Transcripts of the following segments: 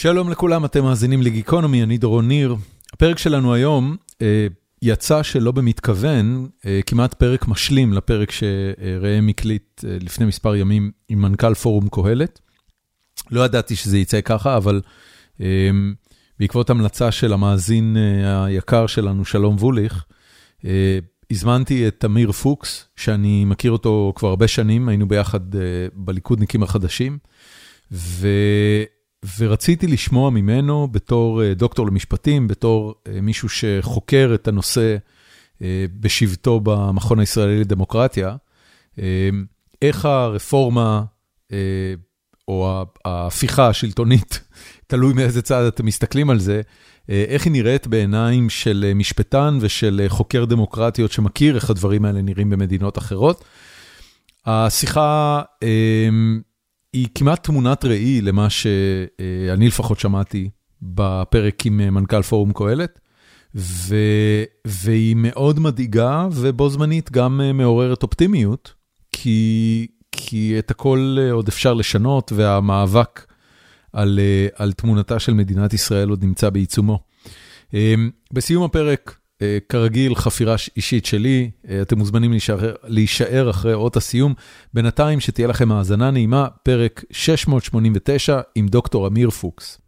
שלום לכולם, אתם מאזינים לגיקונומי, אני דורון ניר. הפרק שלנו היום יצא שלא במתכוון, כמעט פרק משלים לפרק שראם הקליט לפני מספר ימים עם מנכ"ל פורום קהלת. לא ידעתי שזה יצא ככה, אבל בעקבות המלצה של המאזין היקר שלנו, שלום ווליך, הזמנתי את תמיר פוקס, שאני מכיר אותו כבר הרבה שנים, היינו ביחד בליכודניקים החדשים, ורציתי לשמוע ממנו בתור דוקטור למשפטים, בתור מישהו שחוקר את הנושא בשבטו במכון הישראלי לדמוקרטיה, איך הרפורמה או ההפיכה השלטונית, תלוי מאיזה צד אתם מסתכלים על זה, איך היא נראית בעיניים של משפטן ושל חוקר דמוקרטיות שמכיר איך הדברים האלה נראים במדינות אחרות. השיחה היא כמעט תמונת ראי למה שאני לפחות שמעתי בפרק עם מנכ"ל פורום קהלת, והיא מאוד מדאיגה ובו זמנית גם מעוררת אופטימיות, כי את הכל עוד אפשר לשנות והמאבק על תמונתה של מדינת ישראל עוד נמצא בעיצומו. בסיום הפרק, כרגיל, חפירה אישית שלי, אתם מוזמנים להישאר אחרי אות הסיום. בינתיים שתהיה לכם האזנה נעימה, פרק 689 עם דוקטור אמיר פוקס.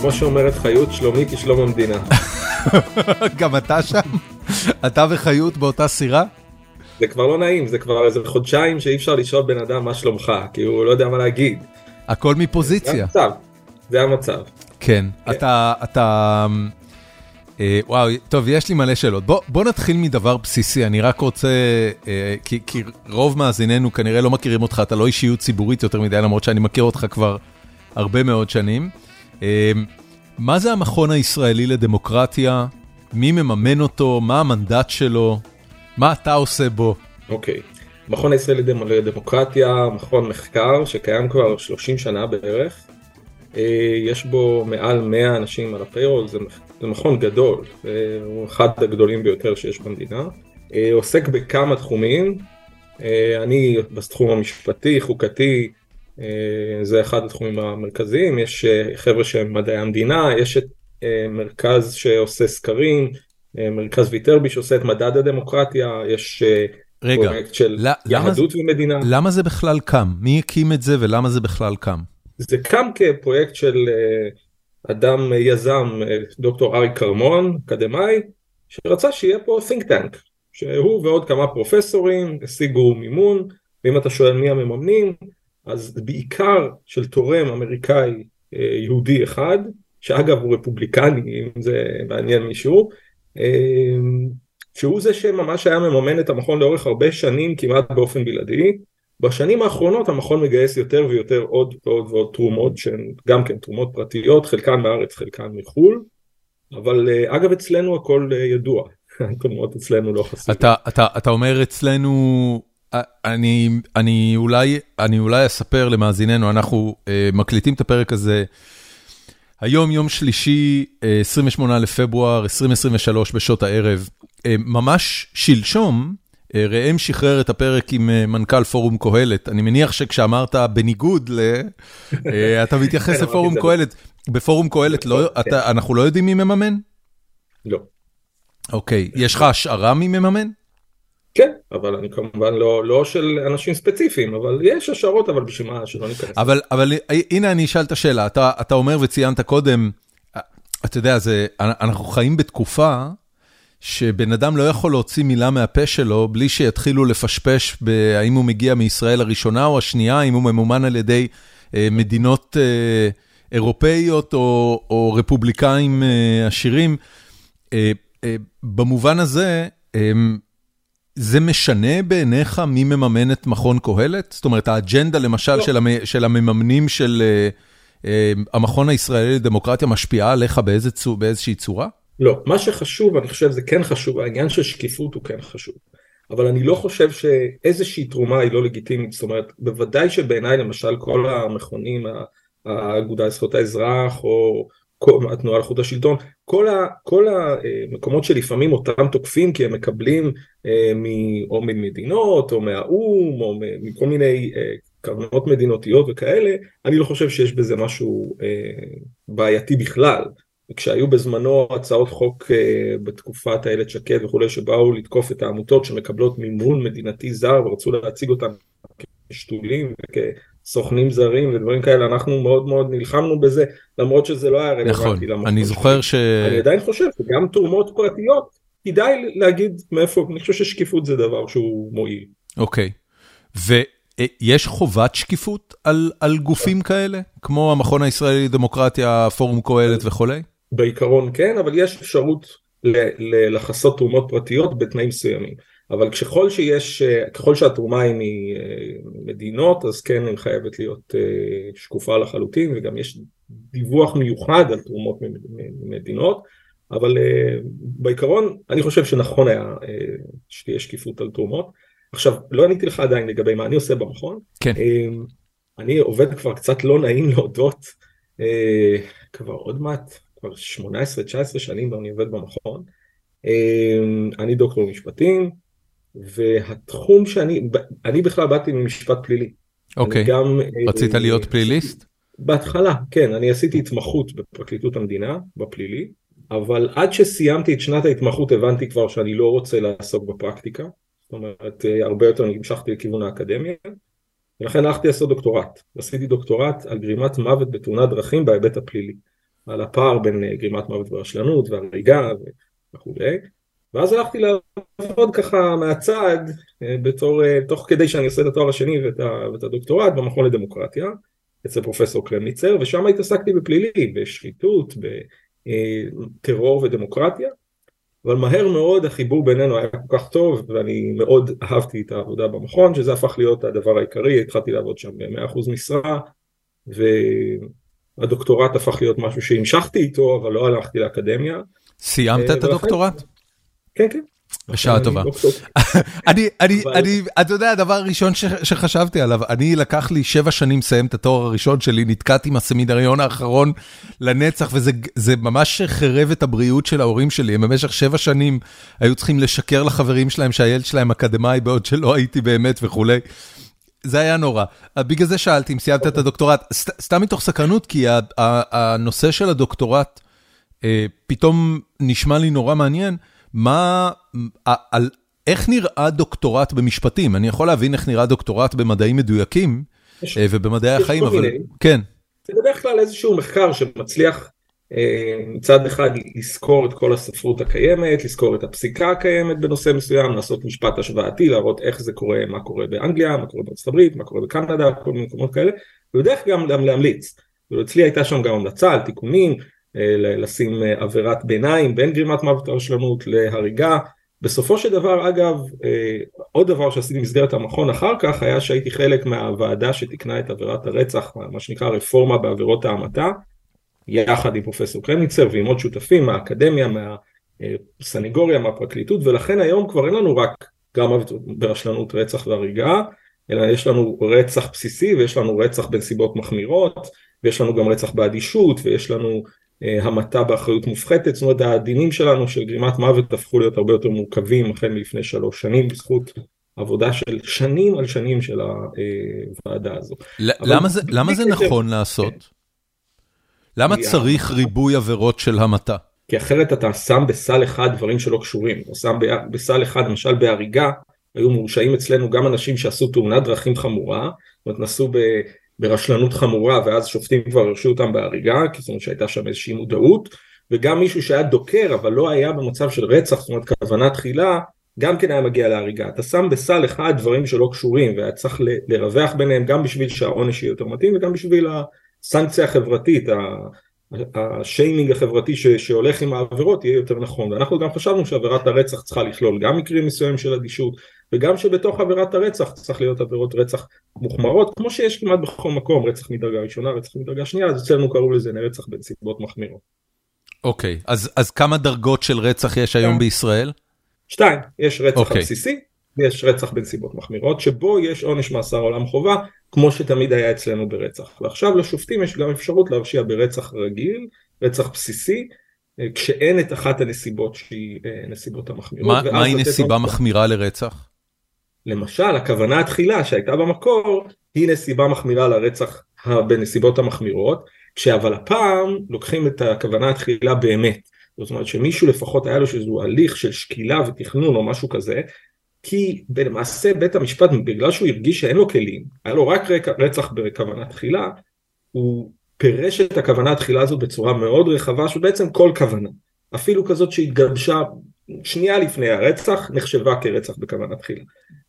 כמו שאומרת חיות, שלומי כשלום המדינה. גם אתה שם? אתה וחיות באותה סירה? זה כבר לא נעים, זה כבר איזה חודשיים שאי אפשר לשאול בן אדם מה שלומך, כי הוא לא יודע מה להגיד. הכל מפוזיציה. זה המצב, זה המצב. כן, אתה, אתה, וואו, טוב, יש לי מלא שאלות. בוא נתחיל מדבר בסיסי, אני רק רוצה, כי רוב מאזיננו כנראה לא מכירים אותך, אתה לא אישיות ציבורית יותר מדי, למרות שאני מכיר אותך כבר הרבה מאוד שנים. מה זה המכון הישראלי לדמוקרטיה? מי מממן אותו? מה המנדט שלו? מה אתה עושה בו? אוקיי, okay. מכון הישראלי לדמוקרטיה, מכון מחקר שקיים כבר 30 שנה בערך. יש בו מעל 100 אנשים על הפיירול, זה, זה מכון גדול, הוא אחד הגדולים ביותר שיש במדינה. עוסק בכמה תחומים, אני בתחום המשפטי, חוקתי, זה אחד התחומים המרכזיים, יש חבר'ה שהם מדעי המדינה, יש את מרכז שעושה סקרים, מרכז ויטרבי שעושה את מדד הדמוקרטיה, יש רגע, פרויקט של יהדות ומדינה. למה זה בכלל קם? מי הקים את זה ולמה זה בכלל קם? זה קם כפרויקט של אדם יזם, דוקטור אריק כרמון, אקדמאי, שרצה שיהיה פה think tank, שהוא ועוד כמה פרופסורים השיגו מימון, ואם אתה שואל מי המממנים, אז בעיקר של תורם אמריקאי יהודי אחד, שאגב הוא רפובליקני, אם זה מעניין מישהו, שהוא זה שממש היה מממן את המכון לאורך הרבה שנים כמעט באופן בלעדי. בשנים האחרונות המכון מגייס יותר ויותר עוד ועוד ועוד תרומות שהן גם כן תרומות פרטיות, חלקן בארץ, חלקן מחו"ל, אבל אגב אצלנו הכל ידוע, התרומות אצלנו לא חסרות. אתה, אתה, אתה אומר אצלנו... אני, אני אולי, אני אולי אספר למאזיננו, אנחנו uh, מקליטים את הפרק הזה היום, יום שלישי, uh, 28 לפברואר 2023 בשעות הערב. Uh, ממש שלשום, uh, ראם שחרר את הפרק עם מנכ"ל פורום קהלת. אני מניח שכשאמרת בניגוד ל... אתה מתייחס לפורום קהלת. בפורום קהלת, לא, אתה, אנחנו לא יודעים מי מממן? לא. אוקיי, יש לך השערה מי מממן? כן, אבל אני כמובן לא, לא של אנשים ספציפיים, אבל יש השערות, אבל בשביל מה שלא ניכנס. אבל, הנה אני אשאל את השאלה, אתה, אתה אומר וציינת קודם, אתה יודע, אנחנו חיים בתקופה שבן אדם לא יכול להוציא מילה מהפה שלו בלי שיתחילו לפשפש בהאם הוא מגיע מישראל הראשונה או השנייה, אם הוא ממומן על ידי אה, מדינות אה, אירופאיות או, רפובליקאים אה, עשירים. במובן הזה, זה משנה בעיניך מי מממן את מכון קהלת? זאת אומרת, האג'נדה למשל לא. של, המ, של המממנים של uh, uh, המכון הישראלי לדמוקרטיה משפיעה עליך באיזה באיזושהי צורה? לא, מה שחשוב, אני חושב זה כן חשוב, העניין של שקיפות הוא כן חשוב. אבל אני לא חושב שאיזושהי תרומה היא לא לגיטימית, זאת אומרת, בוודאי שבעיניי למשל כל המכונים האגודה לזכויות האזרח או התנועה לאיכות השלטון, כל, ה, כל המקומות שלפעמים אותם תוקפים כי הם מקבלים אה, מ, או ממדינות או מהאו"ם או מכל מיני אה, קרנות מדינותיות וכאלה, אני לא חושב שיש בזה משהו אה, בעייתי בכלל. כשהיו בזמנו הצעות חוק אה, בתקופת איילת שקד וכולי שבאו לתקוף את העמותות שמקבלות מימון מדינתי זר ורצו להציג אותן כשתולים וכסוכנים זרים ודברים כאלה אנחנו מאוד מאוד נלחמנו בזה למרות שזה לא היה רלוונטי. נכון, אני זוכר ש... אני עדיין חושב שגם תרומות פרטיות כדאי להגיד מאיפה, אני חושב ששקיפות זה דבר שהוא מועיל. אוקיי, ויש חובת שקיפות על, על גופים כאלה כמו המכון הישראלי לדמוקרטיה, פורום קהלת וכולי? בעיקרון כן, אבל יש אפשרות לחסות תרומות פרטיות בתנאים מסוימים. אבל ככל שיש, ככל שהתרומה היא ממדינות, אז כן היא חייבת להיות אה, שקופה לחלוטין, וגם יש דיווח מיוחד על תרומות ממדינות, אבל אה, בעיקרון אני חושב שנכון היה אה, שתהיה שקיפות על תרומות. עכשיו, לא עניתי לך עדיין לגבי מה אני עושה במכון. כן. אני עובד כבר קצת לא נעים להודות, כבר עוד מעט כבר 18-19 שנים אני עובד במכון. אני דוקטור משפטים, והתחום שאני, אני בכלל באתי ממשפט פלילי. אוקיי, גם, רצית להיות פליליסט? בהתחלה, כן, אני עשיתי התמחות בפרקליטות המדינה, בפלילי, אבל עד שסיימתי את שנת ההתמחות הבנתי כבר שאני לא רוצה לעסוק בפרקטיקה, זאת אומרת, הרבה יותר המשכתי לכיוון האקדמיה, ולכן הלכתי לעשות דוקטורט. עשיתי דוקטורט על גרימת מוות בתאונת דרכים בהיבט הפלילי. על הפער בין אה, גרימת מוות ברשלנות והריגה וכולי. ואז הלכתי לעבוד ככה מהצד, אה, בתור, אה, תוך כדי שאני עושה את התואר השני ואת, ה, ואת הדוקטורט במכון לדמוקרטיה, אצל פרופסור קרמניצר, ושם התעסקתי בפלילי, בשחיתות, בטרור ודמוקרטיה, אבל מהר מאוד החיבור בינינו היה כל כך טוב, ואני מאוד אהבתי את העבודה במכון, שזה הפך להיות הדבר העיקרי, התחלתי לעבוד שם ב-100% משרה, ו... הדוקטורט הפך להיות משהו שהמשכתי איתו, אבל לא הלכתי לאקדמיה. סיימת את הדוקטורט? כן, כן. בשעה טובה. אני, אני, אני, אתה יודע, הדבר הראשון שחשבתי עליו, אני לקח לי שבע שנים לסיים את התואר הראשון שלי, נתקעתי עם הסמידריון האחרון לנצח, וזה ממש חרב את הבריאות של ההורים שלי, הם במשך שבע שנים היו צריכים לשקר לחברים שלהם שהילד שלהם אקדמאי, בעוד שלא הייתי באמת וכולי. זה היה נורא. בגלל זה שאלתי אם סיימת את הדוקטורט, סתם מתוך סקרנות, כי הנושא של הדוקטורט אה, פתאום נשמע לי נורא מעניין, מה, על איך נראה דוקטורט במשפטים? אני יכול להבין איך נראה דוקטורט במדעים מדויקים אה, ובמדעי החיים, אבל כן. זה בדרך כלל איזשהו מחקר שמצליח מצד אחד לזכור את כל הספרות הקיימת, לזכור את הפסיקה הקיימת בנושא מסוים, לעשות משפט השוואתי, להראות איך זה קורה, מה קורה באנגליה, מה קורה בארצות הברית, מה קורה בקנדה, כל מיני מקומות כאלה, ובדרך כלל גם להמליץ. אצלי הייתה שם גם המלצה על תיקונים, אה, לשים אה, עבירת ביניים בין גרימת מוות הרשלנות להריגה. בסופו של דבר, אגב, אה, עוד דבר שעשיתי במסגרת המכון אחר כך, היה שהייתי חלק מהוועדה שתיקנה את עבירת הרצח, מה שנקרא רפורמה בעבירות ההמתה. יחד עם פרופסור קרמיצר ועם עוד שותפים מהאקדמיה, מהסניגוריה, מהפרקליטות, ולכן היום כבר אין לנו רק גם ברשלנות רצח והריגה, אלא יש לנו רצח בסיסי ויש לנו רצח בנסיבות מחמירות, ויש לנו גם רצח באדישות, ויש לנו אה, המתה באחריות מופחתת, זאת אומרת הדינים שלנו של גרימת מוות הפכו להיות הרבה יותר מורכבים החל מלפני שלוש שנים בזכות עבודה של שנים על שנים של הוועדה הזו. למה זה, למה זה נכון לעשות? כן. למה צריך ריבוי עבירות של המתה? כי אחרת אתה שם בסל אחד דברים שלא קשורים, אתה שם בסל אחד למשל בהריגה, היו מורשעים אצלנו גם אנשים שעשו תאונת דרכים חמורה, זאת אומרת נסעו ברשלנות חמורה ואז שופטים כבר הרשו אותם בהריגה, כי זאת אומרת שהייתה שם איזושהי מודעות, וגם מישהו שהיה דוקר אבל לא היה במצב של רצח, זאת אומרת כוונה תחילה, גם כן היה מגיע להריגה. אתה שם בסל אחד דברים שלא קשורים והיה צריך לרווח ביניהם גם בשביל שהעונש יהיה יותר מתאים וגם בשביל הסנקציה החברתית, השיימינג החברתי ש, שהולך עם העבירות יהיה יותר נכון. ואנחנו גם חשבנו שעבירת הרצח צריכה לכלול גם מקרים מסוימים של אדישות, וגם שבתוך עבירת הרצח צריך להיות עבירות רצח מוחמרות, כמו שיש כמעט בכל מקום, רצח מדרגה ראשונה, רצח מדרגה שנייה, אז אצלנו קראו לזה רצח בנסיבות מחמירות. אוקיי, אז, אז כמה דרגות של רצח יש היום בישראל? שתיים, יש רצח okay. אוקיי. הבסיסי, יש רצח בנסיבות מחמירות, שבו יש עונש מאסר עולם חובה, כמו שתמיד היה אצלנו ברצח. ועכשיו לשופטים יש גם אפשרות להרשיע ברצח רגיל, רצח בסיסי, אה, כשאין את אחת הנסיבות שהיא אה, נסיבות המחמירות. מהי נסיבה מחמירה לרצח? למשל, הכוונה התחילה שהייתה במקור, היא נסיבה מחמירה לרצח בנסיבות המחמירות, כשאבל הפעם לוקחים את הכוונה התחילה באמת. זאת אומרת שמישהו לפחות היה לו איזשהו הליך של שקילה ותכנון או משהו כזה, כי למעשה בית המשפט בגלל שהוא הרגיש שאין לו כלים, היה לו רק רצח בכוונה תחילה, הוא פירש את הכוונה התחילה הזאת בצורה מאוד רחבה, שבעצם כל כוונה, אפילו כזאת שהתגבשה שנייה לפני הרצח, נחשבה כרצח בכוונה תחילה.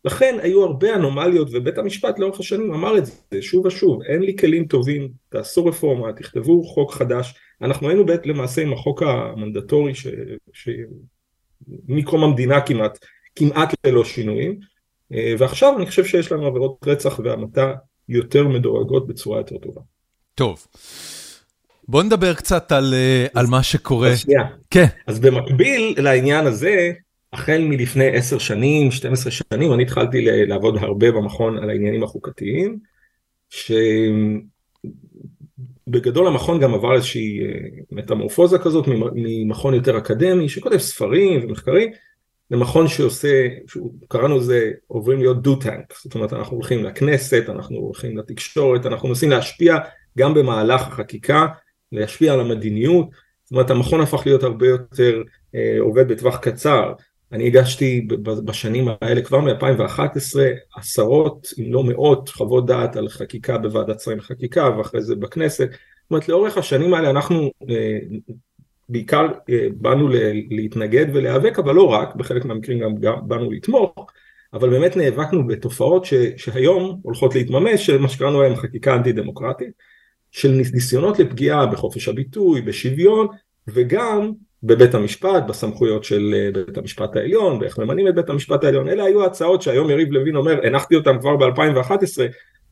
לכן היו הרבה אנומליות ובית המשפט לאורך השנים אמר את זה שוב ושוב, אין לי כלים טובים, תעשו רפורמה, תכתבו חוק חדש, אנחנו היינו בית למעשה עם החוק המנדטורי ש... ש... המדינה כמעט, כמעט ללא שינויים, אה, ועכשיו אני חושב שיש לנו עבירות רצח והמתה יותר מדורגות בצורה יותר טובה. טוב. בוא נדבר קצת על, אה, על מה שקורה. כן. אז במקביל לעניין הזה, החל מלפני 10 שנים, 12 שנים, אני התחלתי לעבוד הרבה במכון על העניינים החוקתיים, שבגדול המכון גם עבר איזושהי אה, מטמורפוזה כזאת ממכון יותר אקדמי, שכותב ספרים ומחקרים, למכון שעושה, קראנו לזה עוברים להיות דו טנק, זאת אומרת אנחנו הולכים לכנסת, אנחנו הולכים לתקשורת, אנחנו מנסים להשפיע גם במהלך החקיקה, להשפיע על המדיניות, זאת אומרת המכון הפך להיות הרבה יותר אה, עובד בטווח קצר, אני הגשתי בשנים האלה כבר מ-2011 עשרות אם לא מאות חוות דעת על חקיקה בוועדת שרים לחקיקה ואחרי זה בכנסת, זאת אומרת לאורך השנים האלה אנחנו אה, בעיקר אה, באנו להתנגד ולהיאבק אבל לא רק, בחלק מהמקרים גם, גם באנו לתמוך, אבל באמת נאבקנו בתופעות ש, שהיום הולכות להתממש, מה שקראנו להם חקיקה אנטי דמוקרטית, של ניסיונות לפגיעה בחופש הביטוי, בשוויון וגם בבית המשפט, בסמכויות של אה, בית המשפט העליון, ואיך ממנים את בית המשפט העליון, אלה היו הצעות שהיום יריב לוין אומר, הנחתי אותן כבר ב-2011,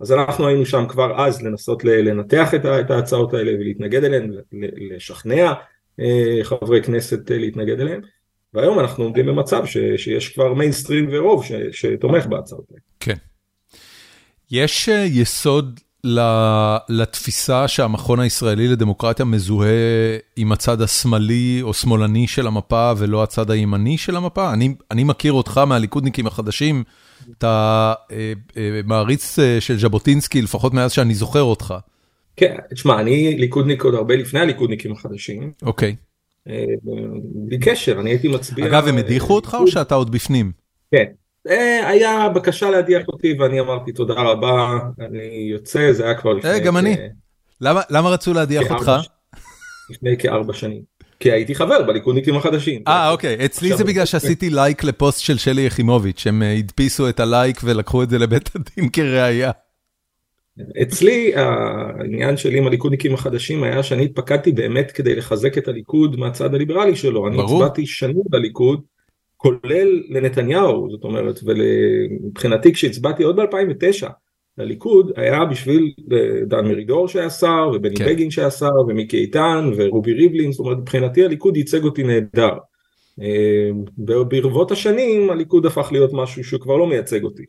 אז אנחנו היינו שם כבר אז לנסות לנתח את ההצעות האלה ולהתנגד אליהן, לשכנע אה, חברי כנסת אה, להתנגד אליהן, והיום אנחנו עומדים במצב ש, שיש כבר מיינסטרים ורוב ש, שתומך בהצעות האלה. כן. יש יסוד לתפיסה שהמכון הישראלי לדמוקרטיה מזוהה עם הצד השמאלי או שמאלני של המפה ולא הצד הימני של המפה? אני, אני מכיר אותך מהליכודניקים החדשים, אתה אה, אה, מעריץ אה, של ז'בוטינסקי לפחות מאז שאני זוכר אותך. כן, תשמע, אני ליכודניק עוד הרבה לפני הליכודניקים החדשים. אוקיי. אה, בלי קשר, אני הייתי מצביע... אגב, הם הדיחו אותך או שאתה עוד בפנים? כן, אה, היה בקשה להדיח אותי ואני אמרתי תודה רבה, אני יוצא, זה היה כבר לפני... אה, גם אני. למה רצו להדיח אותך? לפני כארבע שנים. כי הייתי חבר בליכודניקים החדשים. אה אוקיי, אצלי זה בגלל שעשיתי לייק לפוסט של שלי יחימוביץ', הם אה, הדפיסו את הלייק ולקחו את זה לבית הדין כראיה. אצלי העניין שלי עם הליכודניקים החדשים היה שאני התפקדתי באמת כדי לחזק את הליכוד מהצד הליברלי שלו. אני הצבעתי שנים בליכוד כולל לנתניהו, זאת אומרת, ומבחינתי כשהצבעתי עוד ב-2009 לליכוד, היה בשביל אה, דן מרידור שהיה שר, ובני כן. בגין שהיה שר, ומיקי איתן, ורובי ריבלין, זאת אומרת, מבחינתי הליכוד ייצג אותי נהדר. אה, ברבות השנים הליכוד הפך להיות משהו שהוא כבר לא מייצג אותי.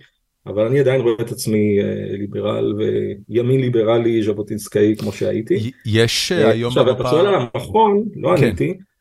אבל אני עדיין רואה את עצמי אה, ליברל וימין ליברלי ז'בוטינסקאי כמו שהייתי. יש היום. עכשיו אתה שואל על המכון, לא כן. עניתי. אה,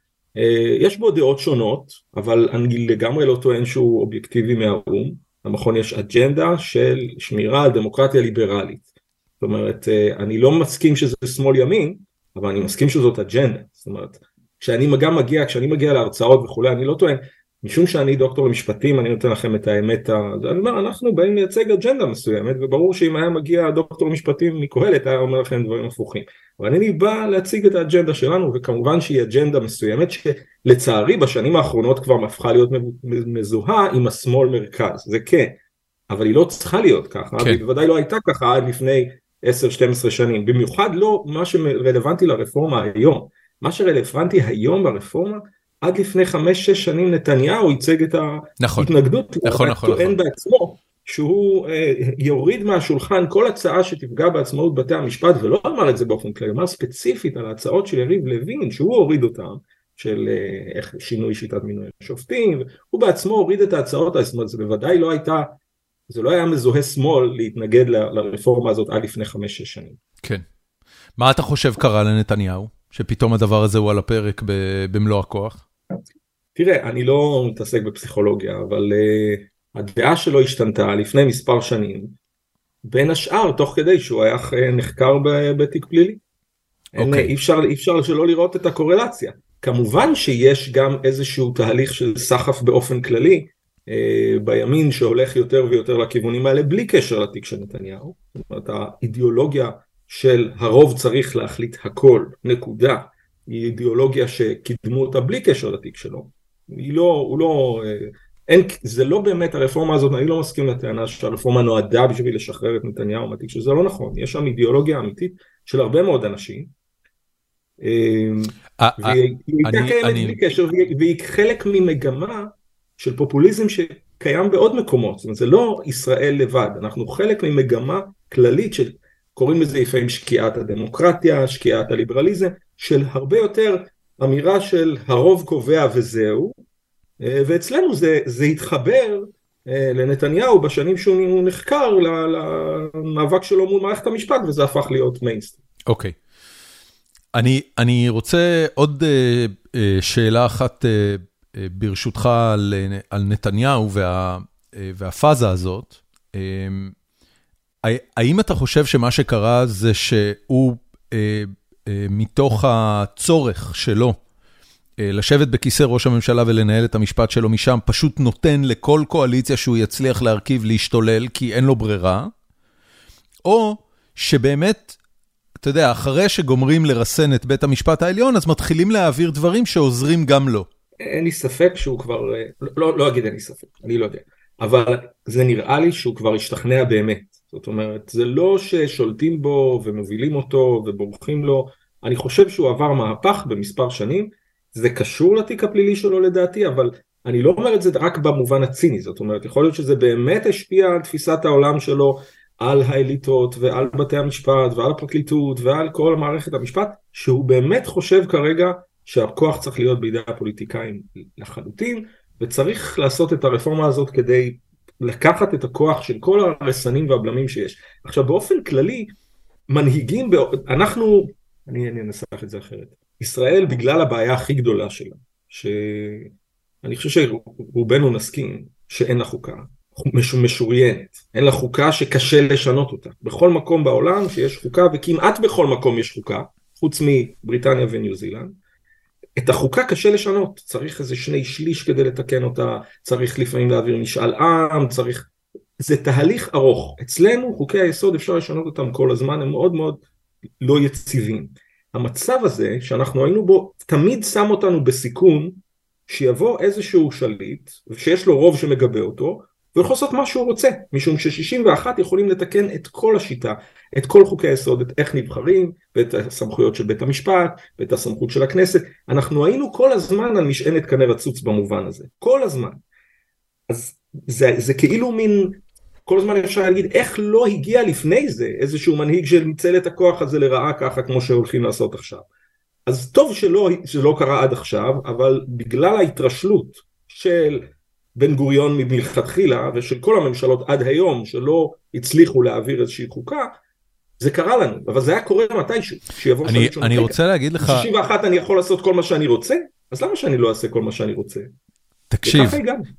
יש בו דעות שונות, אבל אני לגמרי לא טוען שהוא אובייקטיבי מהאו"ם. למכון יש אג'נדה של שמירה על דמוקרטיה ליברלית. זאת אומרת, אה, אני לא מסכים שזה שמאל ימין, אבל אני מסכים שזאת אג'נדה. זאת אומרת, כשאני גם מגיע, כשאני מגיע להרצאות וכולי, אני לא טוען, משום שאני דוקטור למשפטים, אני נותן לכם את האמת, אני אומר, אנחנו באים לייצג אג'נדה מסוימת, וברור שאם היה מגיע דוקטור למשפטים מקהלת, היה אומר לכם דברים הפוכים. אבל אני בא להציג את האג'נדה שלנו, וכמובן שהיא אג'נדה מסוימת, שלצערי בשנים האחרונות כבר הפכה להיות מזוהה עם השמאל מרכז, זה כן, אבל היא לא צריכה להיות ככה, כן. בוודאי לא הייתה ככה עד לפני 10-12 שנים, במיוחד לא מה שרלוונטי לרפורמה היום. מה שרלוונטי היום ברפורמה עד לפני חמש שש שנים נתניהו ייצג את נכון. ההתנגדות, נכון, נכון, הוא טוען נכון. בעצמו שהוא אה, יוריד מהשולחן כל הצעה שתפגע בעצמאות בתי המשפט ולא אמר את זה באופן כללי, אמר ספציפית על ההצעות של יריב לוין שהוא הוריד אותן של איך שינוי שיטת מינוי השופטים, הוא בעצמו הוריד את ההצעות, זאת אומרת זה בוודאי לא הייתה, זה לא היה מזוהה שמאל להתנגד לרפורמה הזאת עד לפני חמש-שש שנים. כן. מה אתה חושב קרה לנתניהו, שפתאום הדבר הזה הוא על הפרק במלוא הכוח? תראה, אני לא מתעסק בפסיכולוגיה, אבל uh, הדעה שלו השתנתה לפני מספר שנים, בין השאר תוך כדי שהוא היה נחקר בתיק פלילי. Okay. אין, אוקיי. אי, אפשר, אי אפשר שלא לראות את הקורלציה. כמובן שיש גם איזשהו תהליך של סחף באופן כללי אה, בימין שהולך יותר ויותר לכיוונים האלה בלי קשר לתיק של נתניהו. זאת אומרת האידיאולוגיה של הרוב צריך להחליט הכל, נקודה, היא אידיאולוגיה שקידמו אותה בלי קשר לתיק שלו. היא לא, הוא לא, אין, זה לא באמת הרפורמה הזאת, אני לא מסכים לטענה שהרפורמה נועדה בשביל לשחרר את נתניהו מהתיק, שזה לא נכון, יש שם אידיאולוגיה אמיתית של הרבה מאוד אנשים. אה, אה, והיא הייתה קיימת בלי קשר, והיא חלק ממגמה של פופוליזם שקיים בעוד מקומות, זאת אומרת זה לא ישראל לבד, אנחנו חלק ממגמה כללית של קוראים לזה לפעמים שקיעת הדמוקרטיה, שקיעת הליברליזם, של הרבה יותר אמירה של הרוב קובע וזהו, אה, ואצלנו זה, זה התחבר אה, לנתניהו בשנים שהוא נחקר למאבק שלו מול מערכת המשפט וזה הפך להיות מיינסטרים. אוקיי. Okay. אני, אני רוצה עוד uh, uh, שאלה אחת uh, uh, ברשותך על, על נתניהו וה, uh, והפאזה הזאת. Uh, האם אתה חושב שמה שקרה זה שהוא, אה, מתוך הצורך שלו אה, לשבת בכיסא ראש הממשלה ולנהל את המשפט שלו משם, פשוט נותן לכל קואליציה שהוא יצליח להרכיב להשתולל כי אין לו ברירה, או שבאמת, אתה יודע, אחרי שגומרים לרסן את בית המשפט העליון, אז מתחילים להעביר דברים שעוזרים גם לו. אין לי ספק שהוא כבר, לא, לא אגיד אין לי ספק, אני לא יודע, אבל זה נראה לי שהוא כבר השתכנע באמת. זאת אומרת, זה לא ששולטים בו ומובילים אותו ובורחים לו, אני חושב שהוא עבר מהפך במספר שנים, זה קשור לתיק הפלילי שלו לדעתי, אבל אני לא אומר את זה רק במובן הציני, זאת אומרת, יכול להיות שזה באמת השפיע על תפיסת העולם שלו, על האליטות ועל בתי המשפט ועל הפרקליטות ועל כל מערכת המשפט, שהוא באמת חושב כרגע שהכוח צריך להיות בידי הפוליטיקאים לחלוטין, וצריך לעשות את הרפורמה הזאת כדי לקחת את הכוח של כל הרסנים והבלמים שיש. עכשיו באופן כללי, מנהיגים, אנחנו, אני, אני אנסח את זה אחרת, ישראל בגלל הבעיה הכי גדולה שלה, שאני חושב שרובנו נסכים שאין לה חוקה, מש, משוריינת, אין לה חוקה שקשה לשנות אותה. בכל מקום בעולם שיש חוקה, וכמעט בכל מקום יש חוקה, חוץ מבריטניה וניו זילנד, את החוקה קשה לשנות, צריך איזה שני שליש כדי לתקן אותה, צריך לפעמים להעביר משאל עם, צריך... זה תהליך ארוך. אצלנו חוקי היסוד אפשר לשנות אותם כל הזמן, הם מאוד מאוד לא יציבים. המצב הזה שאנחנו היינו בו תמיד שם אותנו בסיכון שיבוא איזשהו שליט שיש לו רוב שמגבה אותו והוא יכול לעשות מה שהוא רוצה, משום ש-61 יכולים לתקן את כל השיטה, את כל חוקי היסוד, את איך נבחרים, ואת הסמכויות של בית המשפט, ואת הסמכות של הכנסת. אנחנו היינו כל הזמן על משענת קנה רצוץ במובן הזה, כל הזמן. אז זה, זה כאילו מין, כל הזמן אפשר להגיד איך לא הגיע לפני זה איזשהו מנהיג שניצל את הכוח הזה לרעה ככה כמו שהולכים לעשות עכשיו. אז טוב שלא, שלא קרה עד עכשיו, אבל בגלל ההתרשלות של בן גוריון מלכתחילה ושל כל הממשלות עד היום שלא הצליחו להעביר איזושהי חוקה זה קרה לנו אבל זה היה קורה מתישהו שיבוא אני, אני רוצה להגיד לך 61 אני יכול לעשות כל מה שאני רוצה אז למה שאני לא אעשה כל מה שאני רוצה. תקשיב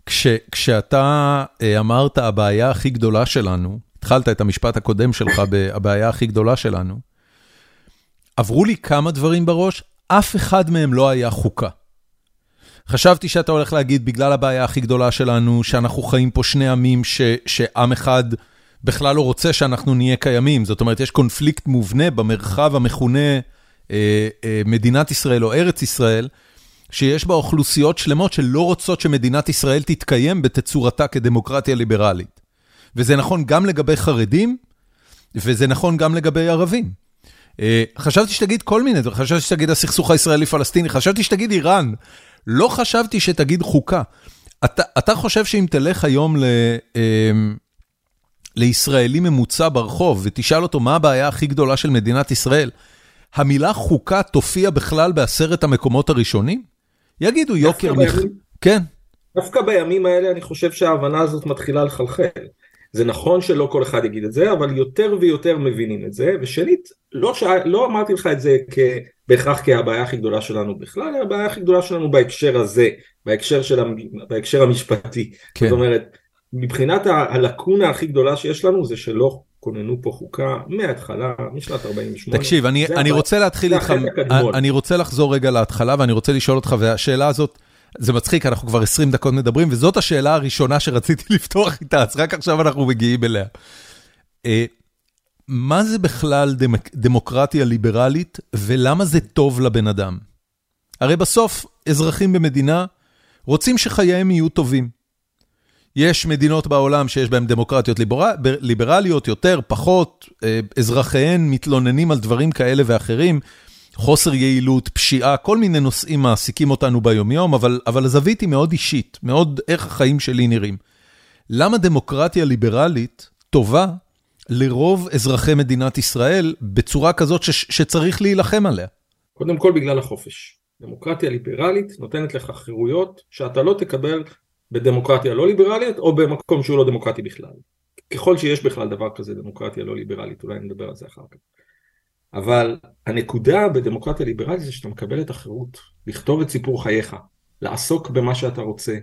כש, כשאתה אה, אמרת הבעיה הכי גדולה שלנו התחלת את המשפט הקודם שלך בבעיה הכי גדולה שלנו עברו לי כמה דברים בראש אף אחד מהם לא היה חוקה. חשבתי שאתה הולך להגיד, בגלל הבעיה הכי גדולה שלנו, שאנחנו חיים פה שני עמים, ש, שעם אחד בכלל לא רוצה שאנחנו נהיה קיימים. זאת אומרת, יש קונפליקט מובנה במרחב המכונה אה, אה, מדינת ישראל או ארץ ישראל, שיש בה אוכלוסיות שלמות שלא רוצות שמדינת ישראל תתקיים בתצורתה כדמוקרטיה ליברלית. וזה נכון גם לגבי חרדים, וזה נכון גם לגבי ערבים. אה, חשבתי שתגיד כל מיני דברים, חשבתי שתגיד הסכסוך הישראלי-פלסטיני, חשבתי שתגיד איראן. לא חשבתי שתגיד חוקה. אתה, אתה חושב שאם תלך היום ל, לישראלי ממוצע ברחוב ותשאל אותו מה הבעיה הכי גדולה של מדינת ישראל, המילה חוקה תופיע בכלל בעשרת המקומות הראשונים? יגידו יוקר מחיה, כן. דווקא בימים האלה אני חושב שההבנה הזאת מתחילה לחלחל. זה נכון שלא כל אחד יגיד את זה, אבל יותר ויותר מבינים את זה, ושנית, לא, ש... לא אמרתי לך את זה כ... בהכרח כהבעיה הכי גדולה שלנו בכלל, הבעיה הכי גדולה שלנו בהקשר הזה, בהקשר, של... בהקשר המשפטי. כן. זאת אומרת, מבחינת הלקונה הכי גדולה שיש לנו זה שלא כוננו פה חוקה מההתחלה, משנת 48. תקשיב, אני, אני רוצה להתחיל איתך, אני רוצה לחזור רגע להתחלה ואני רוצה לשאול אותך, והשאלה הזאת, זה מצחיק, אנחנו כבר 20 דקות מדברים, וזאת השאלה הראשונה שרציתי לפתוח איתה, אז רק עכשיו אנחנו מגיעים אליה. אה, מה זה בכלל דמוקרטיה ליברלית, ולמה זה טוב לבן אדם? הרי בסוף, אזרחים במדינה רוצים שחייהם יהיו טובים. יש מדינות בעולם שיש בהן דמוקרטיות ליברליות, יותר, פחות, אה, אזרחיהן מתלוננים על דברים כאלה ואחרים, חוסר יעילות, פשיעה, כל מיני נושאים מעסיקים אותנו ביומיום, אבל, אבל הזווית היא מאוד אישית, מאוד איך החיים שלי נראים. למה דמוקרטיה ליברלית טובה לרוב אזרחי מדינת ישראל בצורה כזאת ש, שצריך להילחם עליה? קודם כל בגלל החופש. דמוקרטיה ליברלית נותנת לך חירויות שאתה לא תקבל בדמוקרטיה לא ליברלית או במקום שהוא לא דמוקרטי בכלל. ככל שיש בכלל דבר כזה דמוקרטיה לא ליברלית, אולי נדבר על זה אחר כך. אבל הנקודה בדמוקרטיה ליברלית זה שאתה מקבל את החירות לכתוב את סיפור חייך, לעסוק במה שאתה רוצה,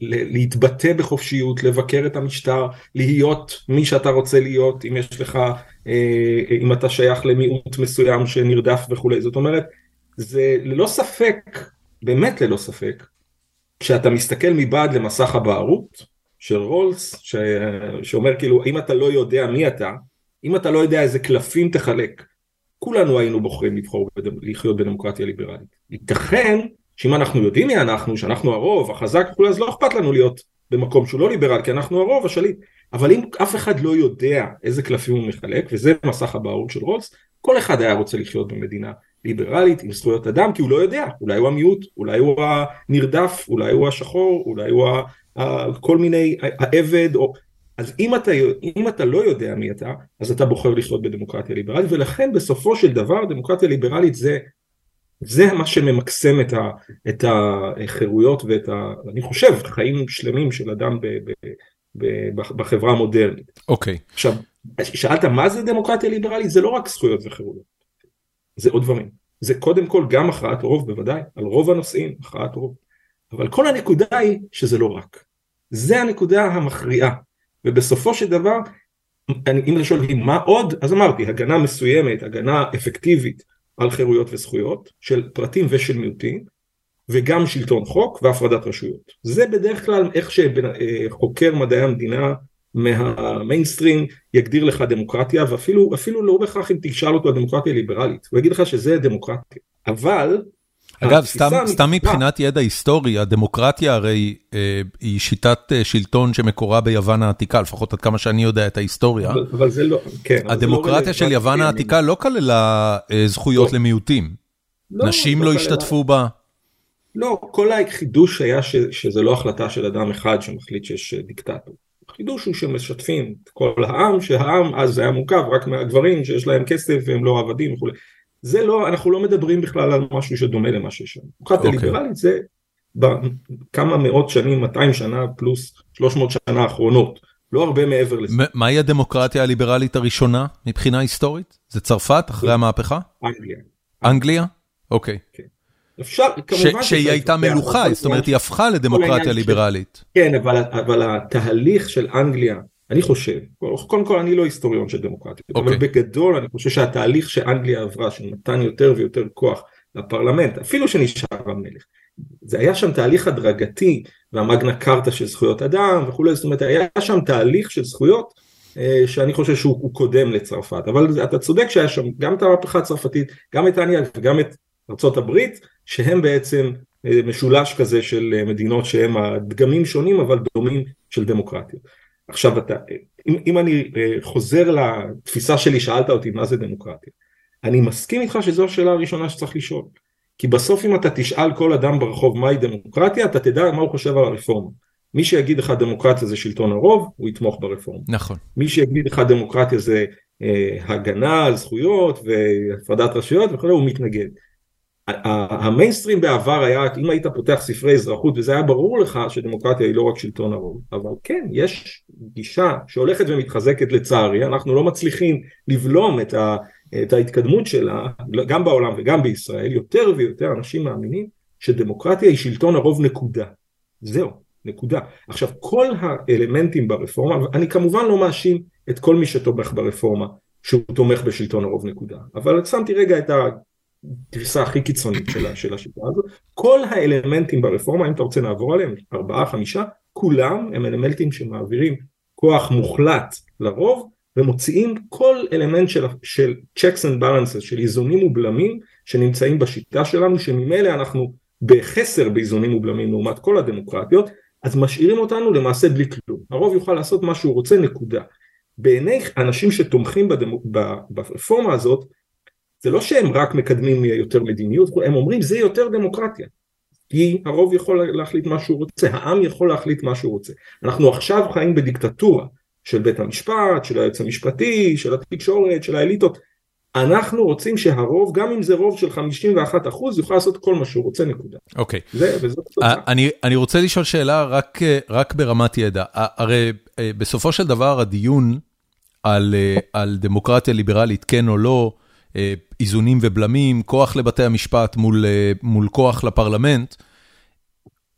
להתבטא בחופשיות, לבקר את המשטר, להיות מי שאתה רוצה להיות, אם יש לך, אה, אם אתה שייך למיעוט מסוים שנרדף וכולי. זאת אומרת, זה ללא ספק, באמת ללא ספק, כשאתה מסתכל מבעד למסך הבערות של רולס, ש... שאומר כאילו אם אתה לא יודע מי אתה, אם אתה לא יודע איזה קלפים תחלק, כולנו היינו בוחרים לבחור בדמ... לחיות בדמוקרטיה ליברלית. ייתכן שאם אנחנו יודעים מי אנחנו, שאנחנו הרוב, החזק וכולי, אז לא אכפת לנו להיות במקום שהוא לא ליברל, כי אנחנו הרוב, השליט. אבל אם אף אחד לא יודע איזה קלפים הוא מחלק, וזה מסך הבערות של רולס, כל אחד היה רוצה לחיות במדינה ליברלית עם זכויות אדם כי הוא לא יודע, אולי הוא המיעוט, אולי הוא הנרדף, אולי הוא השחור, אולי הוא כל מיני, העבד, או... אז אם אתה, אם אתה לא יודע מי אתה, אז אתה בוחר לחיות בדמוקרטיה ליברלית, ולכן בסופו של דבר דמוקרטיה ליברלית זה, זה מה שממקסם את, ה, את החירויות ואת ה... אני חושב, חיים שלמים של אדם ב, ב, ב, ב, בחברה המודרנית. אוקיי. Okay. עכשיו, שאלת מה זה דמוקרטיה ליברלית? זה לא רק זכויות וחירויות. זה עוד דברים. זה קודם כל גם הכרעת רוב בוודאי, על רוב הנושאים הכרעת רוב. אבל כל הנקודה היא שזה לא רק. זה הנקודה המכריעה. ובסופו של דבר, אני, אם אתה שואל אותי מה עוד, אז אמרתי, הגנה מסוימת, הגנה אפקטיבית על חירויות וזכויות של פרטים ושל מיעוטים, וגם שלטון חוק והפרדת רשויות. זה בדרך כלל איך שחוקר מדעי המדינה מהמיינסטרים יגדיר לך דמוקרטיה ואפילו אפילו לא בהכרח אם תשאל אותו על דמוקרטיה ליברלית הוא יגיד לך שזה דמוקרטיה אבל אגב סתם סתם מבחינת ידע היסטורי הדמוקרטיה הרי אה, היא שיטת אה, שלטון שמקורה ביוון העתיקה לפחות עד כמה שאני יודע את ההיסטוריה. אבל, אבל זה לא, כן, הדמוקרטיה זה לא של יוון העתיקה לא כללה אה, זכויות לא. למיעוטים. לא, נשים לא, לא השתתפו בה. לא, כל החידוש היה ש, שזה לא החלטה של אדם אחד שמחליט שיש אה, דיקטטור. החידוש הוא שמשתפים את כל העם, שהעם אז היה מורכב רק מהגברים שיש להם כסף והם לא עבדים וכולי. זה לא, אנחנו לא מדברים בכלל על משהו שדומה למה שיש שם. דמוקרטיה okay. אוקיי. ליברלית זה בכמה מאות שנים, 200 שנה פלוס 300 שנה האחרונות, לא הרבה מעבר לזה. מהי הדמוקרטיה הליברלית הראשונה מבחינה היסטורית? זה צרפת אחרי המהפכה? אנגליה. אנגליה? אוקיי. Okay. כן. אפשר, כמובן... שהיא הייתה מלוכה, זאת אומרת היא הפכה לדמוקרטיה ליברלית. כן, אבל התהליך של אנגליה, אני חושב, קודם כל אני לא היסטוריון של דמוקרטיה, אבל אוקיי. בגדול אני חושב שהתהליך שאנגליה עברה, שנתן יותר ויותר כוח לפרלמנט, אפילו שנשאר המלך, זה היה שם תהליך הדרגתי, והמגנה קרטה של זכויות אדם וכולי, זאת אומרת היה שם תהליך של זכויות אה, שאני חושב שהוא קודם לצרפת, אבל אתה צודק שהיה שם גם את המהפכה הצרפתית, גם את אנגליה וגם את ארה"ב שהם בעצם אה, משולש כזה של אה, מדינות שהם הדגמים שונים אבל דומים של דמוקרטיה. עכשיו אתה, אם, אם אני אה, חוזר לתפיסה שלי, שאלת אותי מה זה דמוקרטיה. אני מסכים איתך שזו השאלה הראשונה שצריך לשאול. כי בסוף אם אתה תשאל כל אדם ברחוב מהי דמוקרטיה, אתה תדע מה הוא חושב על הרפורמה. מי שיגיד לך דמוקרטיה זה שלטון הרוב, הוא יתמוך ברפורמה. נכון. מי שיגיד לך דמוקרטיה זה אה, הגנה על זכויות והפרדת רשויות וכו', הוא מתנגד. המיינסטרים בעבר היה, אם היית פותח ספרי אזרחות וזה היה ברור לך שדמוקרטיה היא לא רק שלטון הרוב, אבל כן, יש גישה שהולכת ומתחזקת לצערי, אנחנו לא מצליחים לבלום את, ה, את ההתקדמות שלה, גם בעולם וגם בישראל, יותר ויותר אנשים מאמינים שדמוקרטיה היא שלטון הרוב נקודה. זהו, נקודה. עכשיו, כל האלמנטים ברפורמה, אני כמובן לא מאשים את כל מי שתומך ברפורמה, שהוא תומך בשלטון הרוב נקודה, אבל שמתי רגע את הגרסה הכי קיצונית של, השיטה הזאת, כל האלמנטים ברפורמה, אם אתה רוצה נעבור עליהם, ארבעה, חמישה, כולם הם אלמנטים שמעבירים כוח מוחלט לרוב, ומוציאים כל אלמנט של, של checks and balances, של איזונים ובלמים שנמצאים בשיטה שלנו, שממילא אנחנו בחסר באיזונים ובלמים לעומת כל הדמוקרטיות, אז משאירים אותנו למעשה בלי כלום. הרוב יוכל לעשות מה שהוא רוצה, נקודה. בעיני אנשים שתומכים בדמו, ברפורמה הזאת, זה לא שהם רק מקדמים יותר מדיניות, הם אומרים זה יותר דמוקרטיה. כי הרוב יכול להחליט מה שהוא רוצה, העם יכול להחליט מה שהוא רוצה. אנחנו עכשיו חיים בדיקטטורה של בית המשפט, של היועץ המשפטי, של התקשורת, של האליטות. אנחנו רוצים שהרוב, גם אם זה רוב של 51 אחוז, יוכל לעשות כל מה שהוא רוצה, נקודה. אוקיי. Okay. אה, אני, אני רוצה לשאול שאלה רק, רק ברמת ידע. הרי אה, בסופו של דבר הדיון על, אה, על דמוקרטיה ליברלית, כן או לא, איזונים ובלמים, כוח לבתי המשפט מול, מול כוח לפרלמנט,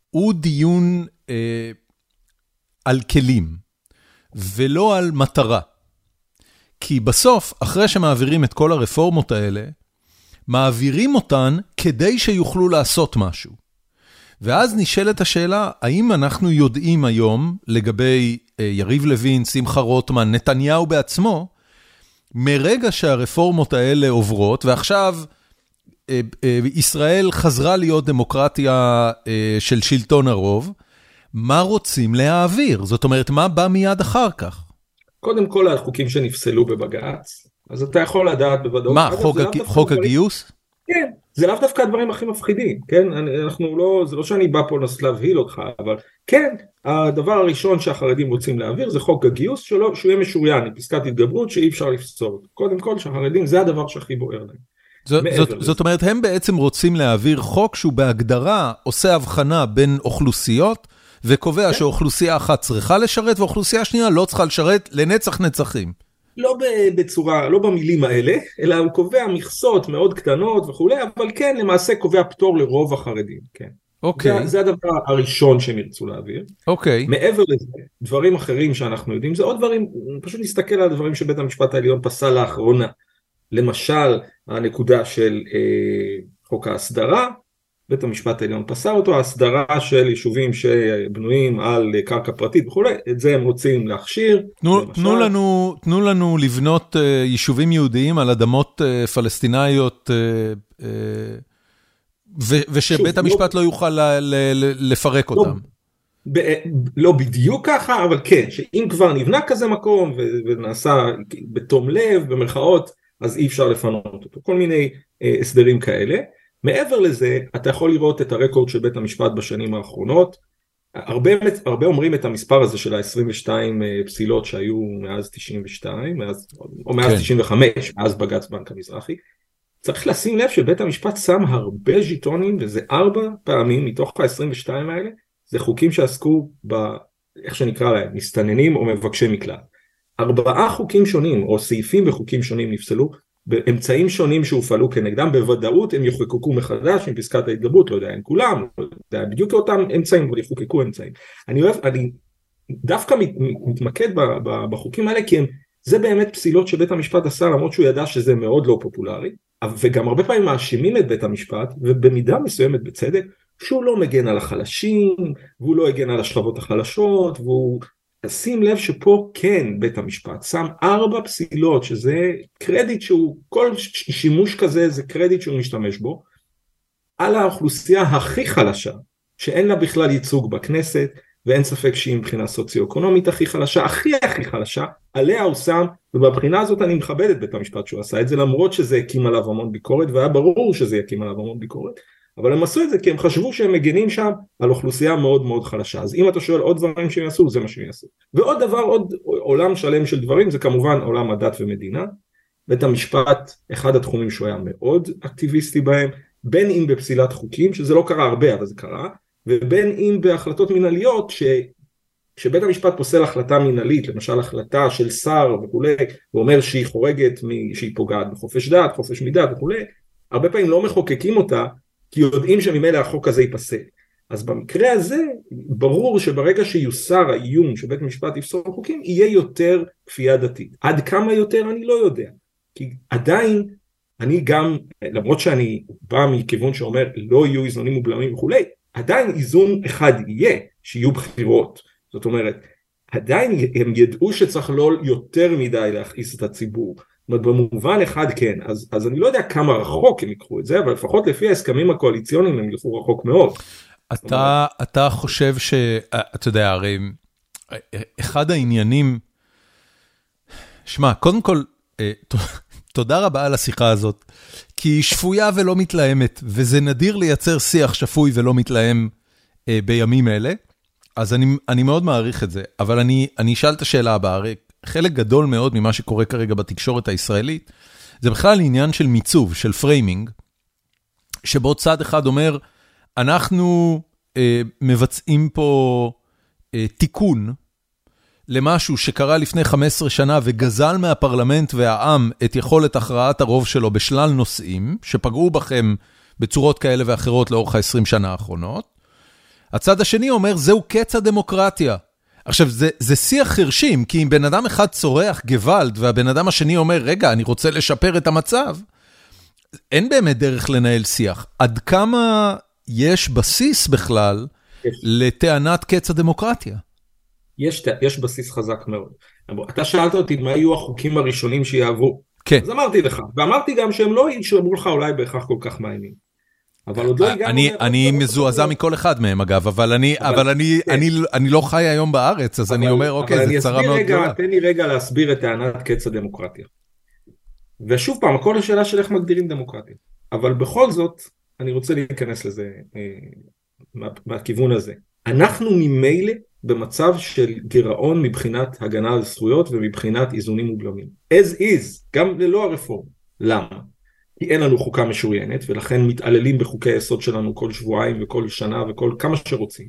הוא דיון אה, על כלים, ולא על מטרה. כי בסוף, אחרי שמעבירים את כל הרפורמות האלה, מעבירים אותן כדי שיוכלו לעשות משהו. ואז נשאלת השאלה, האם אנחנו יודעים היום, לגבי אה, יריב לוין, שמחה רוטמן, נתניהו בעצמו, מרגע שהרפורמות האלה עוברות, ועכשיו אה, אה, ישראל חזרה להיות דמוקרטיה אה, של שלטון הרוב, מה רוצים להעביר? זאת אומרת, מה בא מיד אחר כך? קודם כל החוקים שנפסלו בבג"ץ, אז אתה יכול לדעת בוודאות. מה, חוק, הג... חוק הגיוס? כן, זה לאו דווקא הדברים הכי מפחידים, כן? אנחנו לא, זה לא שאני בא פה לנסות להבהיל אותך, אבל כן, הדבר הראשון שהחרדים רוצים להעביר זה חוק הגיוס שלו, שהוא יהיה משוריין עם פסקת התגברות שאי אפשר לפסול. קודם כל שהחרדים זה הדבר שהכי בוער להם. זאת, זאת, זאת אומרת, הם בעצם רוצים להעביר חוק שהוא בהגדרה עושה הבחנה בין אוכלוסיות, וקובע כן. שאוכלוסייה אחת צריכה לשרת ואוכלוסייה שנייה לא צריכה לשרת לנצח נצחים. לא בצורה, לא במילים האלה, אלא הוא קובע מכסות מאוד קטנות וכולי, אבל כן, למעשה קובע פטור לרוב החרדים, כן. אוקיי. זה, זה הדבר הראשון שהם ירצו להעביר. אוקיי. מעבר לזה, דברים אחרים שאנחנו יודעים, זה עוד דברים, פשוט נסתכל על הדברים שבית המשפט העליון פסל לאחרונה. למשל, הנקודה של אה, חוק ההסדרה, בית המשפט העליון פסל אותו, ההסדרה של יישובים שבנויים על קרקע פרטית וכולי, את זה הם רוצים להכשיר. תנו, תנו, לנו, תנו לנו לבנות uh, יישובים יהודיים על אדמות uh, פלסטינאיות, uh, uh, ו, ושבית שוב, המשפט לא, לא יוכל ל, ל, ל, לפרק לא, אותם. ב, לא בדיוק ככה, אבל כן, שאם כבר נבנה כזה מקום ונעשה בתום לב, במרכאות, אז אי אפשר לפנות אותו, כל מיני אה, הסדרים כאלה. מעבר לזה, אתה יכול לראות את הרקורד של בית המשפט בשנים האחרונות. הרבה, הרבה אומרים את המספר הזה של ה-22 אה, פסילות שהיו מאז 92, מאז, או מאז כן. 95, מאז בג"ץ בנק המזרחי. צריך לשים לב שבית המשפט שם הרבה ז'יטונים, וזה ארבע פעמים מתוך ה-22 האלה, זה חוקים שעסקו ב... איך שנקרא להם, מסתננים או מבקשי מקלט. ארבעה חוקים שונים או סעיפים בחוקים שונים נפסלו באמצעים שונים שהופעלו כנגדם בוודאות הם יחוקקו מחדש עם פסקת ההתגברות לא יודע אם כולם לא יודע בדיוק אותם אמצעים אבל יחוקקו אמצעים. אני אוהב אני דווקא מת, מתמקד בחוקים האלה כי הם זה באמת פסילות שבית המשפט עשה למרות שהוא ידע שזה מאוד לא פופולרי וגם הרבה פעמים מאשימים את בית המשפט ובמידה מסוימת בצדק שהוא לא מגן על החלשים והוא לא הגן על השכבות החלשות והוא שים לב שפה כן בית המשפט שם ארבע פסילות שזה קרדיט שהוא כל שימוש כזה זה קרדיט שהוא משתמש בו על האוכלוסייה הכי חלשה שאין לה בכלל ייצוג בכנסת ואין ספק שהיא מבחינה סוציו-אקונומית הכי חלשה הכי הכי חלשה עליה הוא שם ובבחינה הזאת אני מכבד את בית המשפט שהוא עשה את זה למרות שזה הקים עליו המון ביקורת והיה ברור שזה יקים עליו המון ביקורת אבל הם עשו את זה כי הם חשבו שהם מגנים שם על אוכלוסייה מאוד מאוד חלשה. אז אם אתה שואל עוד דברים שהם יעשו זה מה שהם יעשו. ועוד דבר עוד עולם שלם של דברים זה כמובן עולם הדת ומדינה. בית המשפט אחד התחומים שהוא היה מאוד אקטיביסטי בהם בין אם בפסילת חוקים, שזה לא קרה הרבה אבל זה קרה, ובין אם בהחלטות מנהליות ש... כשבית המשפט פוסל החלטה מנהלית, למשל החלטה של שר וכולי, ואומר שהיא חורגת, שהיא פוגעת בחופש דת, חופש מדת וכולי, הרבה פעמים לא מחוקקים אותה, כי יודעים שממילא החוק הזה ייפסל. אז במקרה הזה, ברור שברגע שיוסר האיום שבית המשפט יפסול חוקים, יהיה יותר כפייה דתית. עד כמה יותר אני לא יודע. כי עדיין, אני גם, למרות שאני בא מכיוון שאומר לא יהיו איזונים ובלמים וכולי, עדיין איזון אחד יהיה, שיהיו בחירות. זאת אומרת, עדיין הם ידעו שצריך לא יותר מדי להכעיס את הציבור. אומרת, במובן אחד כן, אז, אז אני לא יודע כמה רחוק הם ייקחו את זה, אבל לפחות לפי ההסכמים הקואליציוניים הם ילכו רחוק מאוד. אתה, אתה חושב ש... אתה יודע, הרי אחד העניינים... שמע, קודם כל, אה, תודה רבה על השיחה הזאת, כי היא שפויה ולא מתלהמת, וזה נדיר לייצר שיח שפוי ולא מתלהם אה, בימים אלה. אז אני, אני מאוד מעריך את זה, אבל אני, אני אשאל את השאלה הבאה, הרי חלק גדול מאוד ממה שקורה כרגע בתקשורת הישראלית, זה בכלל עניין של מיצוב, של framing, שבו צד אחד אומר, אנחנו אה, מבצעים פה אה, תיקון למשהו שקרה לפני 15 שנה וגזל מהפרלמנט והעם את יכולת הכרעת הרוב שלו בשלל נושאים, שפגעו בכם בצורות כאלה ואחרות לאורך ה-20 שנה האחרונות. הצד השני אומר, זהו קץ הדמוקרטיה. עכשיו, זה, זה שיח חרשים, כי אם בן אדם אחד צורח גוואלד והבן אדם השני אומר, רגע, אני רוצה לשפר את המצב, אין באמת דרך לנהל שיח. עד כמה יש בסיס בכלל יש. לטענת קץ הדמוקרטיה? יש, יש בסיס חזק מאוד. אתה שאלת אותי מה יהיו החוקים הראשונים שיעברו. כן. אז אמרתי לך, ואמרתי גם שהם לא ישמעו לך אולי בהכרח כל כך מעניינים. אבל עוד לא הגענו... אני, אני מזועזע מכל אחד מהם אגב, אבל אני, אבל, אבל אני, כן. אני, אני לא חי היום בארץ, אז אבל, אני אומר, אוקיי, זו צרה מאוד גדולה. תן לי רגע להסביר את טענת קץ הדמוקרטיה. ושוב פעם, הכל השאלה של איך מגדירים דמוקרטיה. אבל בכל זאת, אני רוצה להיכנס לזה אה, מה, מהכיוון הזה. אנחנו ממילא במצב של גירעון מבחינת הגנה על זכויות ומבחינת איזונים ובלמים. as is, גם ללא הרפורמה. למה? כי אין לנו חוקה משוריינת ולכן מתעללים בחוקי היסוד שלנו כל שבועיים וכל שנה וכל כמה שרוצים.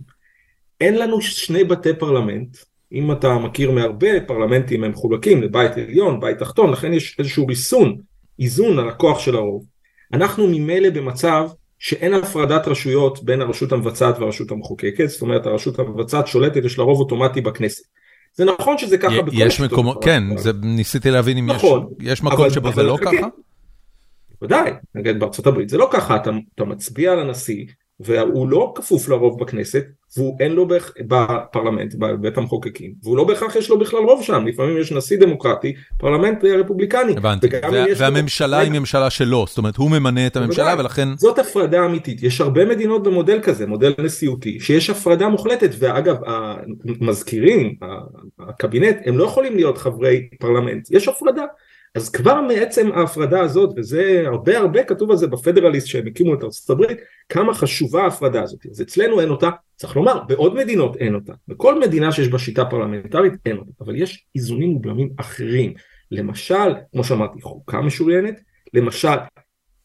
אין לנו שני בתי פרלמנט, אם אתה מכיר מהרבה פרלמנטים הם מחולקים לבית עליון, בית תחתון, לכן יש איזשהו ריסון, איזון על הכוח של הרוב. אנחנו ממילא במצב שאין הפרדת רשויות בין הרשות המבצעת והרשות המחוקקת, זאת אומרת הרשות המבצעת שולטת, יש לה רוב אוטומטי בכנסת. זה נכון שזה ככה בכל יש מקומות, כן, זה, ניסיתי להבין אם נכון, יש, יש מקום שבו זה לא ככה? ודאי, נגיד בארצות הברית זה לא ככה, אתה, אתה מצביע על הנשיא והוא לא כפוף לרוב בכנסת, והוא אין לו בכ... בפרלמנט, בבית המחוקקים, והוא לא בהכרח יש לו בכלל רוב שם, לפעמים יש נשיא דמוקרטי, פרלמנט רפובליקני. הבנתי, וה... והממשלה היא ממשלה שלו, זאת אומרת הוא ממנה את הממשלה בוודאי. ולכן... זאת הפרדה אמיתית, יש הרבה מדינות במודל כזה, מודל נשיאותי, שיש הפרדה מוחלטת, ואגב המזכירים, הקבינט, הם לא יכולים להיות חברי פרלמנט, יש הפרדה. אז כבר מעצם ההפרדה הזאת, וזה הרבה הרבה כתוב על זה בפדרליסט שהם הקימו את הברית, כמה חשובה ההפרדה הזאת. אז אצלנו אין אותה, צריך לומר, בעוד מדינות אין אותה. בכל מדינה שיש בה שיטה פרלמנטרית אין אותה, אבל יש איזונים ובלמים אחרים. למשל, כמו שאמרתי, חוקה משוריינת, למשל,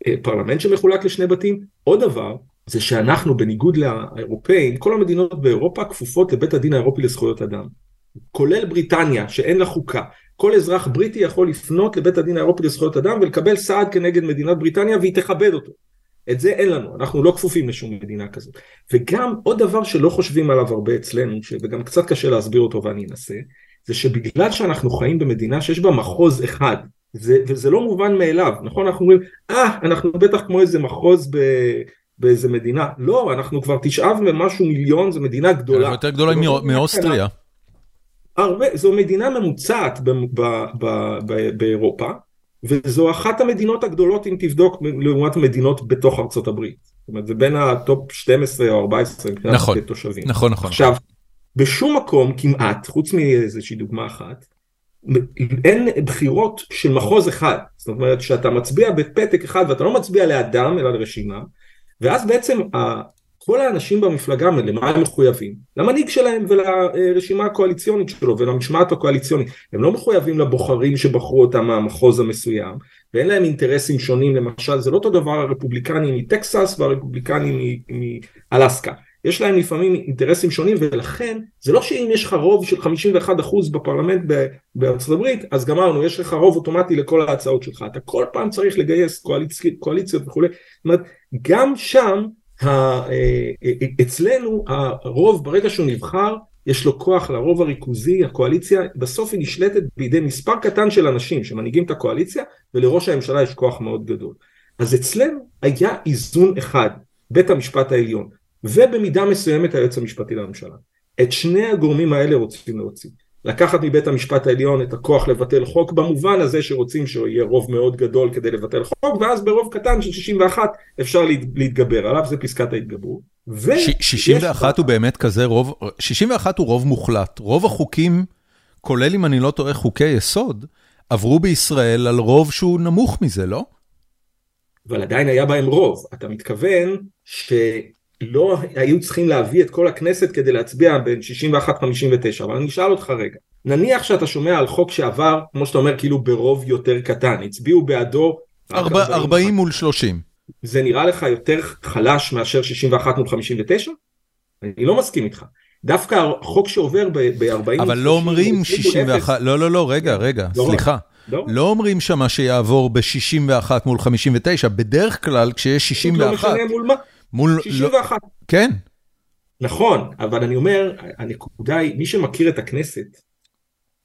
אה, פרלמנט שמחולק לשני בתים, עוד דבר, זה שאנחנו בניגוד לאירופאים, כל המדינות באירופה כפופות לבית הדין האירופי לזכויות אדם. כולל בריטניה שאין לה חוקה, כל אזרח בריטי יכול לפנות לבית הדין האירופי לזכויות אדם ולקבל סעד כנגד מדינת בריטניה והיא תכבד אותו. את זה אין לנו, אנחנו לא כפופים לשום מדינה כזאת. וגם עוד דבר שלא חושבים עליו הרבה אצלנו, וגם קצת קשה להסביר אותו ואני אנסה, זה שבגלל שאנחנו חיים במדינה שיש בה מחוז אחד, זה, וזה לא מובן מאליו, נכון? אנחנו אומרים, אה, ah, אנחנו בטח כמו איזה מחוז ב... באיזה מדינה, לא, אנחנו כבר תשעה ומשהו מיליון, זו מדינה גדולה. יותר גדולה מאוסטריה. הרבה, זו מדינה ממוצעת באירופה, וזו אחת המדינות הגדולות אם תבדוק לעומת מדינות בתוך ארצות הברית. זאת אומרת זה בין הטופ 12 או 14 מבחינת נכון, תושבים. נכון, נכון. עכשיו, בשום מקום כמעט, חוץ מאיזושהי דוגמה אחת, אין בחירות של מחוז אחד. זאת אומרת שאתה מצביע בפתק אחד ואתה לא מצביע לאדם אלא לרשימה, ואז בעצם כל האנשים במפלגה, למה הם מחויבים? למנהיג שלהם ולרשימה הקואליציונית שלו ולמשמעת הקואליציונית. הם לא מחויבים לבוחרים שבחרו אותם מהמחוז המסוים, ואין להם אינטרסים שונים, למשל, זה לא אותו דבר הרפובליקנים מטקסס והרפובליקנים מאלסקה. יש להם לפעמים אינטרסים שונים ולכן זה לא שאם יש לך רוב של 51% בפרלמנט בארצות הברית אז גמרנו יש לך רוב אוטומטי לכל ההצעות שלך אתה כל פעם צריך לגייס קואליצ... קואליציות וכולי זאת אומרת גם שם אצלנו הרוב ברגע שהוא נבחר יש לו כוח לרוב הריכוזי הקואליציה בסוף היא נשלטת בידי מספר קטן של אנשים שמנהיגים את הקואליציה ולראש הממשלה יש כוח מאוד גדול אז אצלנו היה איזון אחד בית המשפט העליון ובמידה מסוימת היועץ המשפטי לממשלה. את שני הגורמים האלה רוצים להוציא. לקחת מבית המשפט העליון את הכוח לבטל חוק במובן הזה שרוצים שיהיה רוב מאוד גדול כדי לבטל חוק ואז ברוב קטן של 61 אפשר להתגבר עליו זה פסקת ההתגברות. ו- 61 הוא באמת כזה רוב 61 הוא רוב מוחלט רוב החוקים כולל אם אני לא טועה חוקי יסוד עברו בישראל על רוב שהוא נמוך מזה לא? אבל עדיין היה בהם רוב אתה מתכוון ש... לא היו צריכים להביא את כל הכנסת כדי להצביע בין 61-59, אבל אני אשאל אותך רגע, נניח שאתה שומע על חוק שעבר, כמו שאתה אומר, כאילו ברוב יותר קטן, הצביעו בעדו... 40, 40 מול 30. זה נראה לך יותר חלש מאשר 61 מול 59? אני לא מסכים איתך. דווקא החוק שעובר ב-40... אבל לא אומרים 61, לא, לא, לא, רגע, רגע, לא סליחה. לא. לא אומרים שמה שיעבור ב-61 מול 59, בדרך כלל כשיש 61... לא משנה מול מה. מול... 61. לא... כן. נכון, אבל אני אומר, הנקודה היא, מי שמכיר את הכנסת,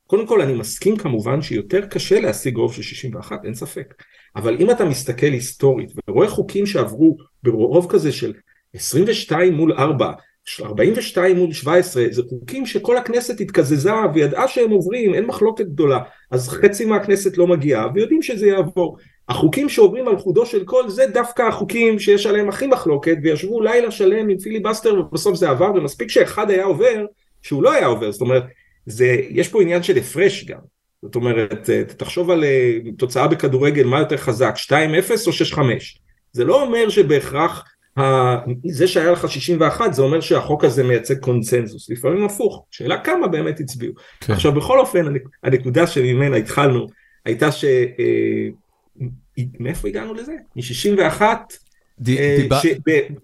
קודם כל אני מסכים כמובן שיותר קשה להשיג רוב של 61, אין ספק. אבל אם אתה מסתכל היסטורית ורואה חוקים שעברו ברוב כזה של 22 מול 4, 42 מול 17, זה חוקים שכל הכנסת התקזזה וידעה שהם עוברים, אין מחלוקת גדולה, אז חצי מהכנסת לא מגיעה ויודעים שזה יעבור. החוקים שעוברים על חודו של כל זה דווקא החוקים שיש עליהם הכי מחלוקת וישבו לילה שלם עם פיליבסטר ובסוף זה עבר ומספיק שאחד היה עובר שהוא לא היה עובר. זאת אומרת זה יש פה עניין של הפרש גם. זאת אומרת תחשוב על אה, תוצאה בכדורגל מה יותר חזק 2-0 או 6-5 זה לא אומר שבהכרח זה שהיה לך 61 זה אומר שהחוק הזה מייצג קונצנזוס. לפעמים הפוך. שאלה כמה באמת הצביעו. כן. עכשיו בכל אופן הנקודה שממנה התחלנו הייתה ש... אה, מאיפה הגענו לזה? מ-61,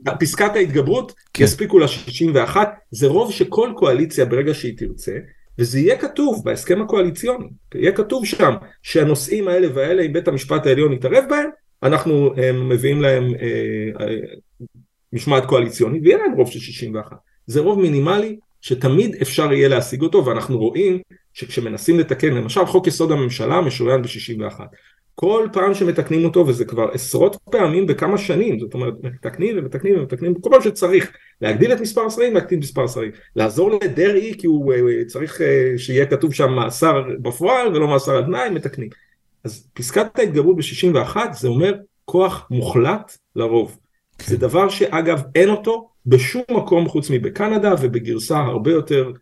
בפסקת אה, ההתגברות כן. יספיקו ל-61, זה רוב שכל קואליציה ברגע שהיא תרצה, וזה יהיה כתוב בהסכם הקואליציוני, יהיה כתוב שם שהנושאים האלה והאלה, אם בית המשפט העליון יתערב בהם, אנחנו מביאים להם אה, אה, משמעת קואליציונית, ויהיה להם רוב של 61. זה רוב מינימלי שתמיד אפשר יהיה להשיג אותו, ואנחנו רואים שכשמנסים לתקן, למשל חוק יסוד הממשלה משוריין ב-61. כל פעם שמתקנים אותו וזה כבר עשרות פעמים בכמה שנים זאת אומרת מתקנים ומתקנים ומתקנים כל פעם שצריך להגדיל את מספר השרים להקטין את מספר השרים. לעזור לדרעי כי הוא uh, צריך uh, שיהיה כתוב שם מאסר בפועל ולא מאסר על תנאי מתקנים. אז פסקת ההתגברות ב-61 זה אומר כוח מוחלט לרוב. כן. זה דבר שאגב אין אותו בשום מקום חוץ מבקנדה ובגרסה הרבה יותר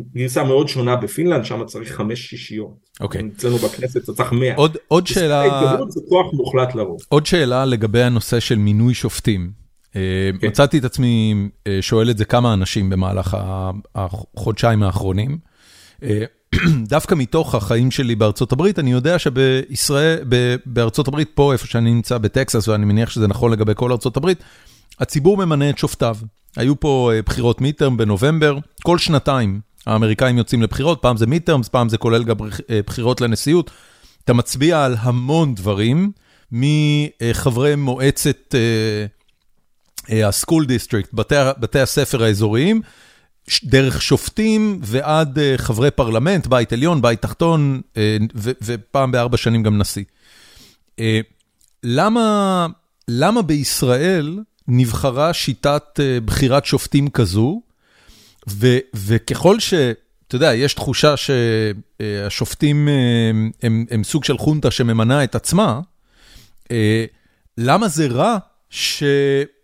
גרסה מאוד שונה בפינלנד, שם צריך חמש שישיות. אוקיי. אצלנו בכנסת צריך מאה. עוד, עוד שאלה... זה כוח מוחלט לרוב. עוד שאלה לגבי הנושא של מינוי שופטים. אה, כן. מצאתי את עצמי אה, שואל את זה כמה אנשים במהלך החודשיים האחרונים. אה, דווקא מתוך החיים שלי בארצות הברית, אני יודע שבישראל, בארצות הברית, פה איפה שאני נמצא בטקסס, ואני מניח שזה נכון לגבי כל ארצות הברית, הציבור ממנה את שופטיו. היו פה בחירות midterm בנובמבר, כל שנתיים האמריקאים יוצאים לבחירות, פעם זה midterms, פעם זה כולל גם אה, בחירות לנשיאות. אתה מצביע על המון דברים, מחברי מועצת ה school uh, district, uh, בתי, בתי הספר האזוריים, דרך שופטים ועד חברי פרלמנט, בית עליון, בית תחתון, ו, ופעם בארבע שנים גם נשיא. למה, למה בישראל נבחרה שיטת בחירת שופטים כזו? ו, וככל ש... אתה יודע, יש תחושה שהשופטים הם, הם, הם סוג של חונטה שממנה את עצמה, אה, למה זה רע ש,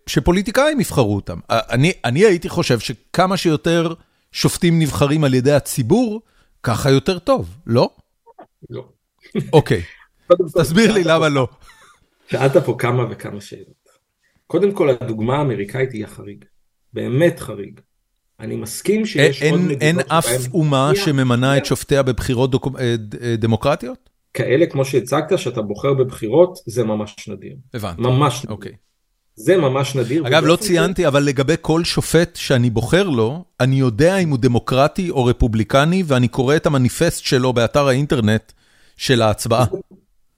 שפוליטיקאים יבחרו אותם? אני, אני הייתי חושב שכמה שיותר שופטים נבחרים על ידי הציבור, ככה יותר טוב, לא? לא. אוקיי, תסביר לי למה לא. שאלת פה כמה וכמה שאלות. קודם כל, הדוגמה האמריקאית היא החריג. באמת חריג. אני מסכים שיש אין, עוד מדינות אין אף אומה שממנה את שופטיה בבחירות דוק... אה, אה, דמוקרטיות? כאלה כמו שהצגת, שאתה בוחר בבחירות, זה ממש נדיר. הבנתי. ממש נדיר. אוקיי. זה ממש נדיר. אגב, לא ציינתי, אבל לגבי כל שופט שאני בוחר לו, אני יודע אם הוא דמוקרטי או רפובליקני, ואני קורא את המניפסט שלו באתר האינטרנט של ההצבעה.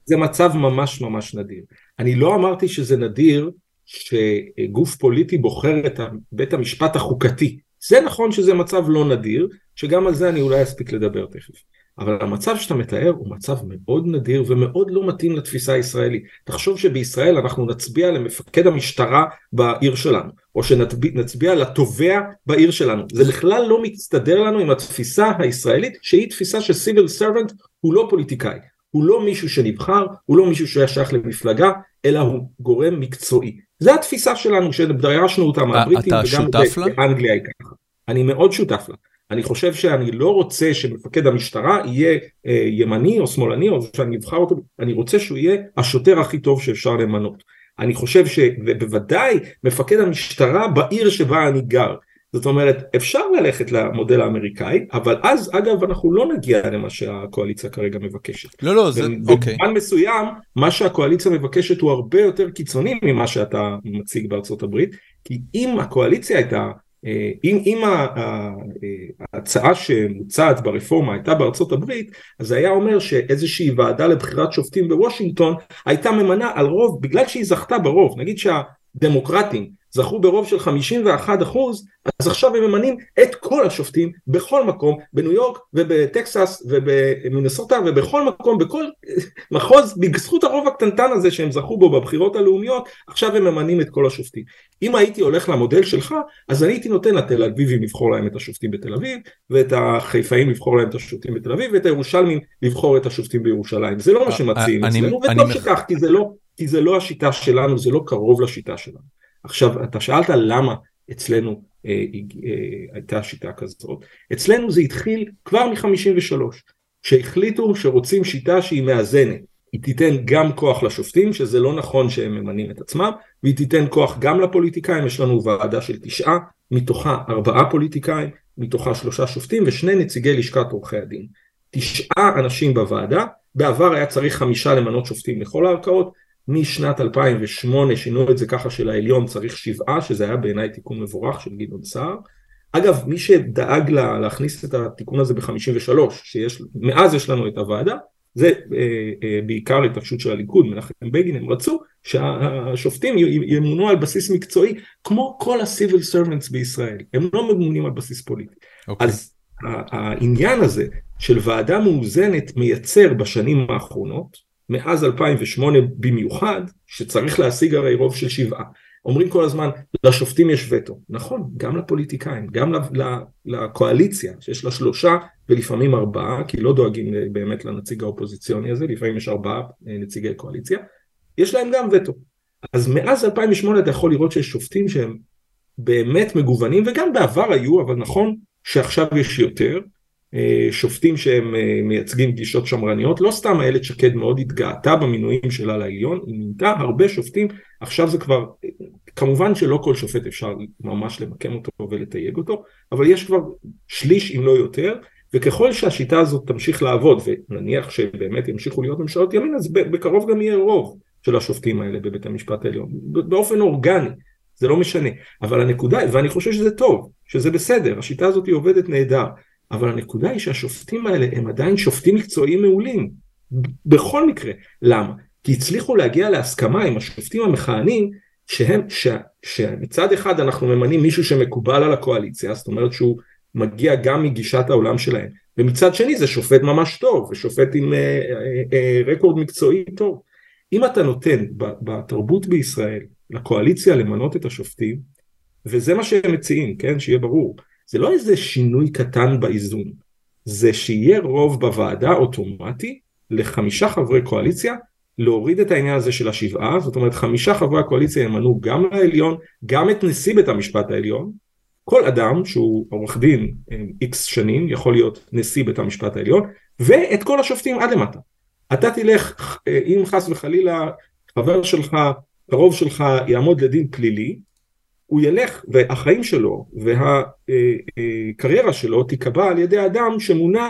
זה מצב ממש ממש נדיר. אני לא אמרתי שזה נדיר שגוף פוליטי בוחר את בית המשפט החוקתי. זה נכון שזה מצב לא נדיר, שגם על זה אני אולי אספיק לדבר תכף. אבל המצב שאתה מתאר הוא מצב מאוד נדיר ומאוד לא מתאים לתפיסה הישראלית. תחשוב שבישראל אנחנו נצביע למפקד המשטרה בעיר שלנו, או שנצביע לתובע בעיר שלנו. זה בכלל לא מסתדר לנו עם התפיסה הישראלית, שהיא תפיסה שסיביל סרבנט הוא לא פוליטיקאי. הוא לא מישהו שנבחר, הוא לא מישהו שהיה שייך למפלגה, אלא הוא גורם מקצועי. זו התפיסה שלנו שדרשנו אותה מהבריטים, וגם באנגליה היא ככה. אני מאוד שותף לה. אני חושב שאני לא רוצה שמפקד המשטרה יהיה אה, ימני או שמאלני או שאני אבחר אותו, אני רוצה שהוא יהיה השוטר הכי טוב שאפשר למנות. אני חושב שבוודאי מפקד המשטרה בעיר שבה אני גר. זאת אומרת, אפשר ללכת למודל האמריקאי, אבל אז אגב אנחנו לא נגיע למה שהקואליציה כרגע מבקשת. לא, לא, זה, אוקיי. במובן מסוים, מה שהקואליציה מבקשת הוא הרבה יותר קיצוני ממה שאתה מציג בארצות הברית, כי אם הקואליציה הייתה אה, אם, אם ההצעה שמוצעת ברפורמה הייתה בארצות הברית, אז היה אומר שאיזושהי ועדה לבחירת שופטים בוושינגטון הייתה ממנה על רוב, בגלל שהיא זכתה ברוב, נגיד שהדמוקרטים זכו ברוב של 51 אחוז, אז עכשיו הם ממנים את כל השופטים בכל מקום, בניו יורק ובטקסס ובמינסוטה ובכל מקום, בכל מחוז, בזכות הרוב הקטנטן הזה שהם זכו בו בבחירות הלאומיות, עכשיו הם ממנים את כל השופטים. אם הייתי הולך למודל שלך, אז אני הייתי נותן לתל אביבים לבחור להם את השופטים בתל אביב, ואת החיפאים לבחור להם את השופטים בתל אביב, ואת הירושלמים לבחור את השופטים בירושלים. זה לא מה שמציעים אצלנו, וטוב שכך, כי זה לא, כי זה לא השיטה שלנו, זה לא קרוב לשיטה שלנו. עכשיו, אתה שאלת למה אצלנו אה, אה, הייתה שיטה כזאת. אצלנו זה התחיל כבר מ-53, שהחליטו שרוצים שיטה שהיא מאזנת. היא תיתן גם כוח לשופטים, שזה לא נכון שהם ממנים את עצמם, והיא תיתן כוח גם לפוליטיקאים, יש לנו ועדה של תשעה, מתוכה ארבעה פוליטיקאים, מתוכה שלושה שופטים ושני נציגי לשכת עורכי הדין. תשעה אנשים בוועדה, בעבר היה צריך חמישה למנות שופטים לכל הערכאות, משנת 2008 שינו את זה ככה שלעליון צריך שבעה, שזה היה בעיניי תיקון מבורך של גדעון סער. אגב, מי שדאג לה, להכניס את התיקון הזה ב-53, מאז יש לנו את הוועדה, זה אה, אה, בעיקר התעקשות של הליכוד, מנחם בגין, הם רצו שהשופטים ימונו על בסיס מקצועי, כמו כל ה-civil servants בישראל, הם לא ממונים על בסיס פוליטי. Okay. אוקיי. אז העניין הזה של ועדה מאוזנת מייצר בשנים האחרונות, מאז 2008 במיוחד, שצריך להשיג הרי רוב של שבעה. אומרים כל הזמן, לשופטים יש וטו. נכון, גם לפוליטיקאים, גם לקואליציה, שיש לה שלושה ולפעמים ארבעה, כי לא דואגים באמת לנציג האופוזיציוני הזה, לפעמים יש ארבעה אה, נציגי קואליציה, יש להם גם וטו. אז מאז 2008 אתה יכול לראות שיש שופטים שהם באמת מגוונים, וגם בעבר היו, אבל נכון שעכשיו יש יותר, אה, שופטים שהם אה, מייצגים גישות שמרניות, לא סתם איילת שקד מאוד התגאתה במינויים שלה לעליון, היא מינתה הרבה שופטים, עכשיו זה כבר, כמובן שלא כל שופט אפשר ממש למקם אותו ולתייג אותו, אבל יש כבר שליש אם לא יותר, וככל שהשיטה הזאת תמשיך לעבוד, ונניח שבאמת ימשיכו להיות ממשלות ימין, אז בקרוב גם יהיה רוב של השופטים האלה בבית המשפט העליון, באופן אורגני, זה לא משנה, אבל הנקודה, ואני חושב שזה טוב, שזה בסדר, השיטה הזאת היא עובדת נהדר, אבל הנקודה היא שהשופטים האלה הם עדיין שופטים מקצועיים מעולים, בכל מקרה. למה? כי הצליחו להגיע להסכמה עם השופטים המכהנים, שהם, ש, שמצד אחד אנחנו ממנים מישהו שמקובל על הקואליציה, זאת אומרת שהוא מגיע גם מגישת העולם שלהם, ומצד שני זה שופט ממש טוב, ושופט עם אה, אה, אה, רקורד מקצועי טוב. אם אתה נותן בתרבות בישראל לקואליציה למנות את השופטים, וזה מה שהם מציעים, כן, שיהיה ברור, זה לא איזה שינוי קטן באיזון, זה שיהיה רוב בוועדה אוטומטי לחמישה חברי קואליציה להוריד את העניין הזה של השבעה, זאת אומרת חמישה חברי הקואליציה ימנו גם לעליון, גם את נשיא בית המשפט העליון, כל אדם שהוא עורך דין איקס שנים יכול להיות נשיא בית המשפט העליון, ואת כל השופטים עד למטה. אתה תלך, אם חס וחלילה חבר שלך, קרוב שלך יעמוד לדין פלילי, הוא ילך והחיים שלו והקריירה שלו תיקבע על ידי אדם שמונה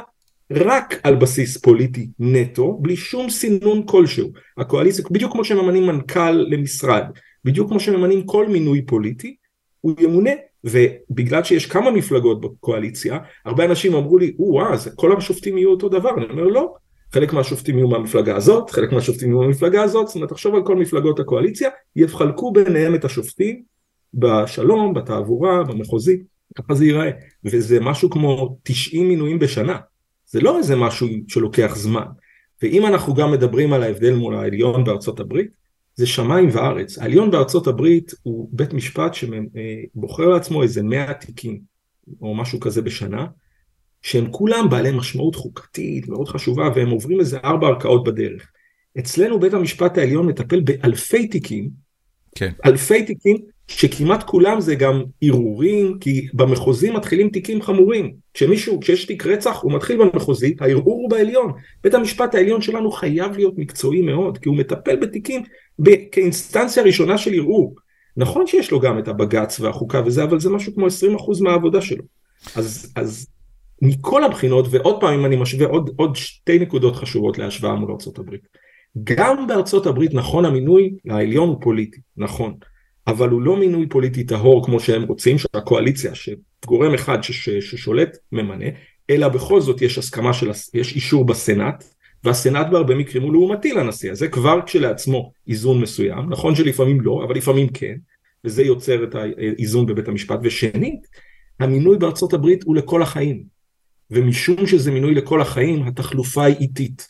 רק על בסיס פוליטי נטו, בלי שום סינון כלשהו. הקואליציה, בדיוק כמו שממנים מנכ"ל למשרד, בדיוק כמו שממנים כל מינוי פוליטי, הוא ימונה, ובגלל שיש כמה מפלגות בקואליציה, הרבה אנשים אמרו לי, או-אה, אז כל השופטים יהיו אותו דבר, אני אומר לא, חלק מהשופטים יהיו מהמפלגה הזאת, חלק מהשופטים יהיו מהמפלגה הזאת, זאת אומרת תחשוב על כל מפלגות הקואליציה, יחלקו ביניהם את השופטים בשלום, בתעבורה, במחוזי, ככה זה ייראה, וזה משהו כמו 90 מינויים בשנה, זה לא איזה משהו שלוקח זמן, ואם אנחנו גם מדברים על ההבדל מול העליון בארצות הברית, זה שמיים וארץ, העליון בארצות הברית הוא בית משפט שבוחר לעצמו איזה 100 תיקים או משהו כזה בשנה, שהם כולם בעלי משמעות חוקתית מאוד חשובה והם עוברים איזה ארבע ערכאות בדרך. אצלנו בית המשפט העליון מטפל באלפי תיקים, כן. אלפי תיקים שכמעט כולם זה גם ערעורים, כי במחוזי מתחילים תיקים חמורים. כשמישהו, כשיש תיק רצח, הוא מתחיל במחוזי, הערעור הוא בעליון. בית המשפט העליון שלנו חייב להיות מקצועי מאוד, כי הוא מטפל בתיקים כאינסטנציה ראשונה של ערעור. נכון שיש לו גם את הבג"ץ והחוקה וזה, אבל זה משהו כמו 20% מהעבודה שלו. אז, אז מכל הבחינות, ועוד פעם אם אני משווה עוד, עוד שתי נקודות חשובות להשוואה מול ארה"ב. גם בארצות הברית נכון המינוי לעליון הוא פוליטי, נכון. אבל הוא לא מינוי פוליטי טהור כמו שהם רוצים, שהקואליציה, שגורם אחד שש, ששולט ממנה, אלא בכל זאת יש הסכמה של, יש אישור בסנאט, והסנאט בהרבה מקרים הוא לעומתי לנשיא, אז זה כבר כשלעצמו איזון מסוים, נכון שלפעמים לא, אבל לפעמים כן, וזה יוצר את האיזון בבית המשפט, ושנית, המינוי בארצות הברית הוא לכל החיים, ומשום שזה מינוי לכל החיים, התחלופה היא איטית.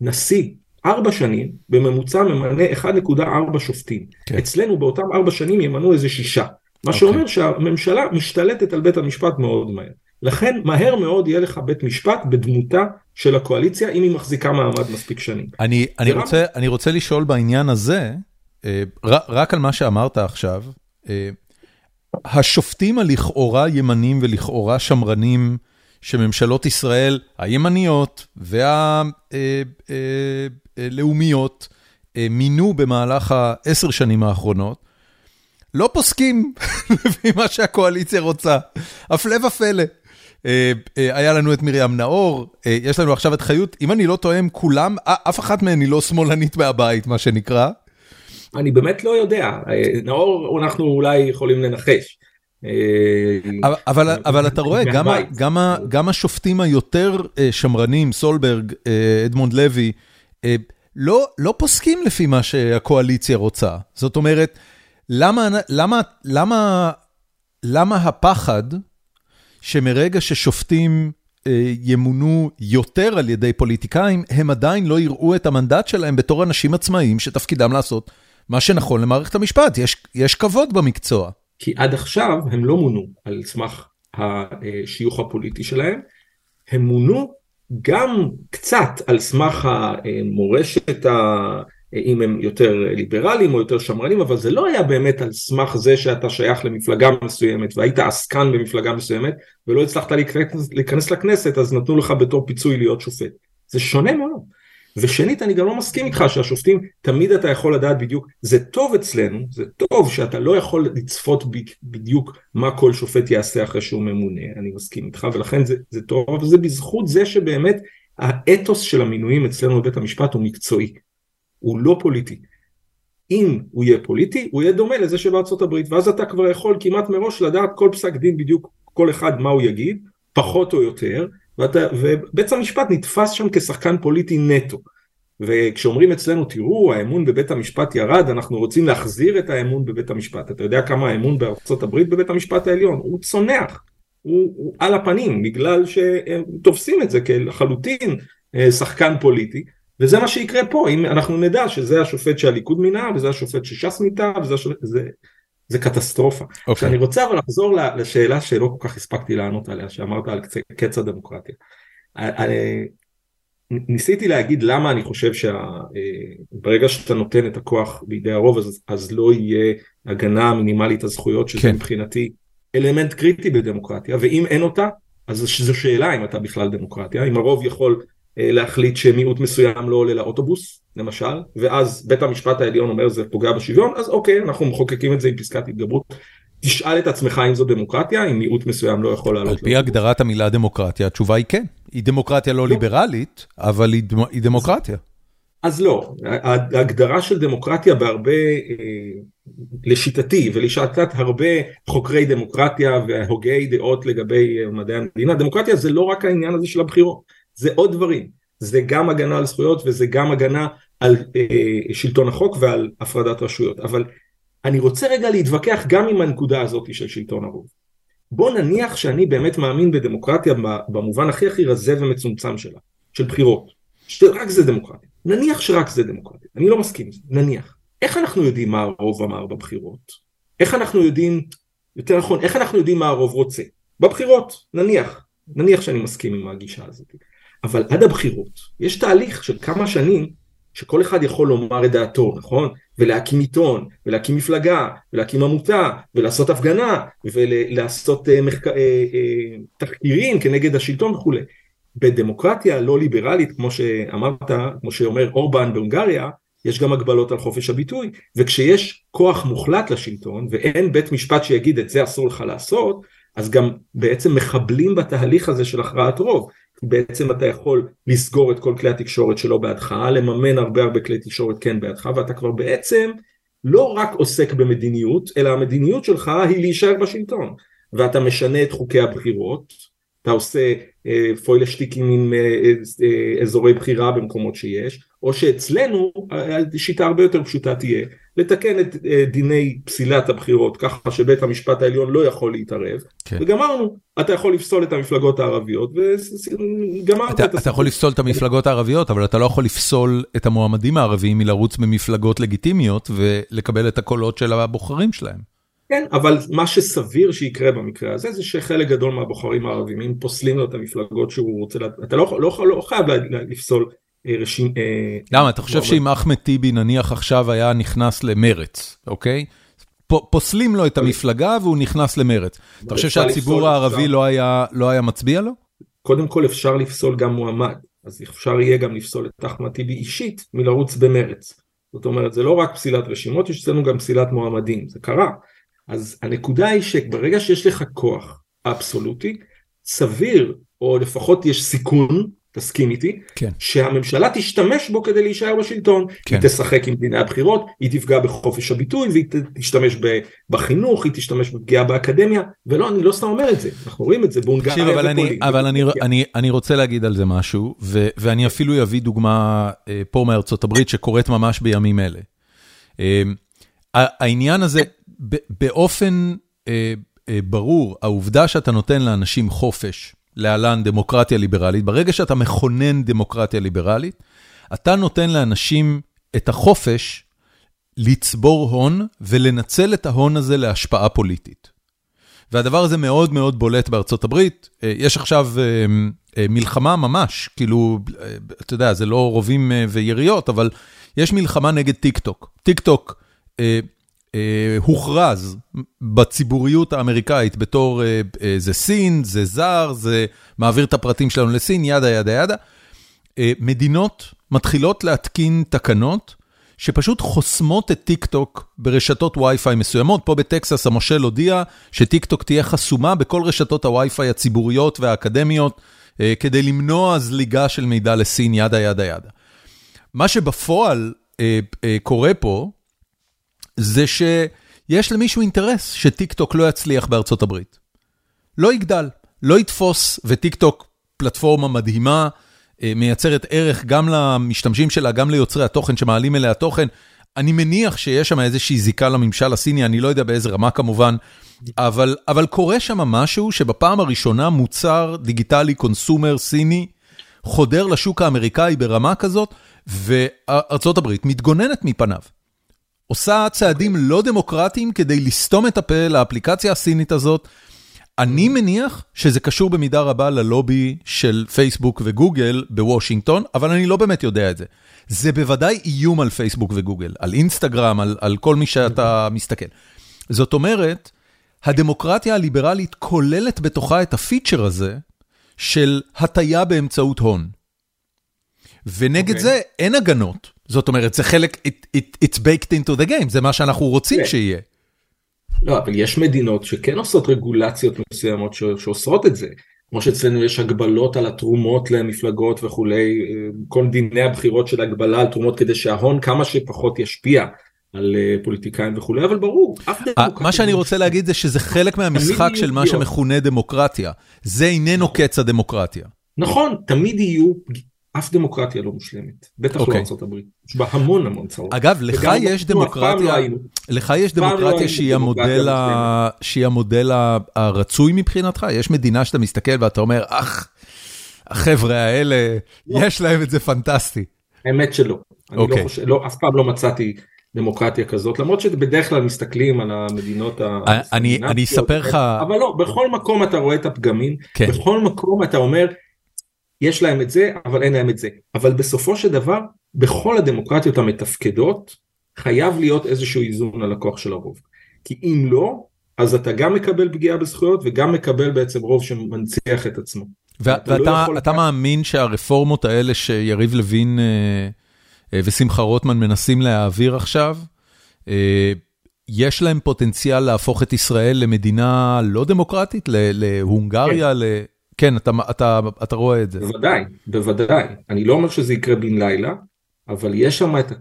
נשיא ארבע שנים בממוצע ממנה 1.4 שופטים. כן. אצלנו באותם ארבע שנים ימנו איזה שישה. מה okay. אוקיי. שאומר שהממשלה משתלטת על בית המשפט מאוד מהר. לכן מהר מאוד יהיה לך בית משפט בדמותה של הקואליציה אם היא מחזיקה מעמד מספיק שנים. אני, אני, רוצה, אני רוצה לשאול בעניין הזה, אה, רק על מה שאמרת עכשיו, אה, השופטים הלכאורה ימנים ולכאורה שמרנים שממשלות ישראל הימניות והלאומיות אה, מינו במהלך העשר שנים האחרונות, לא פוסקים לפי מה שהקואליציה רוצה, הפלא ופלא. אה, אה, היה לנו את מרים נאור, יש לנו עכשיו את חיות, אם אני לא טועה, כולם, אף אחת מהן היא לא שמאלנית מהבית, מה שנקרא. אני באמת לא יודע, נאור אנחנו אולי יכולים לנחש. אבל אבל אתה רואה, גם השופטים היותר שמרנים, סולברג, אדמונד לוי, לא לא פוסקים לפי מה שהקואליציה רוצה. זאת אומרת, למה למה למה למה הפחד שמרגע ששופטים ימונו יותר על ידי פוליטיקאים, הם עדיין לא יראו את המנדט שלהם בתור אנשים עצמאיים שתפקידם לעשות מה שנכון למערכת המשפט, יש יש כבוד במקצוע. כי עד עכשיו הם לא מונו על סמך השיוך הפוליטי שלהם, הם מונו גם קצת על סמך המורשת, אם הם יותר ליברליים או יותר שמרנים, אבל זה לא היה באמת על סמך זה שאתה שייך למפלגה מסוימת והיית עסקן במפלגה מסוימת ולא הצלחת להיכנס, להיכנס לכנסת אז נתנו לך בתור פיצוי להיות שופט. זה שונה מאוד. ושנית אני גם לא מסכים איתך שהשופטים תמיד אתה יכול לדעת בדיוק זה טוב אצלנו זה טוב שאתה לא יכול לצפות בדיוק מה כל שופט יעשה אחרי שהוא ממונה אני מסכים איתך ולכן זה, זה טוב אבל זה בזכות זה שבאמת האתוס של המינויים אצלנו בבית המשפט הוא מקצועי הוא לא פוליטי. אם הוא יהיה פוליטי הוא יהיה דומה לזה שבארצות הברית ואז אתה כבר יכול כמעט מראש לדעת כל פסק דין בדיוק כל אחד מה הוא יגיד פחות או יותר ואתה, ובית המשפט נתפס שם כשחקן פוליטי נטו. וכשאומרים אצלנו תראו האמון בבית המשפט ירד אנחנו רוצים להחזיר את האמון בבית המשפט. אתה יודע כמה האמון בארצות הברית בבית המשפט העליון? הוא צונח. הוא, הוא על הפנים בגלל שתופסים את זה כלחלוטין אה, שחקן פוליטי. וזה מה שיקרה פה. אם אנחנו נדע שזה השופט שהליכוד מינה וזה השופט שש"ס מינה וזה השופט, זה, זה קטסטרופה. Okay. אוקיי. אני רוצה אבל לחזור לשאלה שלא כל כך הספקתי לענות עליה, שאמרת על קץ הדמוקרטיה. אני, ניסיתי להגיד למה אני חושב שברגע אה, שאתה נותן את הכוח בידי הרוב אז, אז לא יהיה הגנה מינימלית הזכויות שזה כן. מבחינתי אלמנט קריטי בדמוקרטיה ואם אין אותה אז זו שאלה אם אתה בכלל דמוקרטיה אם הרוב יכול להחליט שמיעוט מסוים לא עולה לאוטובוס למשל ואז בית המשפט העליון אומר זה פוגע בשוויון אז אוקיי אנחנו מחוקקים את זה עם פסקת התגברות תשאל את עצמך אם זו דמוקרטיה, אם מיעוט מסוים לא יכול לעלות. על פי הגדרת המילה דמוקרטיה, התשובה היא כן. היא דמוקרטיה לא, לא. ליברלית, אבל היא, היא דמוקרטיה. אז לא, ההגדרה של דמוקרטיה בהרבה, אה, לשיטתי ולשעתת הרבה חוקרי דמוקרטיה והוגי דעות לגבי אה, מדעי המדינה, דמוקרטיה זה לא רק העניין הזה של הבחירות, זה עוד דברים, זה גם הגנה על זכויות וזה גם הגנה על אה, שלטון החוק ועל הפרדת רשויות, אבל אני רוצה רגע להתווכח גם עם הנקודה הזאת של שלטון הרוב. בוא נניח שאני באמת מאמין בדמוקרטיה במובן הכי הכי רזה ומצומצם שלה, של בחירות, שרק זה דמוקרטיה. נניח שרק זה דמוקרטיה, אני לא מסכים נניח. איך אנחנו יודעים מה הרוב אמר בבחירות? איך אנחנו יודעים, יותר נכון, איך אנחנו יודעים מה הרוב רוצה? בבחירות, נניח, נניח שאני מסכים עם הגישה הזאת. אבל עד הבחירות, יש תהליך של כמה שנים שכל אחד יכול לומר את דעתו, נכון? ולהקים עיתון, ולהקים מפלגה, ולהקים עמותה, ולעשות הפגנה, ולעשות uh, מחק... uh, uh, תחקירים כנגד השלטון וכולי. בדמוקרטיה לא ליברלית, כמו שאמרת, כמו שאומר אורבן בהונגריה, יש גם הגבלות על חופש הביטוי, וכשיש כוח מוחלט לשלטון, ואין בית משפט שיגיד את זה אסור לך לעשות, אז גם בעצם מחבלים בתהליך הזה של הכרעת רוב. בעצם אתה יכול לסגור את כל כלי התקשורת שלא בעדך, לממן הרבה הרבה כלי תקשורת כן בעדך, ואתה כבר בעצם לא רק עוסק במדיניות, אלא המדיניות שלך היא להישאר בשלטון. ואתה משנה את חוקי הבחירות, אתה עושה אה, פוילשטיקים עם אה, אה, אזורי בחירה במקומות שיש, או שאצלנו השיטה הרבה יותר פשוטה תהיה לתקן את דיני פסילת הבחירות ככה שבית המשפט העליון לא יכול להתערב, כן. וגמרנו, אתה יכול לפסול את המפלגות הערביות וגמרת אתה, את הסיפור. אתה יכול לפסול את המפלגות הערביות, אבל אתה לא יכול לפסול את המועמדים הערביים מלרוץ במפלגות לגיטימיות ולקבל את הקולות של הבוחרים שלהם. כן, אבל מה שסביר שיקרה במקרה הזה זה שחלק גדול מהבוחרים הערבים, אם פוסלים לו את המפלגות שהוא רוצה, אתה לא, לא, לא חייב לפסול אה. אה, למה? אתה חושב שאם אחמד טיבי נניח עכשיו היה נכנס למרץ, אוקיי? פוסלים לו את המפלגה והוא נכנס למרץ. אתה חושב שהציבור הערבי לא היה לא היה מצביע לו? קודם כל אפשר לפסול גם מועמד, אז אפשר יהיה גם לפסול את אחמד טיבי אישית מלרוץ במרץ. זאת אומרת, זה לא רק פסילת רשימות, יש אצלנו גם פסילת מועמדים, זה קרה. אז הנקודה היא שברגע שיש לך כוח אבסולוטי, סביר, או לפחות יש סיכון, תסכים איתי, כן. שהממשלה תשתמש בו כדי להישאר בשלטון. כן. היא תשחק עם דיני הבחירות, היא תפגע בחופש הביטוי, והיא תשתמש בחינוך, היא תשתמש בפגיעה באקדמיה, ולא, אני לא סתם אומר את זה, אנחנו רואים את זה בהונגריה אבל, אני, אבל אני, אני, אני רוצה להגיד על זה משהו, ו, ואני אפילו אביא דוגמה אה, פה מארצות הברית שקורית ממש בימים אלה. אה, העניין הזה, באופן אה, אה, ברור, העובדה שאתה נותן לאנשים חופש, להלן דמוקרטיה ליברלית, ברגע שאתה מכונן דמוקרטיה ליברלית, אתה נותן לאנשים את החופש לצבור הון ולנצל את ההון הזה להשפעה פוליטית. והדבר הזה מאוד מאוד בולט בארצות הברית. אה, יש עכשיו מלחמה ממש, כאילו, אתה יודע, זה לא רובים ויריות, אבל יש מלחמה נגד טיק טוק. טיק טוק אה, אה, הוכרז בציבוריות האמריקאית בתור אה, זה סין, זה זר, זה מעביר את הפרטים שלנו לסין, yada yada yada. מדינות מתחילות להתקין תקנות שפשוט חוסמות את טיק טוק ברשתות וי-פיי מסוימות. פה בטקסס המושל הודיע שטיק טוק תהיה חסומה בכל רשתות הווי-פיי הציבוריות והאקדמיות כדי למנוע זליגה של מידע לסין, yada yada yada. מה שבפועל קורה פה, זה שיש למישהו אינטרס שטיק טוק לא יצליח בארצות הברית. לא יגדל, לא יתפוס, וטיק טוק פלטפורמה מדהימה, אה, מייצרת ערך גם למשתמשים שלה, גם ליוצרי התוכן שמעלים אליה תוכן. אני מניח שיש שם איזושהי זיקה לממשל הסיני, אני לא יודע באיזה רמה כמובן, אבל, אבל קורה שם משהו שבפעם הראשונה מוצר דיגיטלי קונסומר סיני חודר לשוק האמריקאי ברמה כזאת, וארצות הברית מתגוננת מפניו. עושה צעדים לא דמוקרטיים כדי לסתום את הפה לאפליקציה הסינית הזאת. אני מניח שזה קשור במידה רבה ללובי של פייסבוק וגוגל בוושינגטון, אבל אני לא באמת יודע את זה. זה בוודאי איום על פייסבוק וגוגל, על אינסטגרם, על, על כל מי שאתה מסתכל. זאת אומרת, הדמוקרטיה הליברלית כוללת בתוכה את הפיצ'ר הזה של הטיה באמצעות הון. ונגד okay. אוקיי. זה אין הגנות. זאת אומרת, זה חלק, it, it, it's baked into the game, זה מה שאנחנו רוצים כן. שיהיה. לא, אבל יש מדינות שכן עושות רגולציות מסוימות שאוסרות את זה. כמו שאצלנו יש הגבלות על התרומות למפלגות וכולי, כל דיני הבחירות של הגבלה על תרומות כדי שההון כמה שפחות ישפיע על פוליטיקאים וכולי, אבל ברור, אף דמוקרטיה... מה שאני רוצה להגיד זה שזה חלק מהמשחק של מה שמכונה דמוקרטיה. זה איננו קץ הדמוקרטיה. נכון, תמיד יהיו אף דמוקרטיה לא מושלמת, בטח לא אוקיי. הברית, יש בה המון המון צרות. אגב, לך יש דמוקרטיה, לך יש דמוקרטיה שהיא המודל הרצוי מבחינתך? יש מדינה שאתה מסתכל ואתה אומר, אך, החבר'ה האלה, לא. יש להם את זה פנטסטי. האמת שלא. אני לא אוקיי. חושב, לא, אף פעם לא מצאתי דמוקרטיה כזאת, למרות שבדרך כלל מסתכלים על המדינות הסקנדינביות. אני אספר לך... אבל לא, בכל מקום אתה רואה את הפגמים, כן. בכל מקום אתה אומר, יש להם את זה, אבל אין להם את זה. אבל בסופו של דבר, בכל הדמוקרטיות המתפקדות, חייב להיות איזשהו איזון על הכוח של הרוב. כי אם לא, אז אתה גם מקבל פגיעה בזכויות וגם מקבל בעצם רוב שמנציח את עצמו. ואתה לא אתה מאמין שהרפורמות האלה שיריב לוין אה, אה, ושמחה רוטמן מנסים להעביר עכשיו, אה, יש להם פוטנציאל להפוך את ישראל למדינה לא דמוקרטית? להונגריה? כן. כן, אתה אתה, אתה רואה את זה. בוודאי, בוודאי. אני לא אומר שזה יקרה בן לילה, אבל יש שם את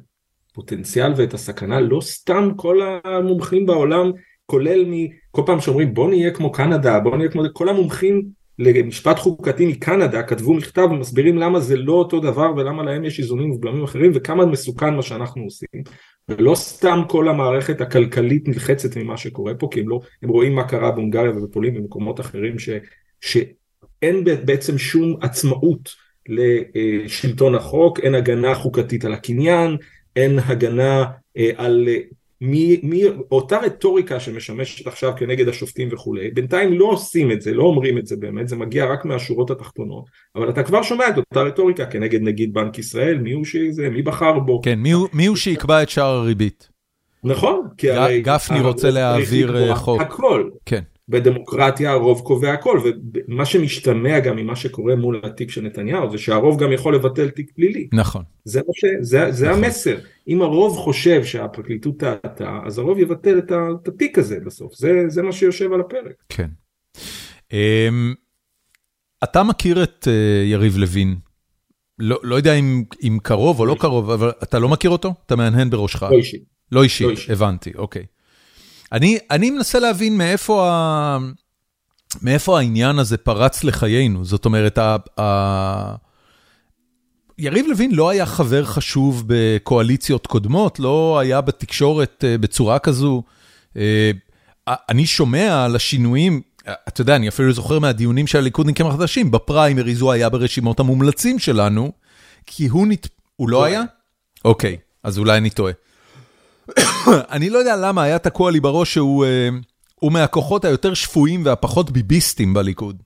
הפוטנציאל ואת הסכנה, לא סתם כל המומחים בעולם, כולל מכל פעם שאומרים בוא נהיה כמו קנדה, בוא נהיה כמו זה, כל המומחים למשפט חוקתי מקנדה כתבו מכתב ומסבירים למה זה לא אותו דבר ולמה להם יש איזונים ובלמים אחרים וכמה מסוכן מה שאנחנו עושים. ולא סתם כל המערכת הכלכלית נלחצת ממה שקורה פה כי הם לא, הם רואים מה קרה בהונגריה ובפולין ובמקומות אחרים ש, ש, אין בעצם שום עצמאות לשלטון החוק, אין הגנה חוקתית על הקניין, אין הגנה אה, על אה, מי, מי, אותה רטוריקה שמשמשת עכשיו כנגד השופטים וכולי, בינתיים לא עושים את זה, לא אומרים את זה באמת, זה מגיע רק מהשורות התחתונות, אבל אתה כבר שומע את אותה רטוריקה כנגד נגיד בנק ישראל, מי הוא שזה, מי בחר בו. כן, מי הוא, מי הוא שיקבע את שער הריבית. נכון, כי הרי... גפני רוצה להעביר אה, חוק. הכל. כן. בדמוקרטיה הרוב קובע הכל ומה שמשתמע גם ממה שקורה מול התיק של נתניהו זה שהרוב גם יכול לבטל תיק פלילי. נכון. זה, ש... זה, זה נכון. המסר. אם הרוב חושב שהפרקליטות טעתה אז הרוב יבטל את התיק הזה בסוף זה, זה מה שיושב על הפרק. כן. Um, אתה מכיר את uh, יריב לוין. לא, לא יודע אם, אם קרוב או לא, לא קרוב אבל אתה לא מכיר אותו? אתה מהנהן בראשך. לא אישית. לא אישית, לא. הבנתי, אוקיי. אני אני מנסה להבין מאיפה ה... מאיפה העניין הזה פרץ לחיינו, זאת אומרת, ה... ה... יריב לוין לא היה חבר חשוב בקואליציות קודמות, לא היה בתקשורת אה, בצורה כזו. אה, אני שומע על השינויים, אתה יודע, אני אפילו זוכר מהדיונים של הליכודניקים החדשים, בפריימריז הוא היה ברשימות המומלצים שלנו, כי הוא נת... הוא לא, לא היה? אוקיי, אז אולי אני טועה. אני לא יודע למה היה תקוע לי בראש שהוא uh, מהכוחות היותר שפויים והפחות ביביסטים בליכוד.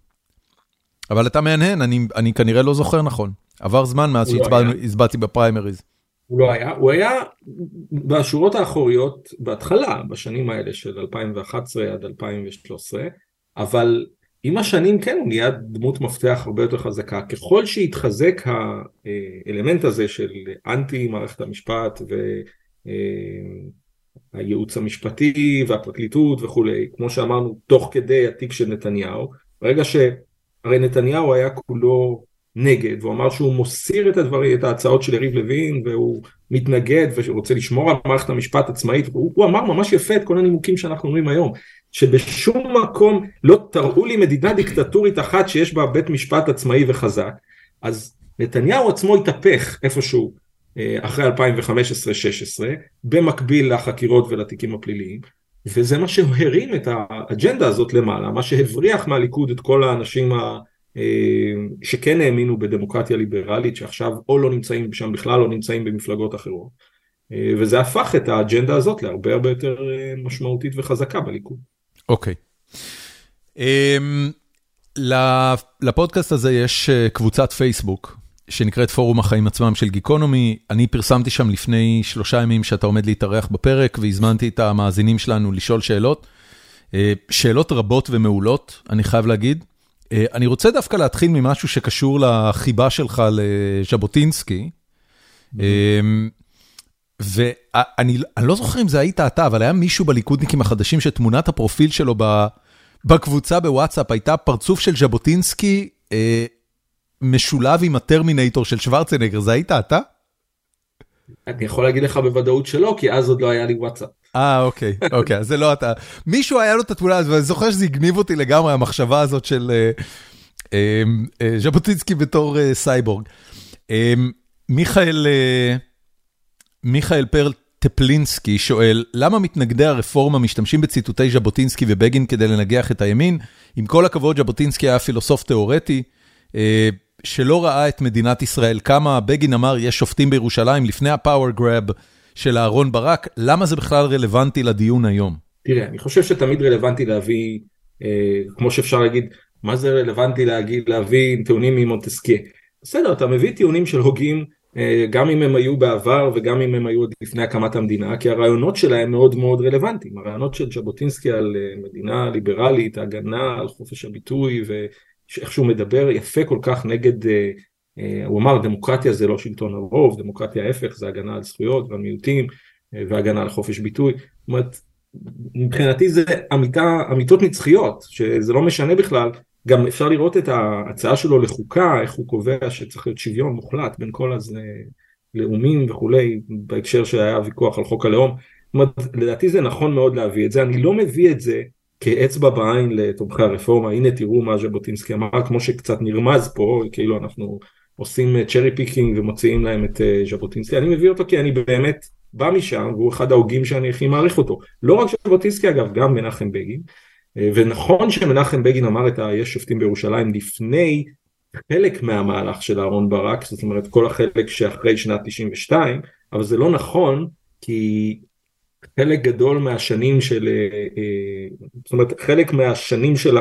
אבל אתה מהנהן, אני אני כנראה לא זוכר נכון. עבר זמן מאז שהצבעתי לא בפריימריז. הוא לא היה, הוא היה בשורות האחוריות בהתחלה, בשנים האלה של 2011 עד 2013, אבל עם השנים כן הוא נהיה דמות מפתח הרבה יותר חזקה. ככל שהתחזק האלמנט הזה של אנטי מערכת המשפט ו... אה, הייעוץ המשפטי והפרקליטות וכולי, כמו שאמרנו, תוך כדי התיק של נתניהו, ברגע שהרי נתניהו היה כולו נגד, והוא אמר שהוא מוסיר את הדברים, את ההצעות של יריב לוין, והוא מתנגד ורוצה לשמור על מערכת המשפט עצמאית, הוא, הוא אמר ממש יפה את כל הנימוקים שאנחנו אומרים היום, שבשום מקום לא תראו לי מדינה דיקטטורית אחת שיש בה בית משפט עצמאי וחזק, אז נתניהו עצמו התהפך איפשהו אחרי 2015-2016, במקביל לחקירות ולתיקים הפליליים, וזה מה שהרים את האג'נדה הזאת למעלה, מה שהבריח מהליכוד את כל האנשים ה... אה, שכן האמינו בדמוקרטיה ליברלית, שעכשיו או לא נמצאים שם בכלל או נמצאים במפלגות אחרות. אה, וזה הפך את האג'נדה הזאת להרבה הרבה יותר משמעותית וחזקה בליכוד. אוקיי. Okay. Um, לפודקאסט הזה יש קבוצת פייסבוק שנקראת פורום החיים עצמם של גיקונומי. אני פרסמתי שם לפני שלושה ימים שאתה עומד להתארח בפרק, והזמנתי את המאזינים שלנו לשאול שאלות. אה, שאלות רבות ומעולות, אני חייב להגיד. אה, אני רוצה דווקא להתחיל ממשהו שקשור לחיבה שלך לז'בוטינסקי. אה, ואני לא זוכר אם זה היית אתה, אבל היה מישהו בליכודניקים החדשים שתמונת הפרופיל שלו בקבוצה בוואטסאפ הייתה פרצוף של ז'בוטינסקי אה, משולב עם הטרמינטור של שוורצנגר, זה היית אתה? אני יכול להגיד לך בוודאות שלא, כי אז עוד לא היה לי וואטסאפ. אה, אוקיי, אוקיי, אז זה לא אתה. מישהו היה לו את התמונה הזאת, ואני זוכר שזה הגניב אותי לגמרי, המחשבה הזאת של אה, אה, אה, ז'בוטינסקי בתור סייבורג. מיכאל, מיכאל פרל טפלינסקי שואל, למה מתנגדי הרפורמה משתמשים בציטוטי ז'בוטינסקי ובגין כדי לנגח את הימין? עם כל הכבוד, ז'בוטינסקי היה פילוסוף תיאורטי. שלא ראה את מדינת ישראל קמה, בגין אמר, יש שופטים בירושלים לפני ה power grab של אהרון ברק, למה זה בכלל רלוונטי לדיון היום? תראה, אני חושב שתמיד רלוונטי להביא, אה, כמו שאפשר להגיד, מה זה רלוונטי להגיד, להביא טיעונים ממונטסקיה. בסדר, אתה מביא טיעונים של הוגים, אה, גם אם הם היו בעבר וגם אם הם היו עוד לפני הקמת המדינה, כי הרעיונות שלהם מאוד מאוד רלוונטיים. הרעיונות של ז'בוטינסקי על אה, מדינה ליברלית, הגנה על חופש הביטוי ו... שאיך שהוא מדבר יפה כל כך נגד, אה, אה, הוא אמר דמוקרטיה זה לא שלטון הרוב, דמוקרטיה ההפך זה הגנה על זכויות ועל מיעוטים אה, והגנה על חופש ביטוי. זאת אומרת, מבחינתי זה אמיתה, אמיתות נצחיות, שזה לא משנה בכלל, גם אפשר לראות את ההצעה שלו לחוקה, איך הוא קובע שצריך להיות שוויון מוחלט בין כל הלאומים וכולי, בהקשר שהיה ויכוח על חוק הלאום. זאת אומרת, לדעתי זה נכון מאוד להביא את זה, אני לא מביא את זה כאצבע בעין לתומכי הרפורמה, הנה תראו מה ז'בוטינסקי אמר, כמו שקצת נרמז פה, כאילו אנחנו עושים cherry picking ומוציאים להם את אה, ז'בוטינסקי, אני מביא אותו כי אני באמת בא משם, והוא אחד ההוגים שאני הכי מעריך אותו. לא רק ז'בוטינסקי אגב, גם מנחם בגין, אה, ונכון שמנחם בגין אמר את ה-יש שופטים בירושלים לפני חלק מהמהלך של אהרן ברק, זאת אומרת כל החלק שאחרי שנת 92, אבל זה לא נכון, כי חלק גדול מהשנים של, אה, אה, זאת אומרת חלק מהשנים של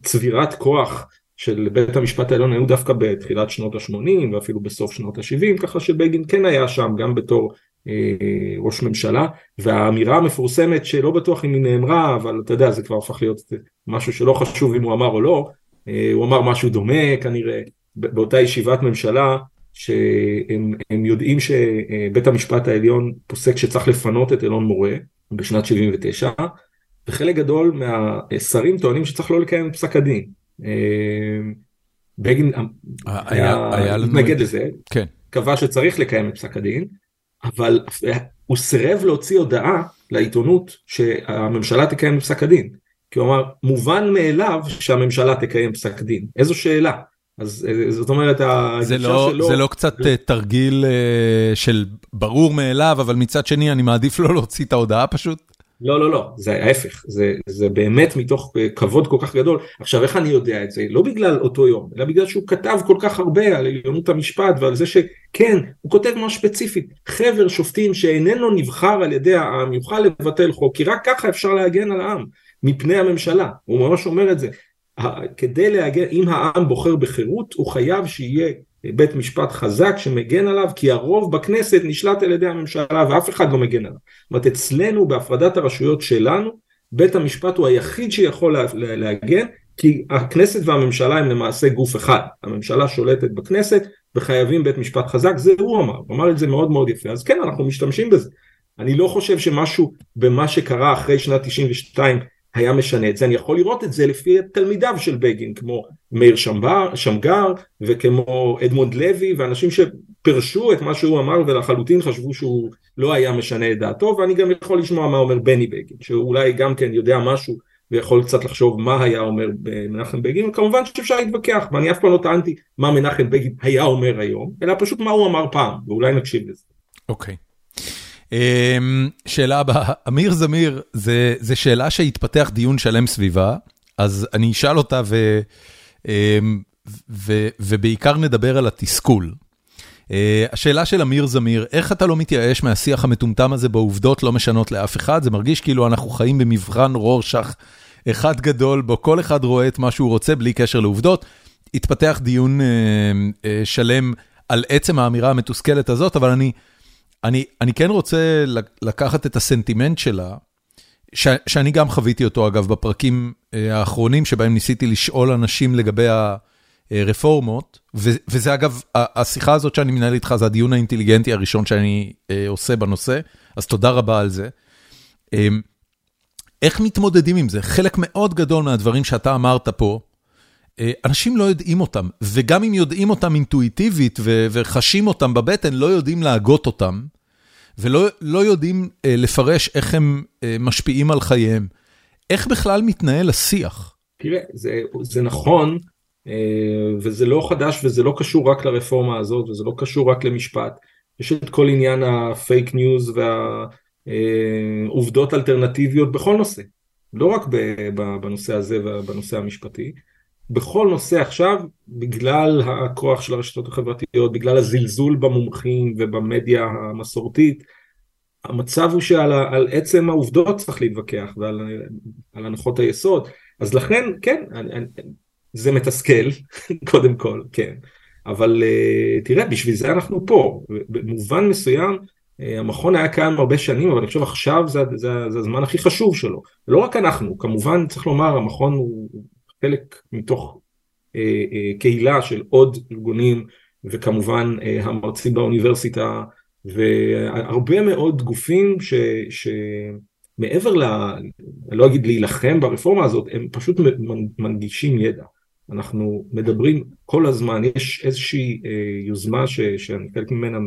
הצבירת כוח של בית המשפט העליון היו דווקא בתחילת שנות ה-80 ואפילו בסוף שנות ה-70 ככה שבגין כן היה שם גם בתור אה, ראש ממשלה. והאמירה המפורסמת שלא בטוח אם היא נאמרה אבל אתה יודע זה כבר הפך להיות משהו שלא חשוב אם הוא אמר או לא הוא אמר משהו דומה כנראה באותה ישיבת ממשלה שהם יודעים שבית המשפט העליון פוסק שצריך לפנות את אלון מורה בשנת 79 וחלק גדול מהשרים טוענים שצריך לא לקיים את פסק הדין. בגין היה מתנגד לזה, כן. קבע שצריך לקיים את פסק הדין, אבל הוא סירב להוציא הודעה לעיתונות שהממשלה תקיים את פסק הדין. כי הוא אמר, מובן מאליו שהממשלה תקיים פסק דין. איזו שאלה. אז אה, זאת אומרת, הגישה לא, שלו... זה לא קצת זה... אה, תרגיל uh, של ברור מאליו, אבל מצד שני אני מעדיף לא להוציא את ההודעה פשוט? לא, לא, לא, זה ההפך, זה, זה באמת מתוך כבוד כל כך גדול. עכשיו, איך אני יודע את זה? לא בגלל אותו יום, אלא בגלל שהוא כתב כל כך הרבה על עליונות המשפט ועל זה שכן, הוא כותב ממש ספציפית, חבר שופטים שאיננו נבחר על ידי העם יוכל לבטל חוק, כי רק ככה אפשר להגן על העם מפני הממשלה, הוא ממש אומר את זה. כדי להגן, אם העם בוחר בחירות, הוא חייב שיהיה בית משפט חזק שמגן עליו, כי הרוב בכנסת נשלט על ידי הממשלה ואף אחד לא מגן עליו. זאת אומרת, אצלנו בהפרדת הרשויות שלנו, בית המשפט הוא היחיד שיכול להגן, כי הכנסת והממשלה הם למעשה גוף אחד. הממשלה שולטת בכנסת וחייבים בית משפט חזק, זה הוא אמר, הוא אמר את זה מאוד מאוד יפה. אז כן, אנחנו משתמשים בזה. אני לא חושב שמשהו במה שקרה אחרי שנת 92 היה משנה את זה, אני יכול לראות את זה לפי תלמידיו של בגין, כמו מאיר שמבר, שמגר וכמו אדמונד לוי, ואנשים שפרשו את מה שהוא אמר ולחלוטין חשבו שהוא לא היה משנה את דעתו, ואני גם יכול לשמוע מה אומר בני בגין, שאולי גם כן יודע משהו ויכול קצת לחשוב מה היה אומר מנחם בגין, וכמובן שאפשר להתווכח, ואני אף פעם לא טענתי מה מנחם בגין היה אומר היום, אלא פשוט מה הוא אמר פעם, ואולי נקשיב לזה. אוקיי. Okay. אמ, שאלה הבאה, אמיר זמיר, זה שאלה שהתפתח דיון שלם סביבה, אז אני אשאל אותה ו, אמ, ו, ובעיקר נדבר על התסכול. אה, השאלה של אמיר זמיר, איך אתה לא מתייאש מהשיח המטומטם הזה בעובדות לא משנות לאף אחד? זה מרגיש כאילו אנחנו חיים במבחן רורשך אחד גדול, בו כל אחד רואה את מה שהוא רוצה בלי קשר לעובדות. התפתח דיון אה, אה, שלם על עצם האמירה המתוסכלת הזאת, אבל אני... אני כן רוצה לקחת את הסנטימנט שלה, שאני גם חוויתי אותו אגב בפרקים אה, האחרונים שבהם ניסיתי לשאול אנשים לגבי הרפורמות, וזה אגב, השיחה הזאת שאני מנהל איתך זה הדיון האינטליגנטי הראשון שאני עושה בנושא, אז תודה רבה על זה. איך מתמודדים עם זה? חלק מאוד גדול מהדברים שאתה אמרת פה, אנשים לא יודעים אותם, וגם אם יודעים אותם אינטואיטיבית וחשים אותם בבטן, לא יודעים להגות אותם, ולא יודעים לפרש איך הם משפיעים על חייהם. איך בכלל מתנהל השיח? תראה, זה, זה נכון, וזה לא חדש וזה לא קשור רק לרפורמה הזאת, וזה לא קשור רק למשפט. יש את כל עניין הפייק ניוז והעובדות אלטרנטיביות בכל נושא, לא רק בנושא הזה ובנושא המשפטי. בכל נושא עכשיו, בגלל הכוח של הרשתות החברתיות, בגלל הזלזול במומחים ובמדיה המסורתית, המצב הוא שעל על עצם העובדות צריך להתווכח ועל על הנחות היסוד, אז לכן, כן, זה מתסכל, קודם כל, כן, אבל תראה, בשביל זה אנחנו פה, במובן מסוים, המכון היה קיים הרבה שנים, אבל אני חושב עכשיו זה, זה, זה הזמן הכי חשוב שלו, לא רק אנחנו, כמובן צריך לומר, המכון הוא חלק מתוך אה, אה, קהילה של עוד ארגונים וכמובן אה, המרצים באוניברסיטה והרבה מאוד גופים ש, שמעבר ל... אני לא אגיד להילחם ברפורמה הזאת, הם פשוט מנגישים ידע. אנחנו מדברים כל הזמן, יש איזושהי אה, יוזמה ש, שאני חלק ממנה,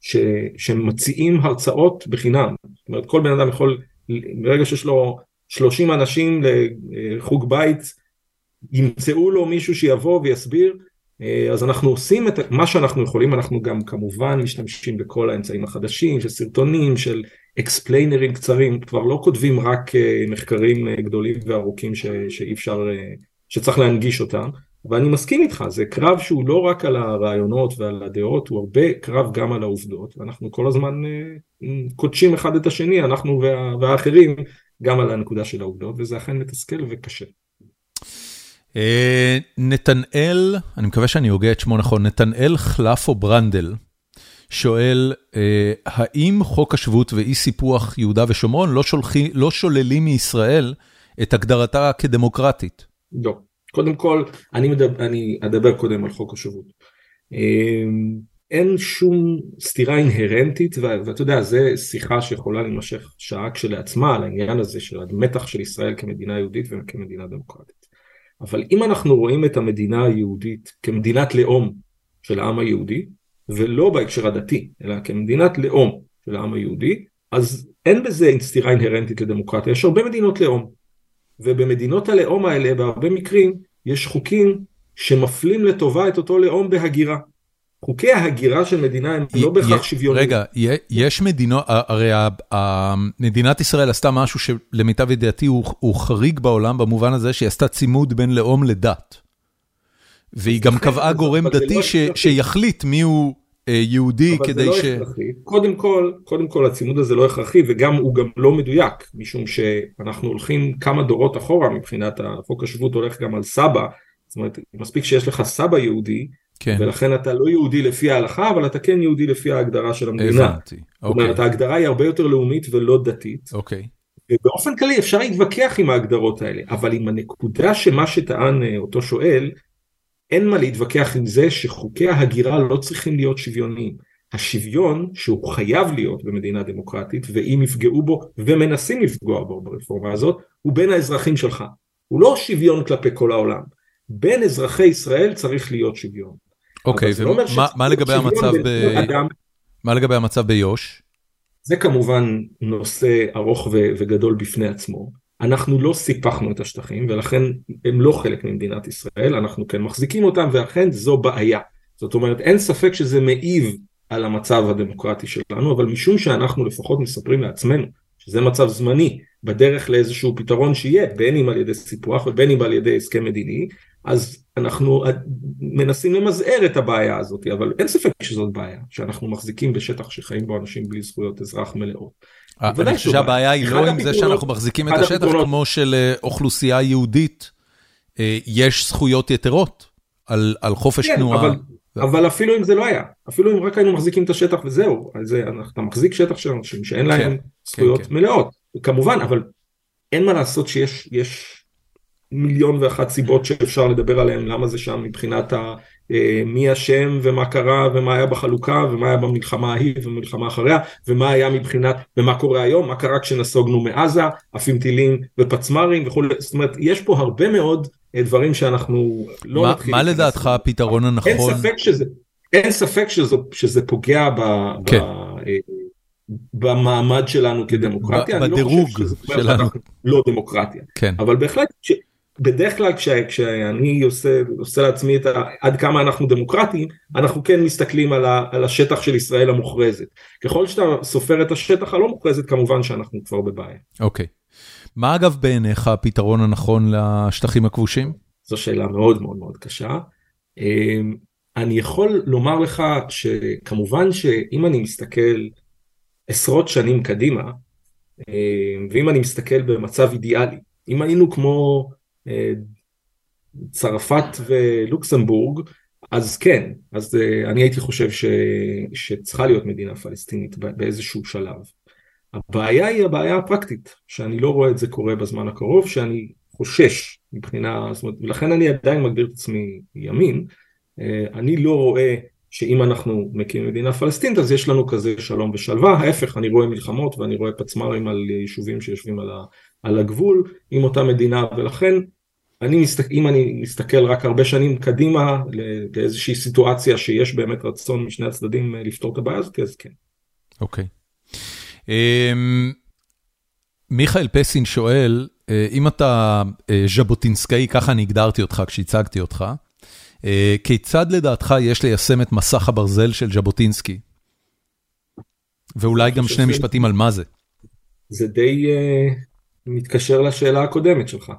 ש, שמציעים הרצאות בחינם. זאת אומרת, כל בן אדם יכול, ברגע שיש לו 30 אנשים לחוג בית, ימצאו לו מישהו שיבוא ויסביר, אה, אז אנחנו עושים את מה שאנחנו יכולים, אנחנו גם כמובן משתמשים בכל האמצעים החדשים, של סרטונים, של אקספליינרים קצרים, כבר לא כותבים רק אה, מחקרים אה, גדולים וארוכים ש, שאי אפשר, שצריך להנגיש אותם, ואני מסכים איתך, זה קרב שהוא לא רק על הרעיונות ועל הדעות, הוא הרבה קרב גם על העובדות, ואנחנו כל הזמן קודשים אחד את השני, אנחנו וה, והאחרים, גם על הנקודה של העובדות, וזה אכן מתסכל וקשה. נתנאל, אני מקווה שאני הוגה את שמו נכון, נתנאל חלפו ברנדל, שואל, האם חוק השבות ואי סיפוח יהודה ושומרון לא, שולחי, לא שוללים מישראל את הגדרתה כדמוקרטית? לא. קודם כל, אני, מדבר, אני אדבר קודם על חוק השבות. אין שום סתירה אינהרנטית, ואתה יודע, זו שיחה שיכולה להימשך שעה כשלעצמה על העניין הזה של המתח של ישראל כמדינה יהודית וכמדינה דמוקרטית. אבל אם אנחנו רואים את המדינה היהודית כמדינת לאום של העם היהודי, ולא בהקשר הדתי, אלא כמדינת לאום של העם היהודי, אז אין בזה סתירה אינהרנטית לדמוקרטיה, יש הרבה מדינות לאום. ובמדינות הלאום האלה, בהרבה מקרים, יש חוקים שמפלים לטובה את אותו לאום בהגירה. חוקי ההגירה של מדינה הם לא בהכרח שוויוניים. רגע, יש מדינות, הרי מדינת ישראל עשתה משהו שלמיטב ידיעתי הוא חריג בעולם במובן הזה שהיא עשתה צימוד בין לאום לדת. והיא גם קבעה גורם דתי לא שיחליט מי הוא יהודי כדי ש... קודם כל, קודם כל הצימוד הזה לא הכרחי וגם הוא גם לא מדויק, משום שאנחנו הולכים כמה דורות אחורה מבחינת החוק השבות הולך גם על סבא, זאת אומרת מספיק שיש לך סבא יהודי, כן. ולכן אתה לא יהודי לפי ההלכה, אבל אתה כן יהודי לפי ההגדרה של המדינה. הבנתי, אוקיי. זאת אומרת, אוקיי. ההגדרה היא הרבה יותר לאומית ולא דתית. אוקיי. ובאופן כללי אפשר להתווכח עם ההגדרות האלה, אבל עם הנקודה שמה שטען אה, אותו שואל, אין מה להתווכח עם זה שחוקי ההגירה לא צריכים להיות שוויוניים. השוויון שהוא חייב להיות במדינה דמוקרטית, ואם יפגעו בו ומנסים לפגוע בו ברפורמה הזאת, הוא בין האזרחים שלך. הוא לא שוויון כלפי כל העולם. בין אזרחי ישראל צריך להיות שוויון. אוקיי, ומה לגבי המצב ב... מה לגבי המצב ביו"ש? זה כמובן נושא ארוך וגדול בפני עצמו. אנחנו לא סיפחנו את השטחים ולכן הם לא חלק ממדינת ישראל, אנחנו כן מחזיקים אותם ואכן זו בעיה. זאת אומרת אין ספק שזה מעיב על המצב הדמוקרטי שלנו, אבל משום שאנחנו לפחות מספרים לעצמנו שזה מצב זמני בדרך לאיזשהו פתרון שיהיה, בין אם על ידי סיפוח ובין אם על ידי הסכם מדיני, אז אנחנו מנסים למזער את הבעיה הזאת, אבל אין ספק שזאת בעיה, שאנחנו מחזיקים בשטח שחיים בו אנשים בלי זכויות אזרח מלאות. אה, אני חושב שהבעיה היא לא עם זה שאנחנו מחזיקים את השטח, כמו שלאוכלוסייה יהודית אה, יש זכויות יתרות על חופש כן, תנועה. אבל אפילו אם זה לא היה, אפילו אם רק היינו מחזיקים את השטח וזהו, אתה מחזיק שטח של אנשים שאין להם כן, זכויות כן, מלאות, כמובן, אבל אין מה לעשות שיש מיליון ואחת סיבות שאפשר לדבר עליהן, למה זה שם מבחינת ה... אה, מי אשם ומה קרה ומה היה בחלוקה ומה היה במלחמה ההיא ובמלחמה אחריה ומה היה מבחינת ומה קורה היום מה קרה כשנסוגנו מעזה עפים טילים ופצמ"רים וכולי. זאת אומרת יש פה הרבה מאוד אה, דברים שאנחנו לא מה, נתחיל מה לדעתך הפתרון הנכון? אין ספק שזה אין ספק שזה, שזה פוגע ב, כן. ב, במעמד שלנו כדמוקרטיה, בדירוג לא שלנו, לא דמוקרטיה, כן. אבל בהחלט בדרך כלל כש, כשאני עושה, עושה לעצמי את ה, עד כמה אנחנו דמוקרטיים, אנחנו כן מסתכלים על, ה, על השטח של ישראל המוכרזת. ככל שאתה סופר את השטח הלא מוכרזת, כמובן שאנחנו כבר בבעיה. אוקיי. מה אגב בעיניך הפתרון הנכון לשטחים הכבושים? זו שאלה מאוד מאוד מאוד קשה. אמ, אני יכול לומר לך שכמובן שאם אני מסתכל עשרות שנים קדימה, אמ, ואם אני מסתכל במצב אידיאלי, אם היינו כמו צרפת ולוקסמבורג, אז כן, אז אה, אני הייתי חושב ש, שצריכה להיות מדינה פלסטינית באיזשהו שלב. הבעיה היא הבעיה הפרקטית, שאני לא רואה את זה קורה בזמן הקרוב, שאני חושש מבחינה, זאת אומרת, ולכן אני עדיין מגדיר את עצמי ימין, אה, אני לא רואה שאם אנחנו מקימים מדינה פלסטינית אז יש לנו כזה שלום ושלווה, ההפך אני רואה מלחמות ואני רואה פצמ"רים על יישובים שיושבים על, על הגבול עם אותה מדינה ולכן אני מסתכל, אם אני מסתכל רק הרבה שנים קדימה לאיזושהי סיטואציה שיש באמת רצון משני הצדדים אה, לפתור את הבעיה הזאת, אז כן. אוקיי. Okay. אמ, um, מיכאל פסין שואל, אה, אם אתה אה, ז'בוטינסקאי, ככה אני הגדרתי אותך כשהצגתי אותך, כיצד לדעתך יש ליישם את מסך הברזל של ז'בוטינסקי? ואולי גם שני משפטים על מה זה. זה די uh, מתקשר לשאלה הקודמת שלך.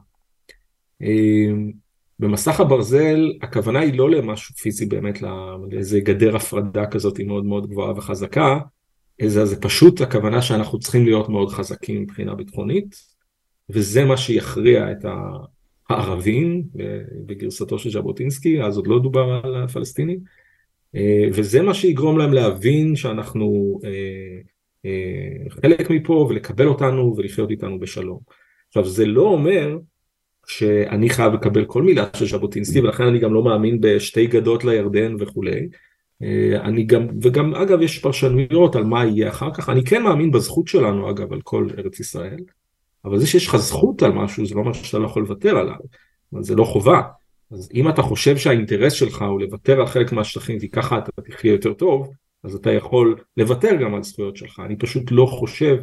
אמ, במסך הברזל הכוונה היא לא למשהו פיזי באמת, לאיזה גדר הפרדה כזאת מאוד מאוד גבוהה וחזקה, אלא זה פשוט הכוונה שאנחנו צריכים להיות מאוד חזקים מבחינה ביטחונית, וזה מה שיכריע את הערבים בגרסתו של ז'בוטינסקי, אז עוד לא דובר על הפלסטינים, אה, וזה מה שיגרום להם להבין שאנחנו אה, חלק מפה ולקבל אותנו ולחיות איתנו בשלום. עכשיו זה לא אומר שאני חייב לקבל כל מילה של ז'בוטינסקי ולכן אני גם לא מאמין בשתי גדות לירדן וכולי. אה, אני גם, וגם אגב יש פרשנויות על מה יהיה אחר כך, אני כן מאמין בזכות שלנו אגב על כל ארץ ישראל, אבל זה שיש לך זכות על משהו זה לא משהו שאתה לא יכול לוותר עליו, זה לא חובה. אז אם אתה חושב שהאינטרס שלך הוא לוותר על חלק מהשטחים כי ככה אתה תחיה יותר טוב, אז אתה יכול לוותר גם על זכויות שלך. אני פשוט לא חושב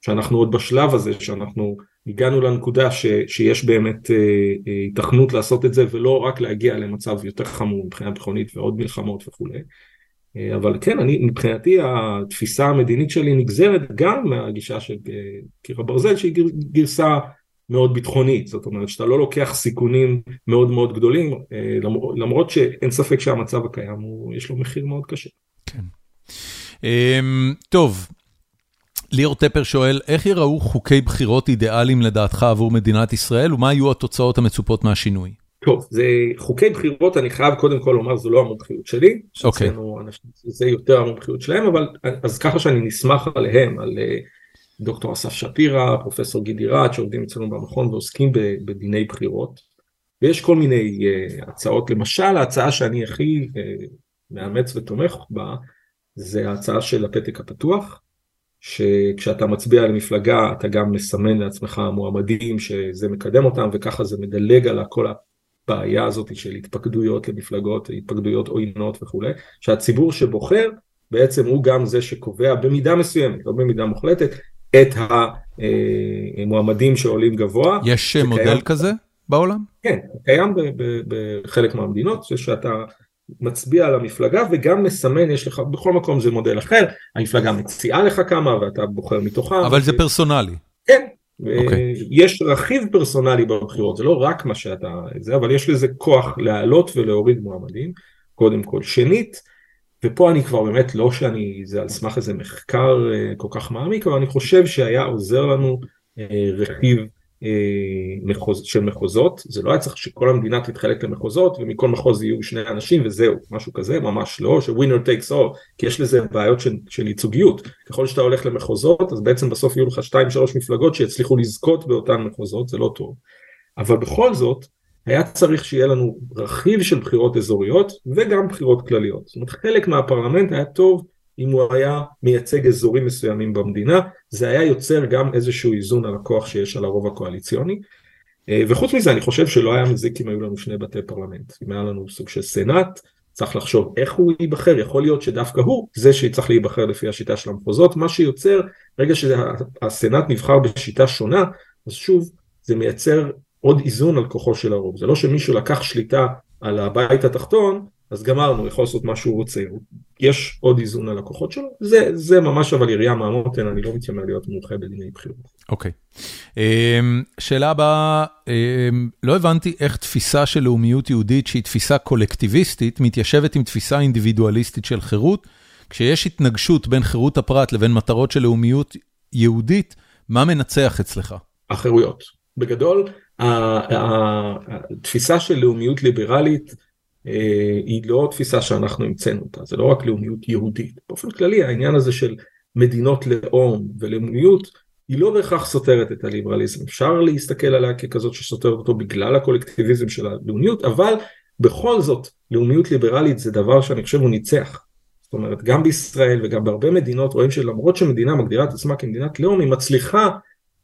שאנחנו עוד בשלב הזה שאנחנו הגענו לנקודה ש, שיש באמת אה, אה, התכנות לעשות את זה ולא רק להגיע למצב יותר חמור מבחינה ביטחונית ועוד מלחמות וכולי. אה, אבל כן, אני, מבחינתי התפיסה המדינית שלי נגזרת גם מהגישה של אה, קיר הברזל שהיא גר, גרסה מאוד ביטחונית, זאת אומרת שאתה לא לוקח סיכונים מאוד מאוד גדולים, אה, למרות, למרות שאין ספק שהמצב הקיים הוא, יש לו מחיר מאוד קשה. כן. Um, טוב, ליאור טפר שואל, איך יראו חוקי בחירות אידיאליים לדעתך עבור מדינת ישראל, ומה יהיו התוצאות המצופות מהשינוי? טוב, זה חוקי בחירות, אני חייב קודם כל לומר, זו לא המומחיות שלי. אוקיי. Okay. זה יותר המומחיות שלהם, אבל אז ככה שאני נסמך עליהם, על אה, דוקטור אסף שפירא, פרופסור גידי רהט, שעובדים אצלנו במכון ועוסקים בדיני בחירות. ויש כל מיני uh, הצעות, למשל ההצעה שאני הכי uh, מאמץ ותומך בה, זה ההצעה של הפתק הפתוח. שכשאתה מצביע על מפלגה אתה גם מסמן לעצמך מועמדים שזה מקדם אותם וככה זה מדלג על כל הבעיה הזאת של התפקדויות למפלגות, התפקדויות עוינות וכולי, שהציבור שבוחר בעצם הוא גם זה שקובע במידה מסוימת, לא במידה מוחלטת, את המועמדים שעולים גבוה. יש מודל קיים... כזה בעולם? כן, קיים בחלק מהמדינות, שאתה מצביע על המפלגה וגם מסמן יש לך בכל מקום זה מודל אחר המפלגה מציעה לך כמה ואתה בוחר מתוכה. אבל זה פרסונלי. כן. Okay. אוקיי. יש רכיב פרסונלי בבחירות זה לא רק מה שאתה זה אבל יש לזה כוח להעלות ולהוריד מועמדים קודם כל שנית ופה אני כבר באמת לא שאני זה על סמך איזה מחקר אה, כל כך מעמיק אבל אני חושב שהיה עוזר לנו אה, רכיב מחוז, של מחוזות, זה לא היה צריך שכל המדינה תתחלק למחוזות ומכל מחוז יהיו שני אנשים וזהו, משהו כזה, ממש לא, שווינר טייקס all, כי יש לזה בעיות של, של ייצוגיות, ככל שאתה הולך למחוזות אז בעצם בסוף יהיו לך 2-3 מפלגות שיצליחו לזכות באותן מחוזות, זה לא טוב. אבל בכל זאת היה צריך שיהיה לנו רכיב של בחירות אזוריות וגם בחירות כלליות. זאת אומרת חלק מהפרלמנט היה טוב אם הוא היה מייצג אזורים מסוימים במדינה, זה היה יוצר גם איזשהו איזון על הכוח שיש על הרוב הקואליציוני. אה, וחוץ מזה אני חושב שלא היה מזיק אם היו לנו שני בתי פרלמנט, אם היה לנו סוג של סנאט, צריך לחשוב איך הוא ייבחר, יכול להיות שדווקא הוא זה שצריך להיבחר לפי השיטה של המחוזות, מה שיוצר, רגע שהסנאט נבחר בשיטה שונה, אז שוב זה מייצר עוד איזון על כוחו של הרוב, זה לא שמישהו לקח שליטה על הבית התחתון, אז גמרנו, יכול לעשות מה שהוא רוצה, יש עוד איזון על הכוחות שלו, זה, זה ממש אבל ירייה מהמותן, אני לא מתיימר להיות מומחה בדיני בחירות. אוקיי. Okay. אמ, שאלה הבאה, um, לא הבנתי איך תפיסה של לאומיות יהודית שהיא תפיסה קולקטיביסטית, מתיישבת עם תפיסה אינדיבידואליסטית של חירות, כשיש התנגשות בין חירות הפרט לבין מטרות של לאומיות יהודית, מה מנצח אצלך? החירויות. בגדול, התפיסה של לאומיות ליברלית, היא לא תפיסה שאנחנו המצאנו אותה, זה לא רק לאומיות יהודית. באופן כללי העניין הזה של מדינות לאום ולאומיות היא לא בהכרח סותרת את הליברליזם. אפשר להסתכל עליה ככזאת שסותרת אותו בגלל הקולקטיביזם של הלאומיות, אבל בכל זאת לאומיות ליברלית זה דבר שאני חושב הוא ניצח. זאת אומרת גם בישראל וגם בהרבה מדינות רואים שלמרות שמדינה מגדירה את עצמה כמדינת לאום היא מצליחה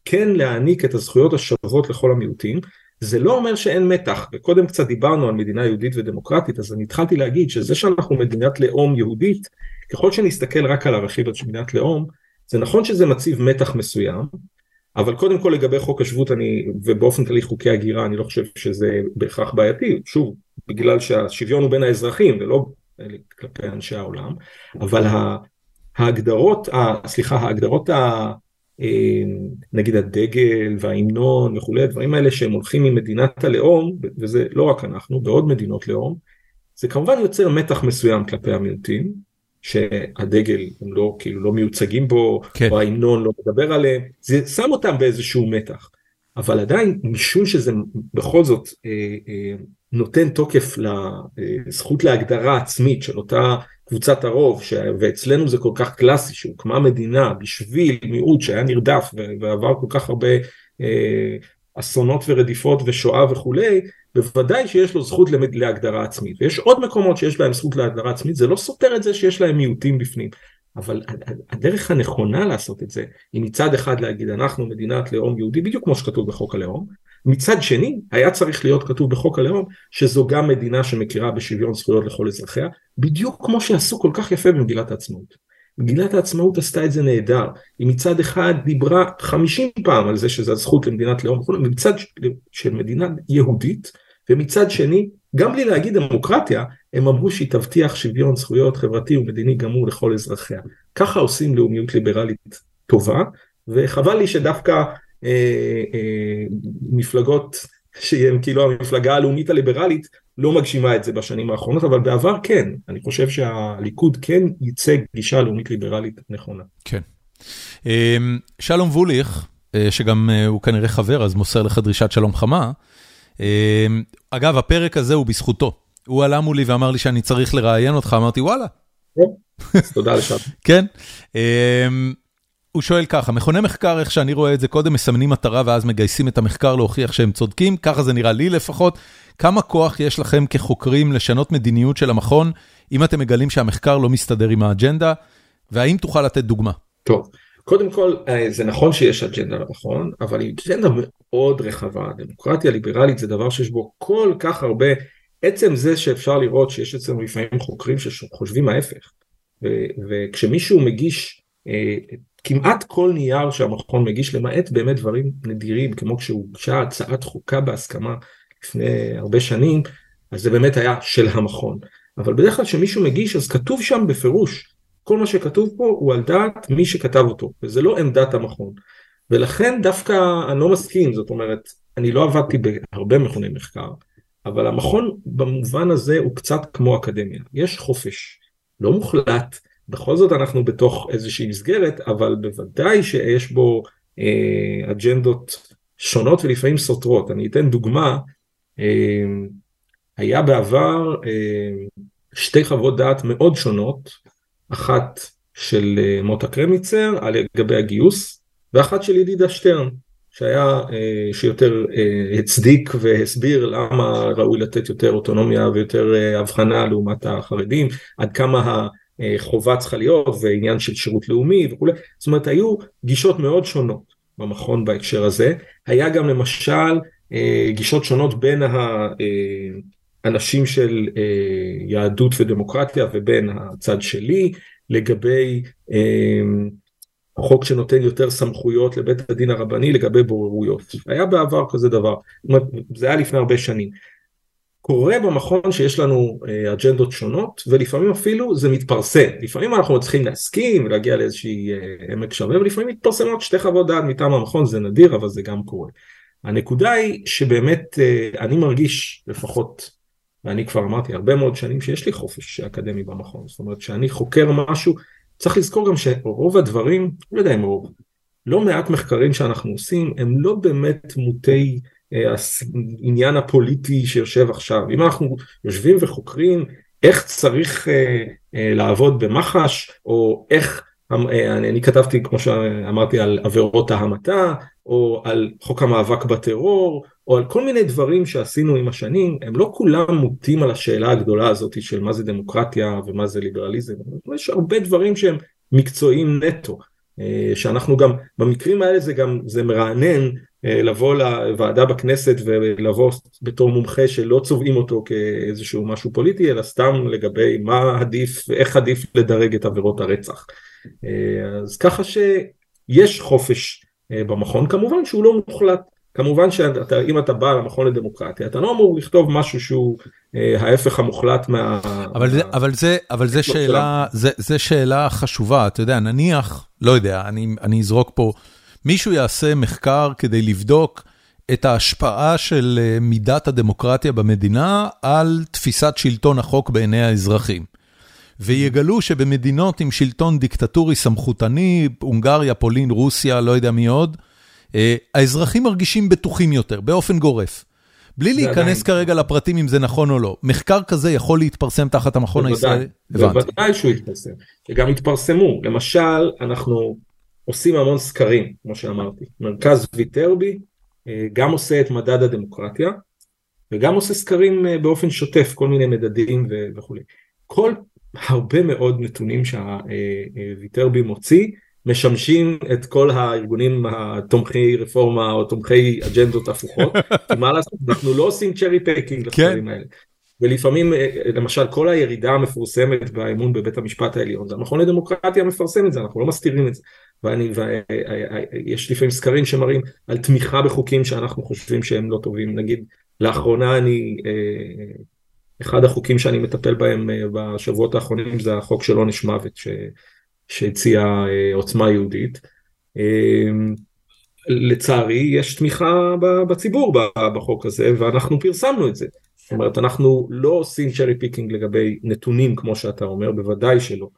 כן להעניק את הזכויות השוות לכל המיעוטים זה לא אומר שאין מתח, וקודם קצת דיברנו על מדינה יהודית ודמוקרטית, אז אני התחלתי להגיד שזה שאנחנו מדינת לאום יהודית, ככל שנסתכל רק על הרכיב של מדינת לאום, זה נכון שזה מציב מתח מסוים, אבל קודם כל לגבי חוק השבות אני, ובאופן כללי חוקי הגירה, אני לא חושב שזה בהכרח בעייתי, שוב, בגלל שהשוויון הוא בין האזרחים ולא כלפי אנשי העולם, אבל ההגדרות, סליחה, ההגדרות אמ, נגיד הדגל וההמנון וכולי, הדברים האלה שהם הולכים ממדינת הלאום, וזה לא רק אנחנו, בעוד מדינות לאום, זה כמובן יוצר מתח מסוים כלפי המיעוטים, שהדגל הם לא כאילו לא מיוצגים בו, כן. או ההמנון לא מדבר עליהם, זה שם אותם באיזשהו מתח. אבל עדיין משום שזה בכל זאת אה, אה, נותן תוקף לזכות להגדרה עצמית של אותה קבוצת הרוב, ש... ואצלנו זה כל כך קלאסי, שהוקמה מדינה בשביל מיעוט שהיה נרדף ועבר כל כך הרבה אה, אסונות ורדיפות ושואה וכולי, בוודאי שיש לו זכות למד... להגדרה עצמית. ויש עוד מקומות שיש בהם זכות להגדרה עצמית, זה לא סותר את זה שיש להם מיעוטים בפנים. אבל הדרך הנכונה לעשות את זה היא מצד אחד להגיד אנחנו מדינת לאום יהודי בדיוק כמו שכתוב בחוק הלאום מצד שני היה צריך להיות כתוב בחוק הלאום שזו גם מדינה שמכירה בשוויון זכויות לכל אזרחיה בדיוק כמו שעשו כל כך יפה במגילת העצמאות. מגילת העצמאות עשתה את זה נהדר היא מצד אחד דיברה 50 פעם על זה שזה הזכות למדינת לאום מצד של מדינה יהודית ומצד שני גם בלי להגיד דמוקרטיה, הם אמרו שהיא תבטיח שוויון זכויות חברתי ומדיני גמור לכל אזרחיה. ככה עושים לאומיות ליברלית טובה, וחבל לי שדווקא מפלגות שהן כאילו המפלגה הלאומית הליברלית לא מגשימה את זה בשנים האחרונות, אבל בעבר כן, אני חושב שהליכוד כן ייצג גישה לאומית ליברלית נכונה. כן. אה, שלום ווליך, אה, שגם אה, הוא כנראה חבר, אז מוסר לך דרישת שלום חמה. אגב, הפרק הזה הוא בזכותו. הוא עלה מולי ואמר לי שאני צריך לראיין אותך, אמרתי וואלה. תודה לשם. כן. הוא שואל ככה, מכוני מחקר, איך שאני רואה את זה, קודם מסמנים מטרה ואז מגייסים את המחקר להוכיח שהם צודקים, ככה זה נראה לי לפחות. כמה כוח יש לכם כחוקרים לשנות מדיניות של המכון, אם אתם מגלים שהמחקר לא מסתדר עם האג'נדה, והאם תוכל לתת דוגמה? טוב, קודם כל אה, זה נכון שיש אג'נדה למכון, אבל היא אג'נדה מאוד רחבה, דמוקרטיה ליברלית זה דבר שיש בו כל כך הרבה, עצם זה שאפשר לראות שיש אצלנו לפעמים חוקרים שחושבים ההפך, וכשמישהו מגיש אה, כמעט כל נייר שהמכון מגיש למעט באמת דברים נדירים כמו כשהוגשה הצעת חוקה בהסכמה לפני הרבה שנים, אז זה באמת היה של המכון, אבל בדרך כלל כשמישהו מגיש אז כתוב שם בפירוש כל מה שכתוב פה הוא על דעת מי שכתב אותו, וזה לא עמדת המכון. ולכן דווקא אני לא מסכים, זאת אומרת, אני לא עבדתי בהרבה מכוני מחקר, אבל המכון במובן הזה הוא קצת כמו אקדמיה, יש חופש, לא מוחלט, בכל זאת אנחנו בתוך איזושהי מסגרת, אבל בוודאי שיש בו אה, אג'נדות שונות ולפעמים סותרות. אני אתן דוגמה, אה, היה בעבר אה, שתי חוות דעת מאוד שונות, אחת של אה, מוטה קרמיצר על לגבי הגיוס, ואחת של ידידה שטרן. שהיה, שיותר הצדיק והסביר למה ראוי לתת יותר אוטונומיה ויותר הבחנה לעומת החרדים, עד כמה החובה צריכה להיות ועניין של שירות לאומי וכולי, זאת אומרת היו גישות מאוד שונות במכון בהקשר הזה, היה גם למשל גישות שונות בין האנשים של יהדות ודמוקרטיה ובין הצד שלי לגבי חוק שנותן יותר סמכויות לבית הדין הרבני לגבי בוררויות. היה בעבר כזה דבר, זאת אומרת, זה היה לפני הרבה שנים. קורה במכון שיש לנו אג'נדות שונות ולפעמים אפילו זה מתפרסם, לפעמים אנחנו צריכים להסכים ולהגיע לאיזושהי עמק שווה ולפעמים מתפרסמות שתי חוות דעת מטעם המכון, זה נדיר אבל זה גם קורה. הנקודה היא שבאמת אני מרגיש לפחות, ואני כבר אמרתי הרבה מאוד שנים שיש לי חופש אקדמי במכון, זאת אומרת שאני חוקר משהו צריך לזכור גם שרוב הדברים, לא יודע אם רוב, לא מעט מחקרים שאנחנו עושים הם לא באמת מוטי העניין אה, הפוליטי שיושב עכשיו. אם אנחנו יושבים וחוקרים איך צריך אה, אה, לעבוד במח"ש, או איך, אני, אני כתבתי כמו שאמרתי על עבירות ההמתה, או על חוק המאבק בטרור, או על כל מיני דברים שעשינו עם השנים, הם לא כולם מוטים על השאלה הגדולה הזאת של מה זה דמוקרטיה ומה זה ליברליזם, יש הרבה דברים שהם מקצועיים נטו, שאנחנו גם, במקרים האלה זה גם, זה מרענן אה, לבוא לוועדה בכנסת ולבוא בתור מומחה שלא צובעים אותו כאיזשהו משהו פוליטי, אלא סתם לגבי מה עדיף, איך עדיף לדרג את עבירות הרצח. אה, אז ככה שיש חופש במכון, כמובן שהוא לא מוחלט. כמובן שאם אתה בא למכון לדמוקרטיה אתה לא אמור לכתוב משהו שהוא אה, ההפך המוחלט מה... אבל זה, אבל זה, אבל זה שאלה, זה, זה שאלה חשובה, אתה יודע, נניח, לא יודע, אני, אני אזרוק פה, מישהו יעשה מחקר כדי לבדוק את ההשפעה של אה, מידת הדמוקרטיה במדינה על תפיסת שלטון החוק בעיני האזרחים. ויגלו שבמדינות עם שלטון דיקטטורי סמכותני, הונגריה, פולין, רוסיה, לא יודע מי עוד, אה, האזרחים מרגישים בטוחים יותר, באופן גורף. בלי להיכנס כרגע לפרטים אם זה נכון או לא. מחקר כזה יכול להתפרסם תחת המכון הישראלי? בוודאי שהוא יתפרסם, וגם יתפרסמו. למשל, אנחנו עושים המון סקרים, כמו שאמרתי. מרכז ויטרבי אה, גם עושה את מדד הדמוקרטיה, וגם עושה סקרים אה, באופן שוטף, כל מיני מדדים וכולי. כל הרבה מאוד נתונים שהוויטרבי מוציא, משמשים את כל הארגונים התומכי רפורמה או תומכי אג'נדות הפוכות, כי מה לעשות, אנחנו לא עושים cherry picking לדברים האלה. ולפעמים אה, למשל כל הירידה המפורסמת באמון בבית המשפט העליון, זה המכון לדמוקרטיה מפרסם את זה, אנחנו לא מסתירים את זה. ויש אה, אה, לפעמים סקרים שמראים על תמיכה בחוקים שאנחנו חושבים שהם לא טובים, נגיד לאחרונה אני, אחד החוקים שאני מטפל בהם בשבועות האחרונים זה החוק של עונש מוות, שהציעה אה, עוצמה יהודית. אה, לצערי יש תמיכה בציבור בחוק הזה ואנחנו פרסמנו את זה. זאת אומרת אנחנו לא עושים cherry picking לגבי נתונים כמו שאתה אומר, בוודאי שלא.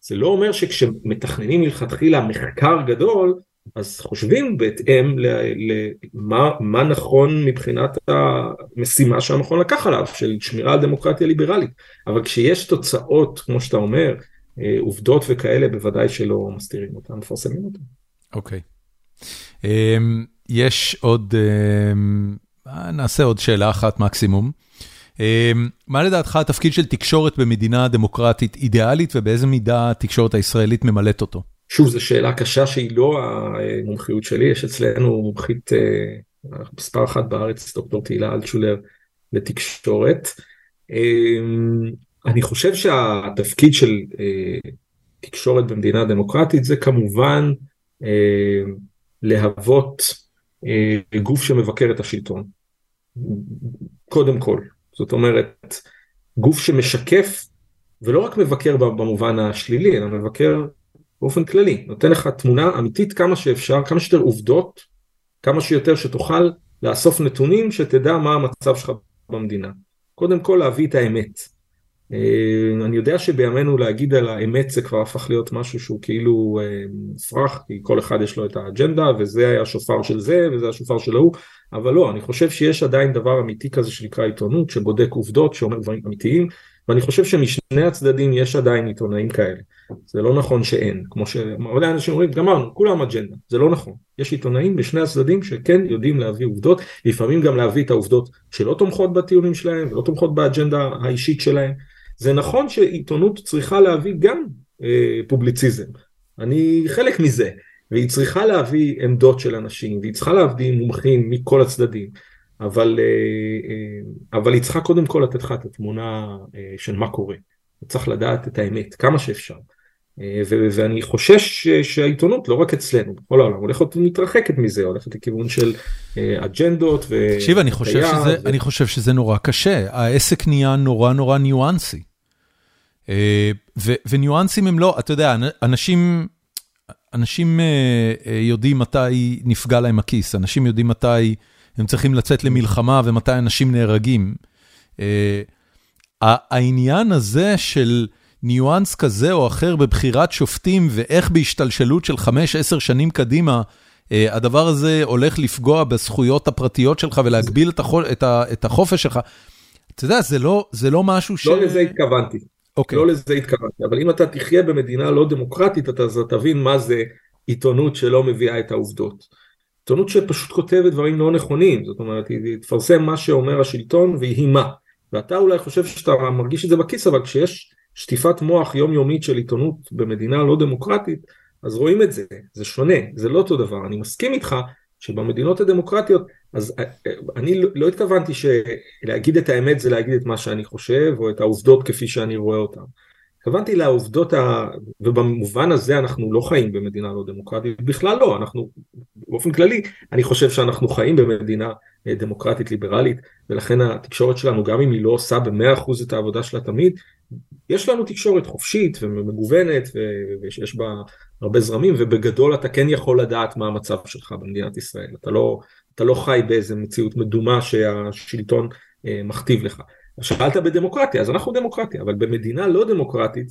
זה לא אומר שכשמתכננים מלכתחילה מחקר גדול אז חושבים בהתאם למה נכון מבחינת המשימה שהמכון לקח עליו של שמירה על דמוקרטיה ליברלית אבל כשיש תוצאות כמו שאתה אומר עובדות וכאלה בוודאי שלא מסתירים אותם, מפרסמים אותם. אוקיי. אמ, יש עוד, אמ, נעשה עוד שאלה אחת מקסימום. אמ, מה לדעתך התפקיד של תקשורת במדינה דמוקרטית אידיאלית ובאיזה מידה התקשורת הישראלית ממלאת אותו? שוב, זו שאלה קשה שהיא לא המומחיות שלי, יש אצלנו מומחית אה, מספר אחת בארץ, דוקטור תהילה אלטשולר לתקשורת. אני חושב שהתפקיד של אה, תקשורת במדינה דמוקרטית זה כמובן אה, להוות אה, גוף שמבקר את השלטון. קודם כל, זאת אומרת, גוף שמשקף ולא רק מבקר במובן השלילי, אלא מבקר באופן כללי, נותן לך תמונה אמיתית כמה שאפשר, כמה שיותר עובדות, כמה שיותר שתוכל לאסוף נתונים שתדע מה המצב שלך במדינה. קודם כל להביא את האמת. אה, אני יודע שבימינו להגיד על האמת זה כבר הפך להיות משהו שהוא כאילו אה, מופרך, כי כל אחד יש לו את האג'נדה וזה היה השופר של זה וזה השופר של ההוא, אבל לא, אני חושב שיש עדיין דבר אמיתי כזה שנקרא עיתונות, שבודק עובדות, שאומר דברים אמיתיים, ואני חושב שמשני הצדדים יש עדיין עיתונאים כאלה. זה לא נכון שאין, כמו שהרבה אנשים אומרים, גמרנו, כולם אג'נדה, זה לא נכון. יש עיתונאים בשני הצדדים שכן יודעים להביא עובדות, לפעמים גם להביא את העובדות שלא תומכות בטיעונים שלהם ולא תומכות באג'נדה האישית שלהם. זה נכון שעיתונות צריכה להביא גם אה, פובליציזם, אני חלק מזה, והיא צריכה להביא עמדות של אנשים, והיא צריכה להביא מומחים מכל הצדדים, אבל, אה, אה, אבל היא צריכה קודם כל לתת לך את התמונה אה, של מה קורה. צריך לדעת את האמת, כמה שאפשר. ואני חושש שהעיתונות, לא רק אצלנו, בכל העולם, הולכת ומתרחקת מזה, הולכת לכיוון של אג'נדות ו... תקשיב, אני חושב שזה, ו... אני חושב שזה נורא קשה, העסק נהיה נורא נורא ניואנסי. וניואנסים הם לא, אתה יודע, אנשים... אנשים יודעים מתי נפגע להם הכיס, אנשים יודעים מתי הם צריכים לצאת למלחמה ומתי אנשים נהרגים. אה, העניין הזה של ניואנס כזה או אחר בבחירת שופטים ואיך בהשתלשלות של 5-10 שנים קדימה, אה, הדבר הזה הולך לפגוע בזכויות הפרטיות שלך ולהגביל את, החופש שלך. אתה יודע, זה לא, זה לא משהו ש... לא לזה התכוונתי. אוקיי. לא לזה התכוונתי, אבל אם אתה תחיה במדינה לא דמוקרטית, אתה תבין מה זה עיתונות שלא מביאה את העובדות. עיתונות שפשוט כותבת דברים לא נכונים, זאת אומרת היא תפרסם מה שאומר השלטון והיא מה, ואתה אולי חושב שאתה מרגיש את זה בכיס אבל כשיש שטיפת מוח יומיומית של עיתונות במדינה לא דמוקרטית אז רואים את זה, זה שונה, זה לא אותו דבר, אני מסכים איתך שבמדינות הדמוקרטיות, אז אה, אה, אני לא, לא התכוונתי שלהגיד את האמת זה להגיד את מה שאני חושב או את העובדות כפי שאני רואה אותן. התכוונתי לעובדות, ה... ובמובן הזה אנחנו לא חיים במדינה לא דמוקרטית, בכלל לא, אנחנו באופן כללי, אני חושב שאנחנו חיים במדינה אה, דמוקרטית ליברלית, ולכן התקשורת שלנו, גם אם היא לא עושה במאה אחוז את העבודה שלה תמיד, יש לנו תקשורת חופשית ומגוונת, ויש בה הרבה זרמים, ובגדול אתה כן יכול לדעת מה המצב שלך במדינת ישראל, אתה לא, אתה לא חי באיזה מציאות מדומה שהשלטון אה, מכתיב לך. שאלת בדמוקרטיה, אז אנחנו דמוקרטיה, אבל במדינה לא דמוקרטית,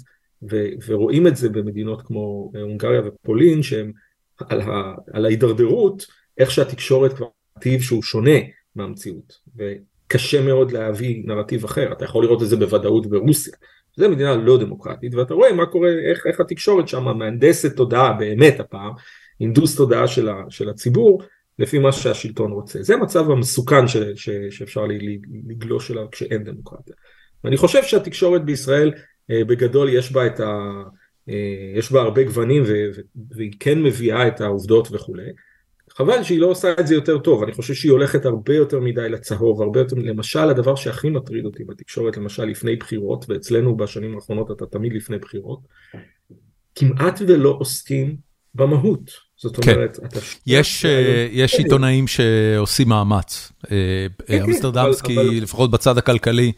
ו- ורואים את זה במדינות כמו אה, הונגריה ופולין, שהם על, ה- על ההידרדרות, איך שהתקשורת כבר נרטיב שהוא שונה מהמציאות, וקשה מאוד להביא נרטיב אחר, אתה יכול לראות את זה בוודאות ברוסיה, זו מדינה לא דמוקרטית, ואתה רואה מה קורה, איך, איך התקשורת שם מהנדסת תודעה באמת הפעם, הנדוס תודעה של, ה- של הציבור, לפי מה שהשלטון רוצה. זה המצב המסוכן ש, ש, שאפשר לגלוש אליו כשאין דמוקרטיה. ואני חושב שהתקשורת בישראל אה, בגדול יש בה את ה... אה, יש בה הרבה גוונים והיא כן מביאה את העובדות וכולי. חבל שהיא לא עושה את זה יותר טוב, אני חושב שהיא הולכת הרבה יותר מדי לצהוב, הרבה יותר, למשל הדבר שהכי מטריד אותי בתקשורת, למשל לפני בחירות, ואצלנו בשנים האחרונות אתה תמיד לפני בחירות, כמעט ולא עוסקים במהות. זאת כן. אומרת, אתה... יש, אה, יש כן. עיתונאים שעושים מאמץ. אה, כן, כן, אמסטרדמסקי, אבל... לפחות בצד הכלכלי,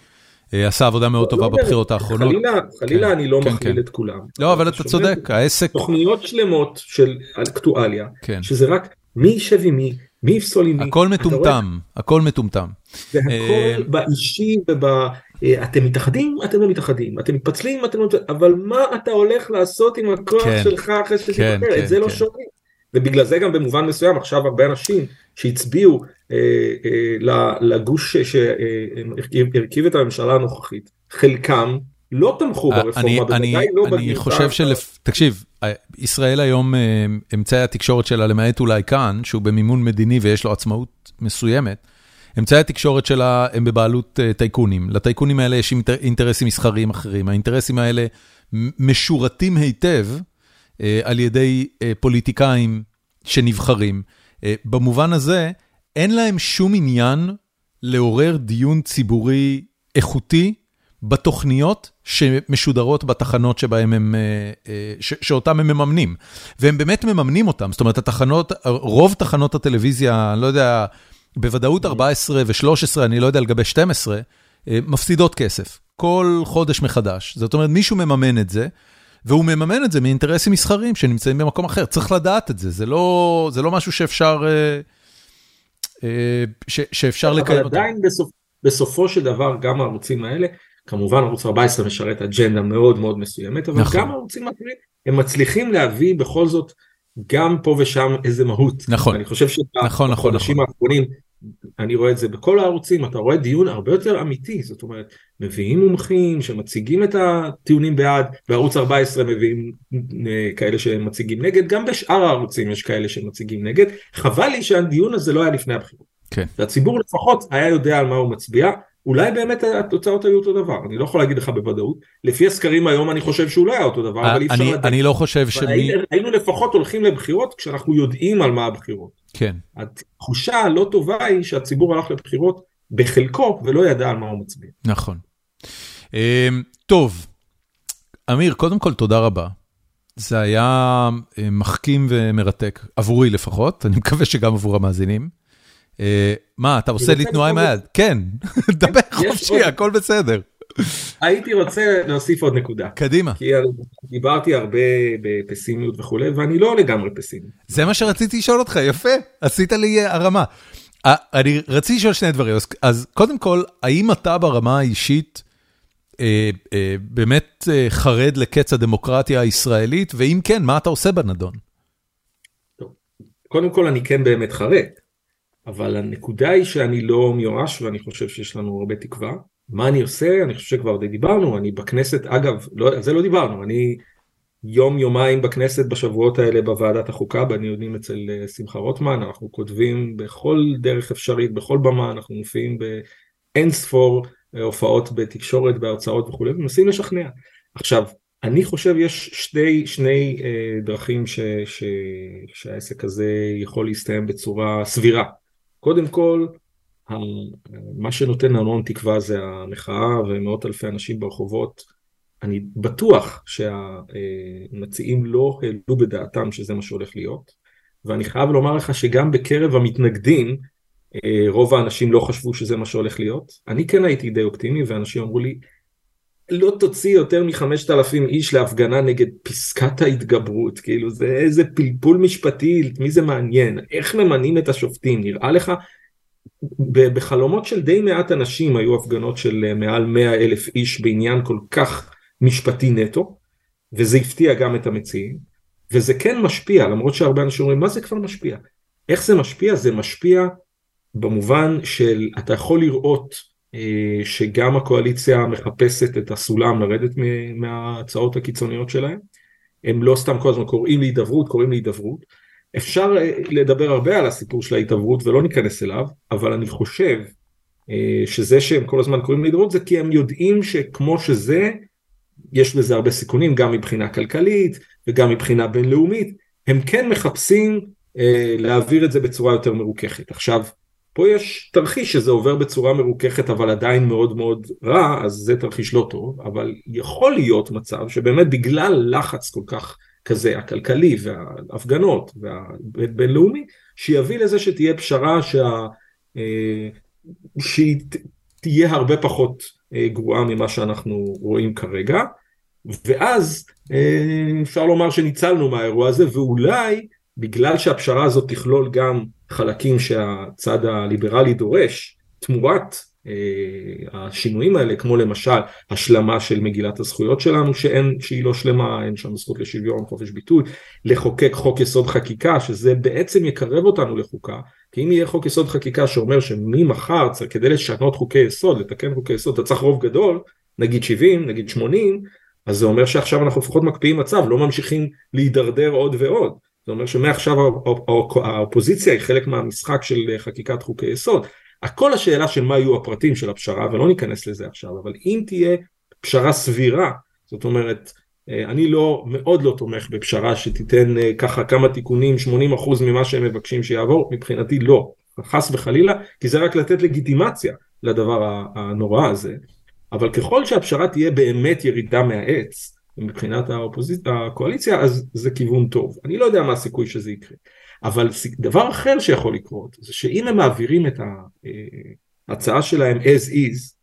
אה, עשה עבודה מאוד לא, טובה לא בבחירות האחרונות. חלילה, חלילה כן, אני לא מכליל. את כולם. לא, אבל אתה צודק, העסק... תוכניות שלמות של אקטואליה. שזה רק מי יישב עם מי, מי יפסול עם מי. הכל מטומטם, הכל מטומטם. והכל באישי וב... אתם מתאחדים, אתם לא מתאחדים, אתם מתפצלים, אתם לא מתפצלים, אבל מה אתה הולך לעשות עם הכוח כן, שלך אחרי שתתפטר? כן, את זה לא שומעים. ובגלל זה גם במובן מסוים עכשיו הרבה אנשים שהצביעו אה, אה, לגוש שהרכיב את הממשלה הנוכחית, חלקם לא תמכו אה, ברפורמה, בוודאי לא בגרסה. אני חושב של... תקשיב, אה, ישראל היום, אה, אמצעי התקשורת שלה, למעט אולי כאן, שהוא במימון מדיני ויש לו עצמאות מסוימת, אמצעי התקשורת שלה הם בבעלות טייקונים. לטייקונים האלה יש אינטרסים מסחריים אחרים. האינטרסים האלה משורתים היטב על ידי פוליטיקאים שנבחרים. במובן הזה, אין להם שום עניין לעורר דיון ציבורי איכותי בתוכניות שמשודרות בתחנות שבהם הם, ש, שאותם הם מממנים. והם באמת מממנים אותם, זאת אומרת, התחנות, רוב תחנות הטלוויזיה, אני לא יודע, בוודאות 14 ו-13, אני לא יודע לגבי 12, מפסידות כסף. כל חודש מחדש. זאת אומרת, מישהו מממן את זה. והוא מממן את זה מאינטרסים מסחרים שנמצאים במקום אחר, צריך לדעת את זה, זה לא, זה לא משהו שאפשר, אה, אה, ש, שאפשר לקיים אותו. אבל עדיין בסופ, בסופו של דבר גם הערוצים האלה, כמובן ערוץ 14 משרת אג'נדה מאוד מאוד מסוימת, אבל נכון. גם הערוצים האחרים, הם מצליחים להביא בכל זאת גם פה ושם איזה מהות. נכון, אני חושב שבחודשים נכון, נכון, נכון. האחרונים אני רואה את זה בכל הערוצים, אתה רואה דיון הרבה יותר אמיתי, זאת אומרת, מביאים מומחים שמציגים את הטיעונים בעד, בערוץ 14 מביאים אה, כאלה שמציגים נגד, גם בשאר הערוצים יש כאלה שמציגים נגד, חבל לי שהדיון הזה לא היה לפני הבחירות. כן. והציבור לפחות היה יודע על מה הוא מצביע, אולי באמת התוצאות היו אותו דבר, אני לא יכול להגיד לך בוודאות, לפי הסקרים היום אני חושב שהוא לא היה אותו דבר, אבל אי אפשר לדעת. אני לא חושב שמי... היינו לפחות הולכים לבחירות כשאנחנו יודעים על מה הבחירות. כן. התחושה הלא טובה היא שהציבור הלך לבחירות בחלקו ולא ידע על מה הוא מצביע. נכון. אמ, טוב, אמיר, קודם כל תודה רבה. זה היה אה, מחכים ומרתק, עבורי לפחות, אני מקווה שגם עבור המאזינים. אה, מה, אתה עושה לי תנועה עם היד? כן, דבר חופשי, הכל בסדר. הייתי רוצה להוסיף עוד נקודה. קדימה. כי דיברתי הרבה בפסימיות וכולי, ואני לא לגמרי פסימי. זה מה שרציתי לשאול אותך, יפה, עשית לי הרמה. אה, אני רציתי לשאול שני דברים, אז קודם כל, האם אתה ברמה האישית אה, אה, באמת אה, חרד לקץ הדמוקרטיה הישראלית, ואם כן, מה אתה עושה בנדון? טוב, קודם כל אני כן באמת חרד, אבל הנקודה היא שאני לא מיואש ואני חושב שיש לנו הרבה תקווה. מה אני עושה? אני חושב שכבר די דיברנו, אני בכנסת, אגב, לא, על זה לא דיברנו, אני יום יומיים בכנסת בשבועות האלה בוועדת החוקה, בדיונים אצל אה, שמחה רוטמן, אנחנו כותבים בכל דרך אפשרית, בכל במה, אנחנו מופיעים באין ספור אה, הופעות בתקשורת, בהרצאות וכולי, ומנסים לשכנע. עכשיו, אני חושב יש שתי, שני אה, דרכים ש, ש, שהעסק הזה יכול להסתיים בצורה סבירה. קודם כל, מה שנותן המון תקווה זה המחאה ומאות אלפי אנשים ברחובות. אני בטוח שהמציעים לא העלו בדעתם שזה מה שהולך להיות, ואני חייב לומר לך שגם בקרב המתנגדים, אה, רוב האנשים לא חשבו שזה מה שהולך להיות. אני כן הייתי די אופטימי, ואנשים אמרו לי, לא תוציא יותר מחמשת אלפים איש להפגנה נגד פסקת ההתגברות, כאילו זה איזה פלפול משפטי, מי זה מעניין, איך ממנים את השופטים, נראה לך בחלומות של די מעט אנשים היו הפגנות של אה, מעל 100 אלף איש בעניין כל כך משפטי נטו, וזה הפתיע גם את המציעים, וזה כן משפיע, למרות שהרבה אנשים אומרים, מה זה כבר משפיע? איך זה משפיע? זה משפיע במובן של אתה יכול לראות שגם הקואליציה מחפשת את הסולם לרדת מההצעות הקיצוניות שלהם, הם לא סתם כל הזמן קוראים להידברות, קוראים להידברות, אפשר אה, לדבר הרבה על הסיפור של ההתעברות ולא ניכנס אליו, אבל אני חושב אה, שזה שהם כל הזמן קוראים להידברות זה כי הם יודעים שכמו שזה, יש בזה הרבה סיכונים גם מבחינה כלכלית וגם מבחינה בינלאומית, הם כן מחפשים אה, להעביר את זה בצורה יותר מרוככת. עכשיו, פה יש תרחיש שזה עובר בצורה מרוככת אבל עדיין מאוד מאוד רע, אז זה תרחיש לא טוב, אבל יכול להיות מצב שבאמת בגלל לחץ כל כך כזה, הכלכלי וההפגנות והבינלאומי, שיביא לזה שתהיה פשרה שה... אה, שהיא תהיה הרבה פחות אה, גרועה ממה שאנחנו רואים כרגע, ואז אה, אפשר לומר שניצלנו מהאירוע הזה, ואולי בגלל שהפשרה הזאת תכלול גם חלקים שהצד הליברלי דורש, תמורת אה, השינויים האלה, כמו למשל השלמה של מגילת הזכויות שלנו שאין, שהיא לא שלמה, אין שם זכות לשוויון, חופש ביטוי, לחוקק חוק יסוד חקיקה, שזה בעצם יקרב אותנו לחוקה, כי אם יהיה חוק יסוד חקיקה שאומר שממחר כדי לשנות חוקי יסוד, לתקן חוקי יסוד, אתה צריך רוב גדול, נגיד 70, נגיד 80, אז זה אומר שעכשיו אנחנו לפחות מקפיאים מצב, לא ממשיכים להידרדר עוד ועוד. זה אומר שמעכשיו האופוזיציה היא חלק מהמשחק של חקיקת חוקי יסוד. הכל השאלה של מה יהיו הפרטים של הפשרה ולא ניכנס לזה עכשיו אבל אם תהיה פשרה סבירה זאת אומרת אה, אני לא מאוד לא תומך בפשרה שתיתן אה, ככה כמה תיקונים 80% ממה שהם מבקשים שיעבור מבחינתי לא חס וחלילה כי זה רק לתת לגיטימציה לדבר הנורא הזה אבל ככל שהפשרה תהיה באמת ירידה מהעץ מבחינת האופוזיצ... הקואליציה אז זה כיוון טוב אני לא יודע מה הסיכוי שזה יקרה אבל דבר אחר שיכול לקרות זה שאם הם מעבירים את ההצעה שלהם as is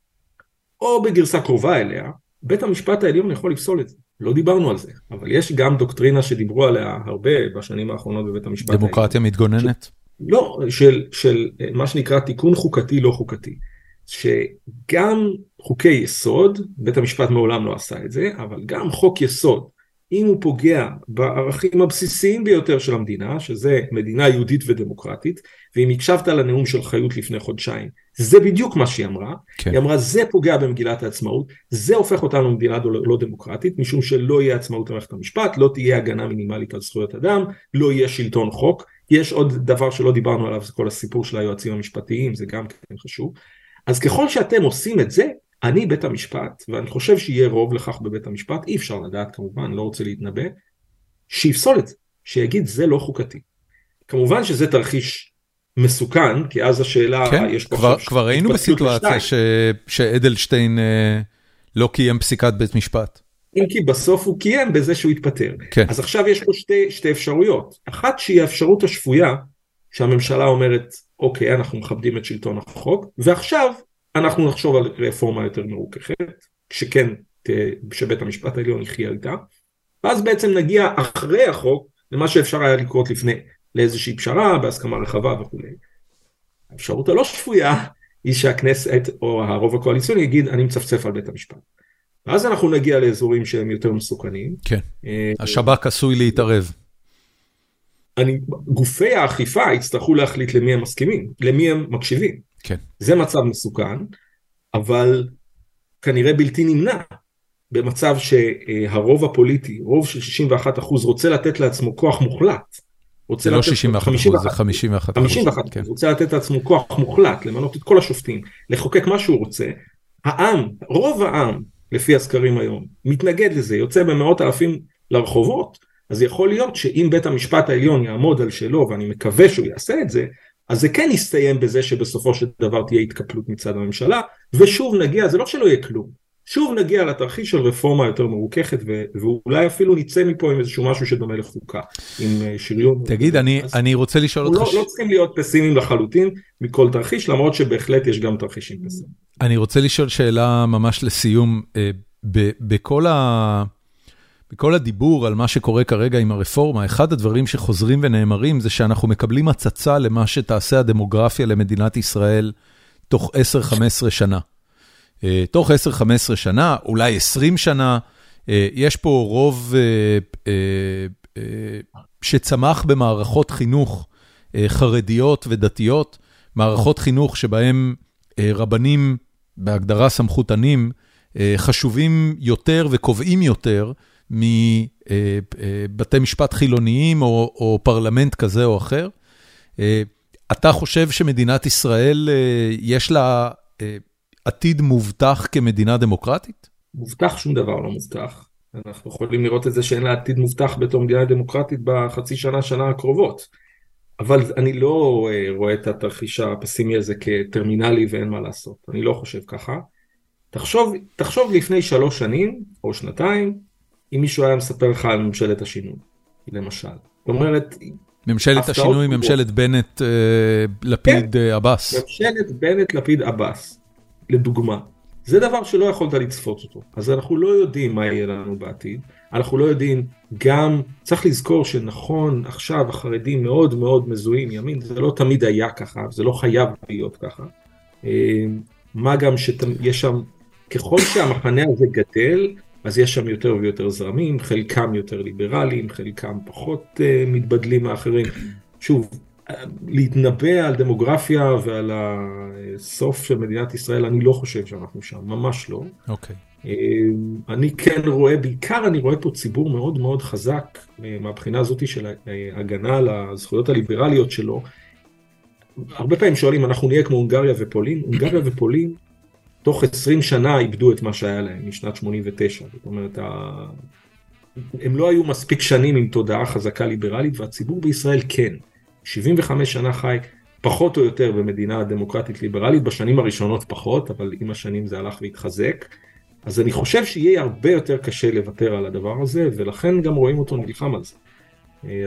או בגרסה קרובה אליה בית המשפט העליון יכול לפסול את זה לא דיברנו על זה אבל יש גם דוקטרינה שדיברו עליה הרבה בשנים האחרונות בבית המשפט דמוקרטיה העליון. מתגוננת? ש... לא של, של מה שנקרא תיקון חוקתי לא חוקתי שגם חוקי יסוד בית המשפט מעולם לא עשה את זה אבל גם חוק יסוד אם הוא פוגע בערכים הבסיסיים ביותר של המדינה, שזה מדינה יהודית ודמוקרטית, ואם הקשבת לנאום של חיות לפני חודשיים, זה בדיוק מה שהיא אמרה, כן. היא אמרה זה פוגע במגילת העצמאות, זה הופך אותנו למדינה לא דמוקרטית, משום שלא יהיה עצמאות למערכת המשפט, לא תהיה הגנה מינימלית על זכויות אדם, לא יהיה שלטון חוק, יש עוד דבר שלא דיברנו עליו, זה כל הסיפור של היועצים המשפטיים, זה גם כן חשוב. אז ככל שאתם עושים את זה, אני בית המשפט, ואני חושב שיהיה רוב לכך בבית המשפט, אי אפשר לדעת כמובן, לא רוצה להתנבא, שיפסול את זה, שיגיד זה לא חוקתי. כמובן שזה תרחיש מסוכן, כי אז השאלה, כן, יש פה כבר, עכשיו... כבר היינו בסיטואציה ש, שאדלשטיין אה, לא קיים פסיקת בית משפט. אם כי בסוף הוא קיים בזה שהוא התפטר. כן. אז עכשיו יש פה שתי, שתי אפשרויות. אחת שהיא האפשרות השפויה, שהממשלה אומרת, אוקיי, אנחנו מכבדים את שלטון החוק, ועכשיו אנחנו נחשוב על רפורמה יותר מרוככת, שכן, שבית המשפט העליון יחיה איתה, ואז בעצם נגיע אחרי החוק למה שאפשר היה לקרות לפני, לאיזושהי פשרה בהסכמה רחבה וכולי. האפשרות הלא שפויה היא שהכנסת או הרוב הקואליציוני יגיד אני מצפצף על בית המשפט. ואז אנחנו נגיע לאזורים שהם יותר מסוכנים. כן, אה, השב"כ עשוי להתערב. אני, גופי האכיפה יצטרכו להחליט למי הם מסכימים, למי הם מקשיבים. כן. זה מצב מסוכן, אבל כנראה בלתי נמנע. במצב שהרוב הפוליטי, רוב של 61 אחוז, רוצה לתת לעצמו כוח מוחלט. זה לא 61 אחוז, זה 51 אחוז. 51 אחוז, כן. רוצה לתת לעצמו כוח מוחלט, למנות את כל השופטים, לחוקק מה שהוא רוצה. העם, רוב העם, לפי הסקרים היום, מתנגד לזה, יוצא במאות אלפים לרחובות, אז יכול להיות שאם בית המשפט העליון יעמוד על שלו, ואני מקווה שהוא יעשה את זה, אז זה כן יסתיים בזה שבסופו של דבר תהיה התקפלות מצד הממשלה, ושוב נגיע, זה לא שלא יהיה כלום, שוב נגיע לתרחיש של רפורמה יותר מרוככת, ואולי אפילו נצא מפה עם איזשהו משהו שדומה לחוקה, עם אה, שריון. תגיד, אני, אני רוצה לשאול אותך... לא, ש... לא צריכים להיות פסימיים לחלוטין מכל תרחיש, למרות שבהחלט יש גם תרחישים פסימיים. אני רוצה לשאול שאלה ממש לסיום, אה, בכל ה... בכל הדיבור על מה שקורה כרגע עם הרפורמה, אחד הדברים שחוזרים ונאמרים זה שאנחנו מקבלים הצצה למה שתעשה הדמוגרפיה למדינת ישראל תוך 10-15 שנה. אה, תוך 10-15 שנה, אולי 20 שנה, אה, יש פה רוב אה, שצמח במערכות חינוך חרדיות ודתיות, מערכות חינוך שבהם רבנים, בהגדרה סמכותנים, חשובים יותר וקובעים יותר מבתי משפט חילוניים או, או פרלמנט כזה או אחר. אתה חושב שמדינת ישראל, יש לה עתיד מובטח כמדינה דמוקרטית? מובטח שום דבר לא מובטח. אנחנו יכולים לראות את זה שאין לה עתיד מובטח בתור מדינה דמוקרטית בחצי שנה, שנה הקרובות. אבל אני לא אה, רואה את התרחיש הפסימי הזה כטרמינלי ואין מה לעשות. אני לא חושב ככה. תחשוב, תחשוב לפני שלוש שנים או שנתיים, אם מישהו היה מספר לך על ממשלת השינוי, למשל. זאת אומרת, ממשלת השינוי, ממשלת בנט, אה, לפיד, כן, אה, עבאס. ממשלת בנט, לפיד, עבאס. לדוגמה. זה דבר שלא יכולת לצפות אותו. אז אנחנו לא יודעים מה יהיה לנו בעתיד. אנחנו לא יודעים גם, צריך לזכור שנכון, עכשיו החרדים מאוד מאוד מזוהים ימין, זה לא תמיד היה ככה, זה לא חייב להיות ככה. אה, מה גם שיש שם, ככל שהמחנה הזה גדל, אז יש שם יותר ויותר זרמים, חלקם יותר ליברליים, חלקם פחות uh, מתבדלים מאחרים. שוב, להתנבא על דמוגרפיה ועל הסוף של מדינת ישראל, אני לא חושב שאנחנו שם, ממש לא. אוקיי. Okay. אה, אני כן רואה, בעיקר אני רואה פה ציבור מאוד מאוד חזק אה, מהבחינה הזאת של הגנה על הזכויות הליברליות שלו. הרבה פעמים שואלים, אנחנו נהיה כמו הונגריה ופולין? הונגריה ופולין תוך 20 שנה איבדו את מה שהיה להם משנת 89. זאת אומרת, הם לא היו מספיק שנים עם תודעה חזקה ליברלית, והציבור בישראל כן. 75 שנה חי פחות או יותר במדינה דמוקרטית ליברלית, בשנים הראשונות פחות, אבל עם השנים זה הלך והתחזק. אז אני חושב שיהיה הרבה יותר קשה לוותר על הדבר הזה, ולכן גם רואים אותו נלחם על זה.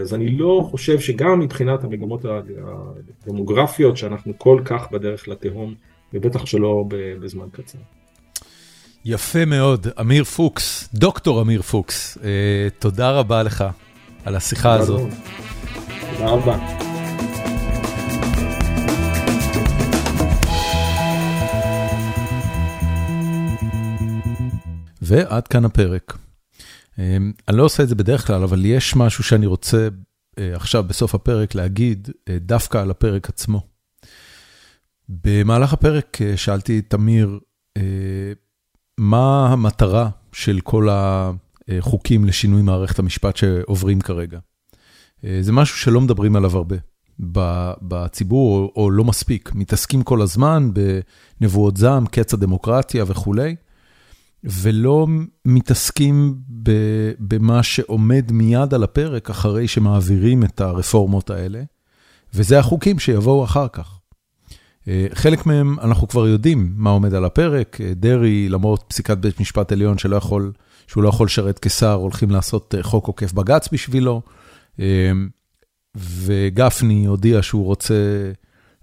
אז אני לא חושב שגם מבחינת המגמות הדמוגרפיות, שאנחנו כל כך בדרך לתהום, ובטח שלא בזמן קצר. יפה מאוד, אמיר פוקס, דוקטור אמיר פוקס, אה, תודה רבה לך על השיחה הזאת. תודה רבה. ועד כאן הפרק. אני לא עושה את זה בדרך כלל, אבל יש משהו שאני רוצה עכשיו בסוף הפרק להגיד, דווקא על הפרק עצמו. במהלך הפרק שאלתי את תמיר, מה המטרה של כל החוקים לשינוי מערכת המשפט שעוברים כרגע? זה משהו שלא מדברים עליו הרבה. בציבור, או לא מספיק, מתעסקים כל הזמן בנבואות זעם, קץ הדמוקרטיה וכולי, ולא מתעסקים במה שעומד מיד על הפרק אחרי שמעבירים את הרפורמות האלה, וזה החוקים שיבואו אחר כך. חלק מהם אנחנו כבר יודעים מה עומד על הפרק, דרעי, למרות פסיקת בית משפט עליון שלא יכול, שהוא לא יכול לשרת כשר, הולכים לעשות חוק עוקף בג"ץ בשבילו. וגפני הודיע שהוא רוצה,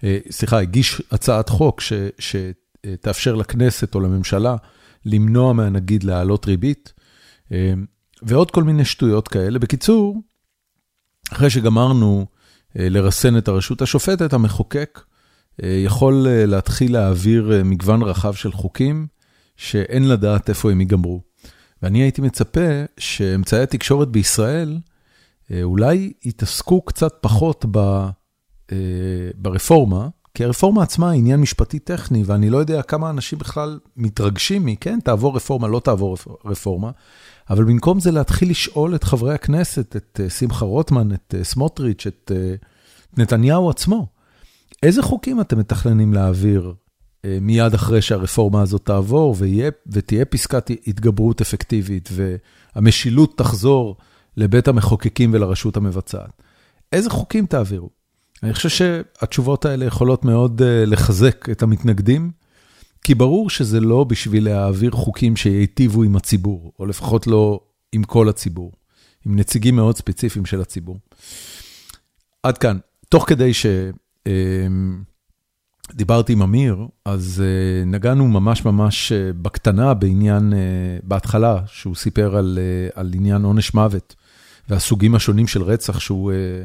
אה, סליחה, הגיש הצעת חוק שתאפשר לכנסת או לממשלה למנוע מהנגיד להעלות ריבית, אה, ועוד כל מיני שטויות כאלה. בקיצור, אחרי שגמרנו אה, לרסן את הרשות השופטת, המחוקק יכול להתחיל להעביר מגוון רחב של חוקים שאין לדעת איפה הם ייגמרו. ואני הייתי מצפה שאמצעי התקשורת בישראל, אה, אולי יתעסקו קצת פחות ב, אה, ברפורמה, כי הרפורמה עצמה היא עניין משפטי טכני, ואני לא יודע כמה אנשים בכלל מתרגשים מכן, תעבור רפורמה, לא תעבור רפורמה, אבל במקום זה להתחיל לשאול את חברי הכנסת, את אה, שמחה רוטמן, את סמוטריץ', את נתניהו עצמו, איזה חוקים אתם מתכננים להעביר מיד אחרי שהרפורמה הזאת תעבור, ויה, ותהיה פסקת התגברות אפקטיבית, והמשילות תחזור לבית המחוקקים ולרשות המבצעת. איזה חוקים תעבירו? אני חושב שהתשובות האלה יכולות מאוד אה, לחזק את המתנגדים, כי ברור שזה לא בשביל להעביר חוקים שייטיבו עם הציבור, או לפחות לא עם כל הציבור, עם נציגים מאוד ספציפיים של הציבור. עד כאן. תוך כדי שדיברתי אמ, עם אמיר, אז אה, נגענו ממש ממש אה, בקטנה בעניין, בהתחלה, שהוא סיפר על, על עניין עונש מוות. והסוגים השונים של רצח שהוא, אה,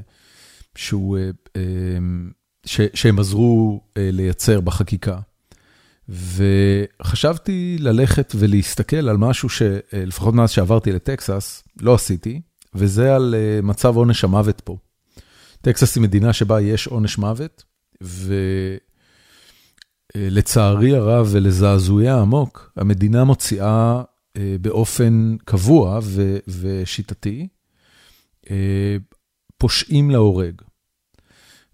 שהוא, אה, אמ, ש, שהם עזרו אה, לייצר בחקיקה. וחשבתי ללכת ולהסתכל על משהו שלפחות מאז שעברתי לטקסס, לא עשיתי, וזה על מצב עונש המוות פה. טקסס היא מדינה שבה יש עונש מוות, ולצערי הרב ולזעזועי העמוק, המדינה מוציאה באופן קבוע ושיטתי אה, פושעים להורג.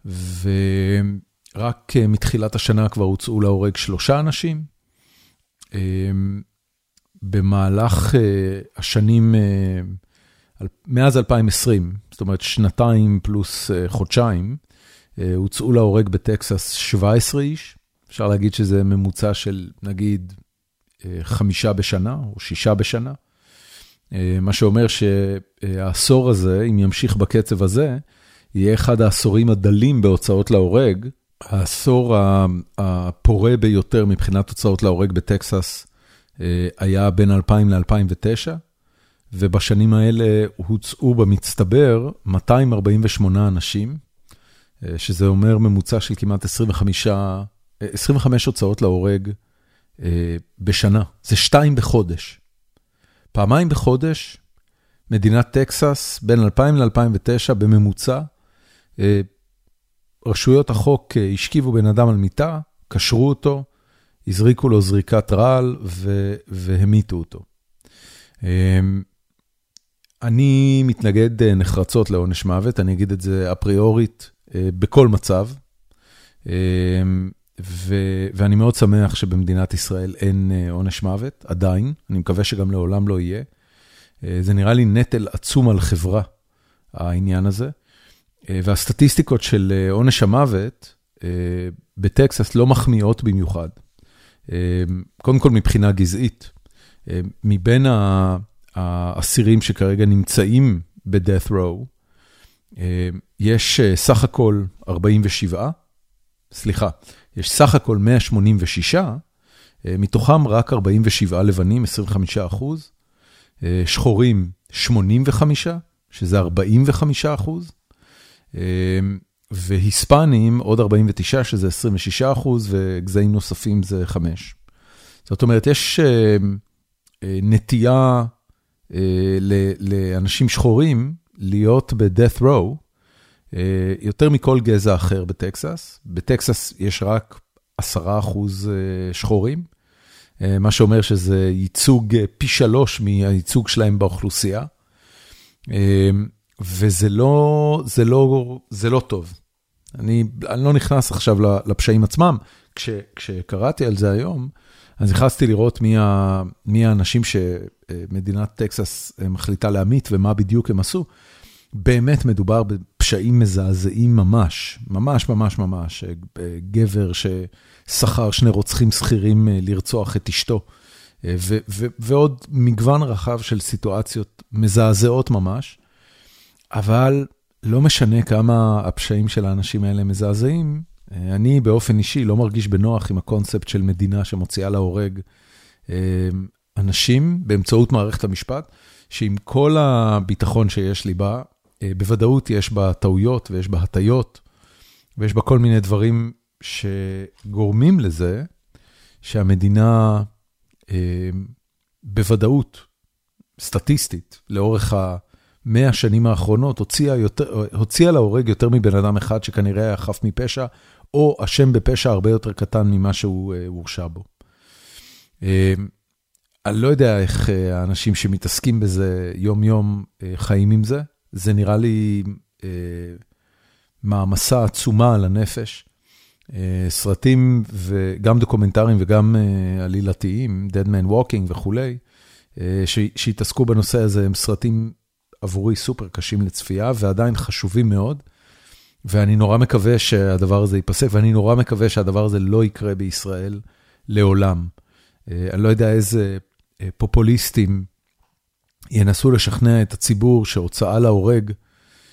ורק אה, מתחילת השנה כבר הוצאו להורג שלושה אנשים. אה, במהלך השנים, מאז 2020, זאת אומרת שנתיים פלוס חודשיים, הוצאו להורג בטקסס 17 איש. אפשר להגיד שזה ממוצע של נגיד חמישה בשנה או שישה בשנה. אה, מה שאומר שהעשור הזה, אם ימשיך בקצב הזה, יהיה אחד העשורים הדלים בהוצאות להורג. העשור הפורה ביותר מבחינת הוצאות להורג בטקסס אה, היה בין 2000 ל-2009, ובשנים האלה הוצאו במצטבר 248 אנשים, אה, שזה אומר ממוצע של כמעט 25, 25 הוצאות להורג בשנה. זה שתיים בחודש. פעמיים בחודש, מדינת טקסס, בין 2000 ל-2009 בממוצע, אה, רשויות החוק אה, השכיבו בן אדם על מיטה, קשרו אותו, הזריקו לו זריקת רעל והמיתו אותו. אה, אני מתנגד נחרצות לעונש מוות, אני אגיד את זה אפריורית בכל מצב. ו- ואני מאוד שמח שבמדינת ישראל אין אה, עונש מוות, עדיין, אני מקווה שגם לעולם לא יהיה. אה, זה נראה לי נטל עצום על חברה, העניין הזה. אה, והסטטיסטיקות של עונש המוות בטקסס לא מחמיאות במיוחד. קודם כל מבחינה גזעית. מבין האסירים שכרגע נמצאים ב-death row, יש סך הכל 47, סליחה, יש סך הכל 186, אה, מתוכם רק 47 לבנים, 25 אחוז, אה, שחורים 85, שזה 45 אחוז, אה, והיספנים עוד 49, שזה 26 אחוז, וגזעים נוספים זה 5. זאת אומרת, יש נטייה לאנשים שחורים להיות ב-death row, יותר מכל גזע אחר בטקסס. בטקסס יש רק 10% שחורים, מה שאומר שזה ייצוג פי שלוש מהייצוג שלהם באוכלוסייה. וזה לא, זה לא, זה לא טוב. אני, אני לא נכנס עכשיו לפשעים עצמם. כש, כשקראתי על זה היום, אז נכנסתי לראות מי, ה, מי האנשים שמדינת טקסס מחליטה להמית ומה בדיוק הם עשו. באמת מדובר בפשעים מזעזעים ממש, ממש ממש ממש. גבר ששכר שני רוצחים שכירים לרצוח את אשתו, ו, ו, ועוד מגוון רחב של סיטואציות מזעזעות ממש. אבל לא משנה כמה הפשעים של האנשים האלה מזעזעים, אני באופן אישי לא מרגיש בנוח עם הקונספט של מדינה שמוציאה להורג אנשים באמצעות מערכת המשפט, שעם כל הביטחון שיש לי בה, בוודאות יש בה טעויות ויש בה הטיות, ויש בה כל מיני דברים שגורמים לזה שהמדינה בוודאות, סטטיסטית, לאורך ה... 100 השנים האחרונות הוציאה, יותר, הוציאה להורג יותר מבן אדם אחד שכנראה היה חף מפשע, או אשם בפשע הרבה יותר קטן ממה שהוא הורשע בו. אני לא יודע איך האנשים שמתעסקים בזה יום-יום חיים עם זה, זה נראה לי מעמסה עצומה על הנפש. סרטים וגם דוקומנטריים וגם עלילתיים, Dead Man Walking וכולי, שהתעסקו בנושא הזה, הם סרטים עבורי סופר קשים לצפייה ועדיין חשובים מאוד, ואני נורא מקווה שהדבר הזה ייפסק, ואני נורא מקווה שהדבר הזה לא יקרה בישראל לעולם. אני לא יודע איזה פופוליסטים ינסו לשכנע את הציבור שהוצאה להורג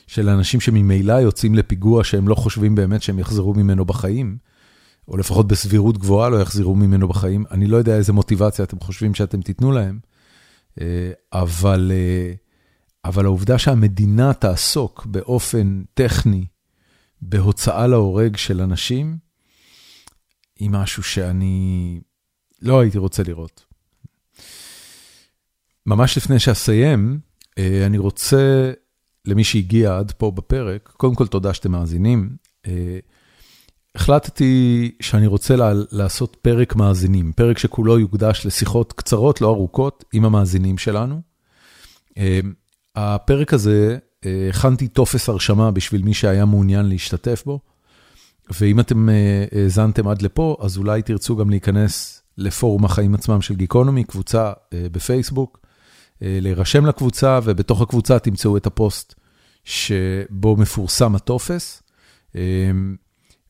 של אנשים שממילא יוצאים לפיגוע שהם לא חושבים באמת שהם יחזרו ממנו בחיים, או לפחות בסבירות גבוהה לא יחזרו ממנו בחיים, אני לא יודע איזה מוטיבציה אתם חושבים שאתם תיתנו להם, אבל... אבל העובדה שהמדינה תעסוק באופן טכני בהוצאה להורג של אנשים, היא משהו שאני לא הייתי רוצה לראות. ממש לפני שאסיים, אה, אני רוצה, למי שהגיע עד פה בפרק, קודם כל תודה שאתם מאזינים. אה, החלטתי שאני רוצה לעשות פרק מאזינים, פרק שכולו יוקדש לשיחות קצרות, לא ארוכות, עם המאזינים שלנו. אה, הפרק הזה, הכנתי טופס הרשמה בשביל מי שהיה מעוניין להשתתף בו, ואם אתם אה, האזנתם עד לפה, אז אולי תרצו גם להיכנס לפורום החיים עצמם של גיקונומי, קבוצה אה, בפייסבוק, להירשם לקבוצה, ובתוך הקבוצה תמצאו את הפוסט שבו מפורסם הטופס.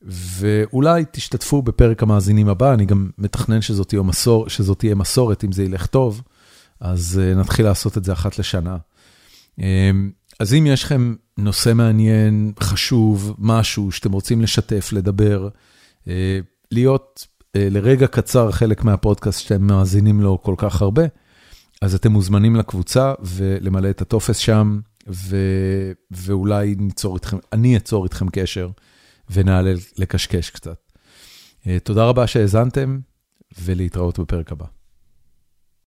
ואולי תשתתפו בפרק המאזינים הבא, אני גם מתכנן שזאת תהיה, מסור, שזאת תהיה מסורת, אם זה ילך טוב, אז נתחיל לעשות את זה אחת לשנה. אז אם יש לכם נושא מעניין, חשוב, משהו שאתם רוצים לשתף, לדבר, אה, להיות אה, לרגע קצר חלק מהפודקאסט שאתם מאזינים לו כל כך הרבה, אז אתם מוזמנים לקבוצה ולמלא את הטופס שם, ו... ואולי ניצור איתכם, אני אצור איתכם קשר ונעלה לקשקש קצת. אה, תודה רבה שהאזנתם, ולהתראות בפרק הבא.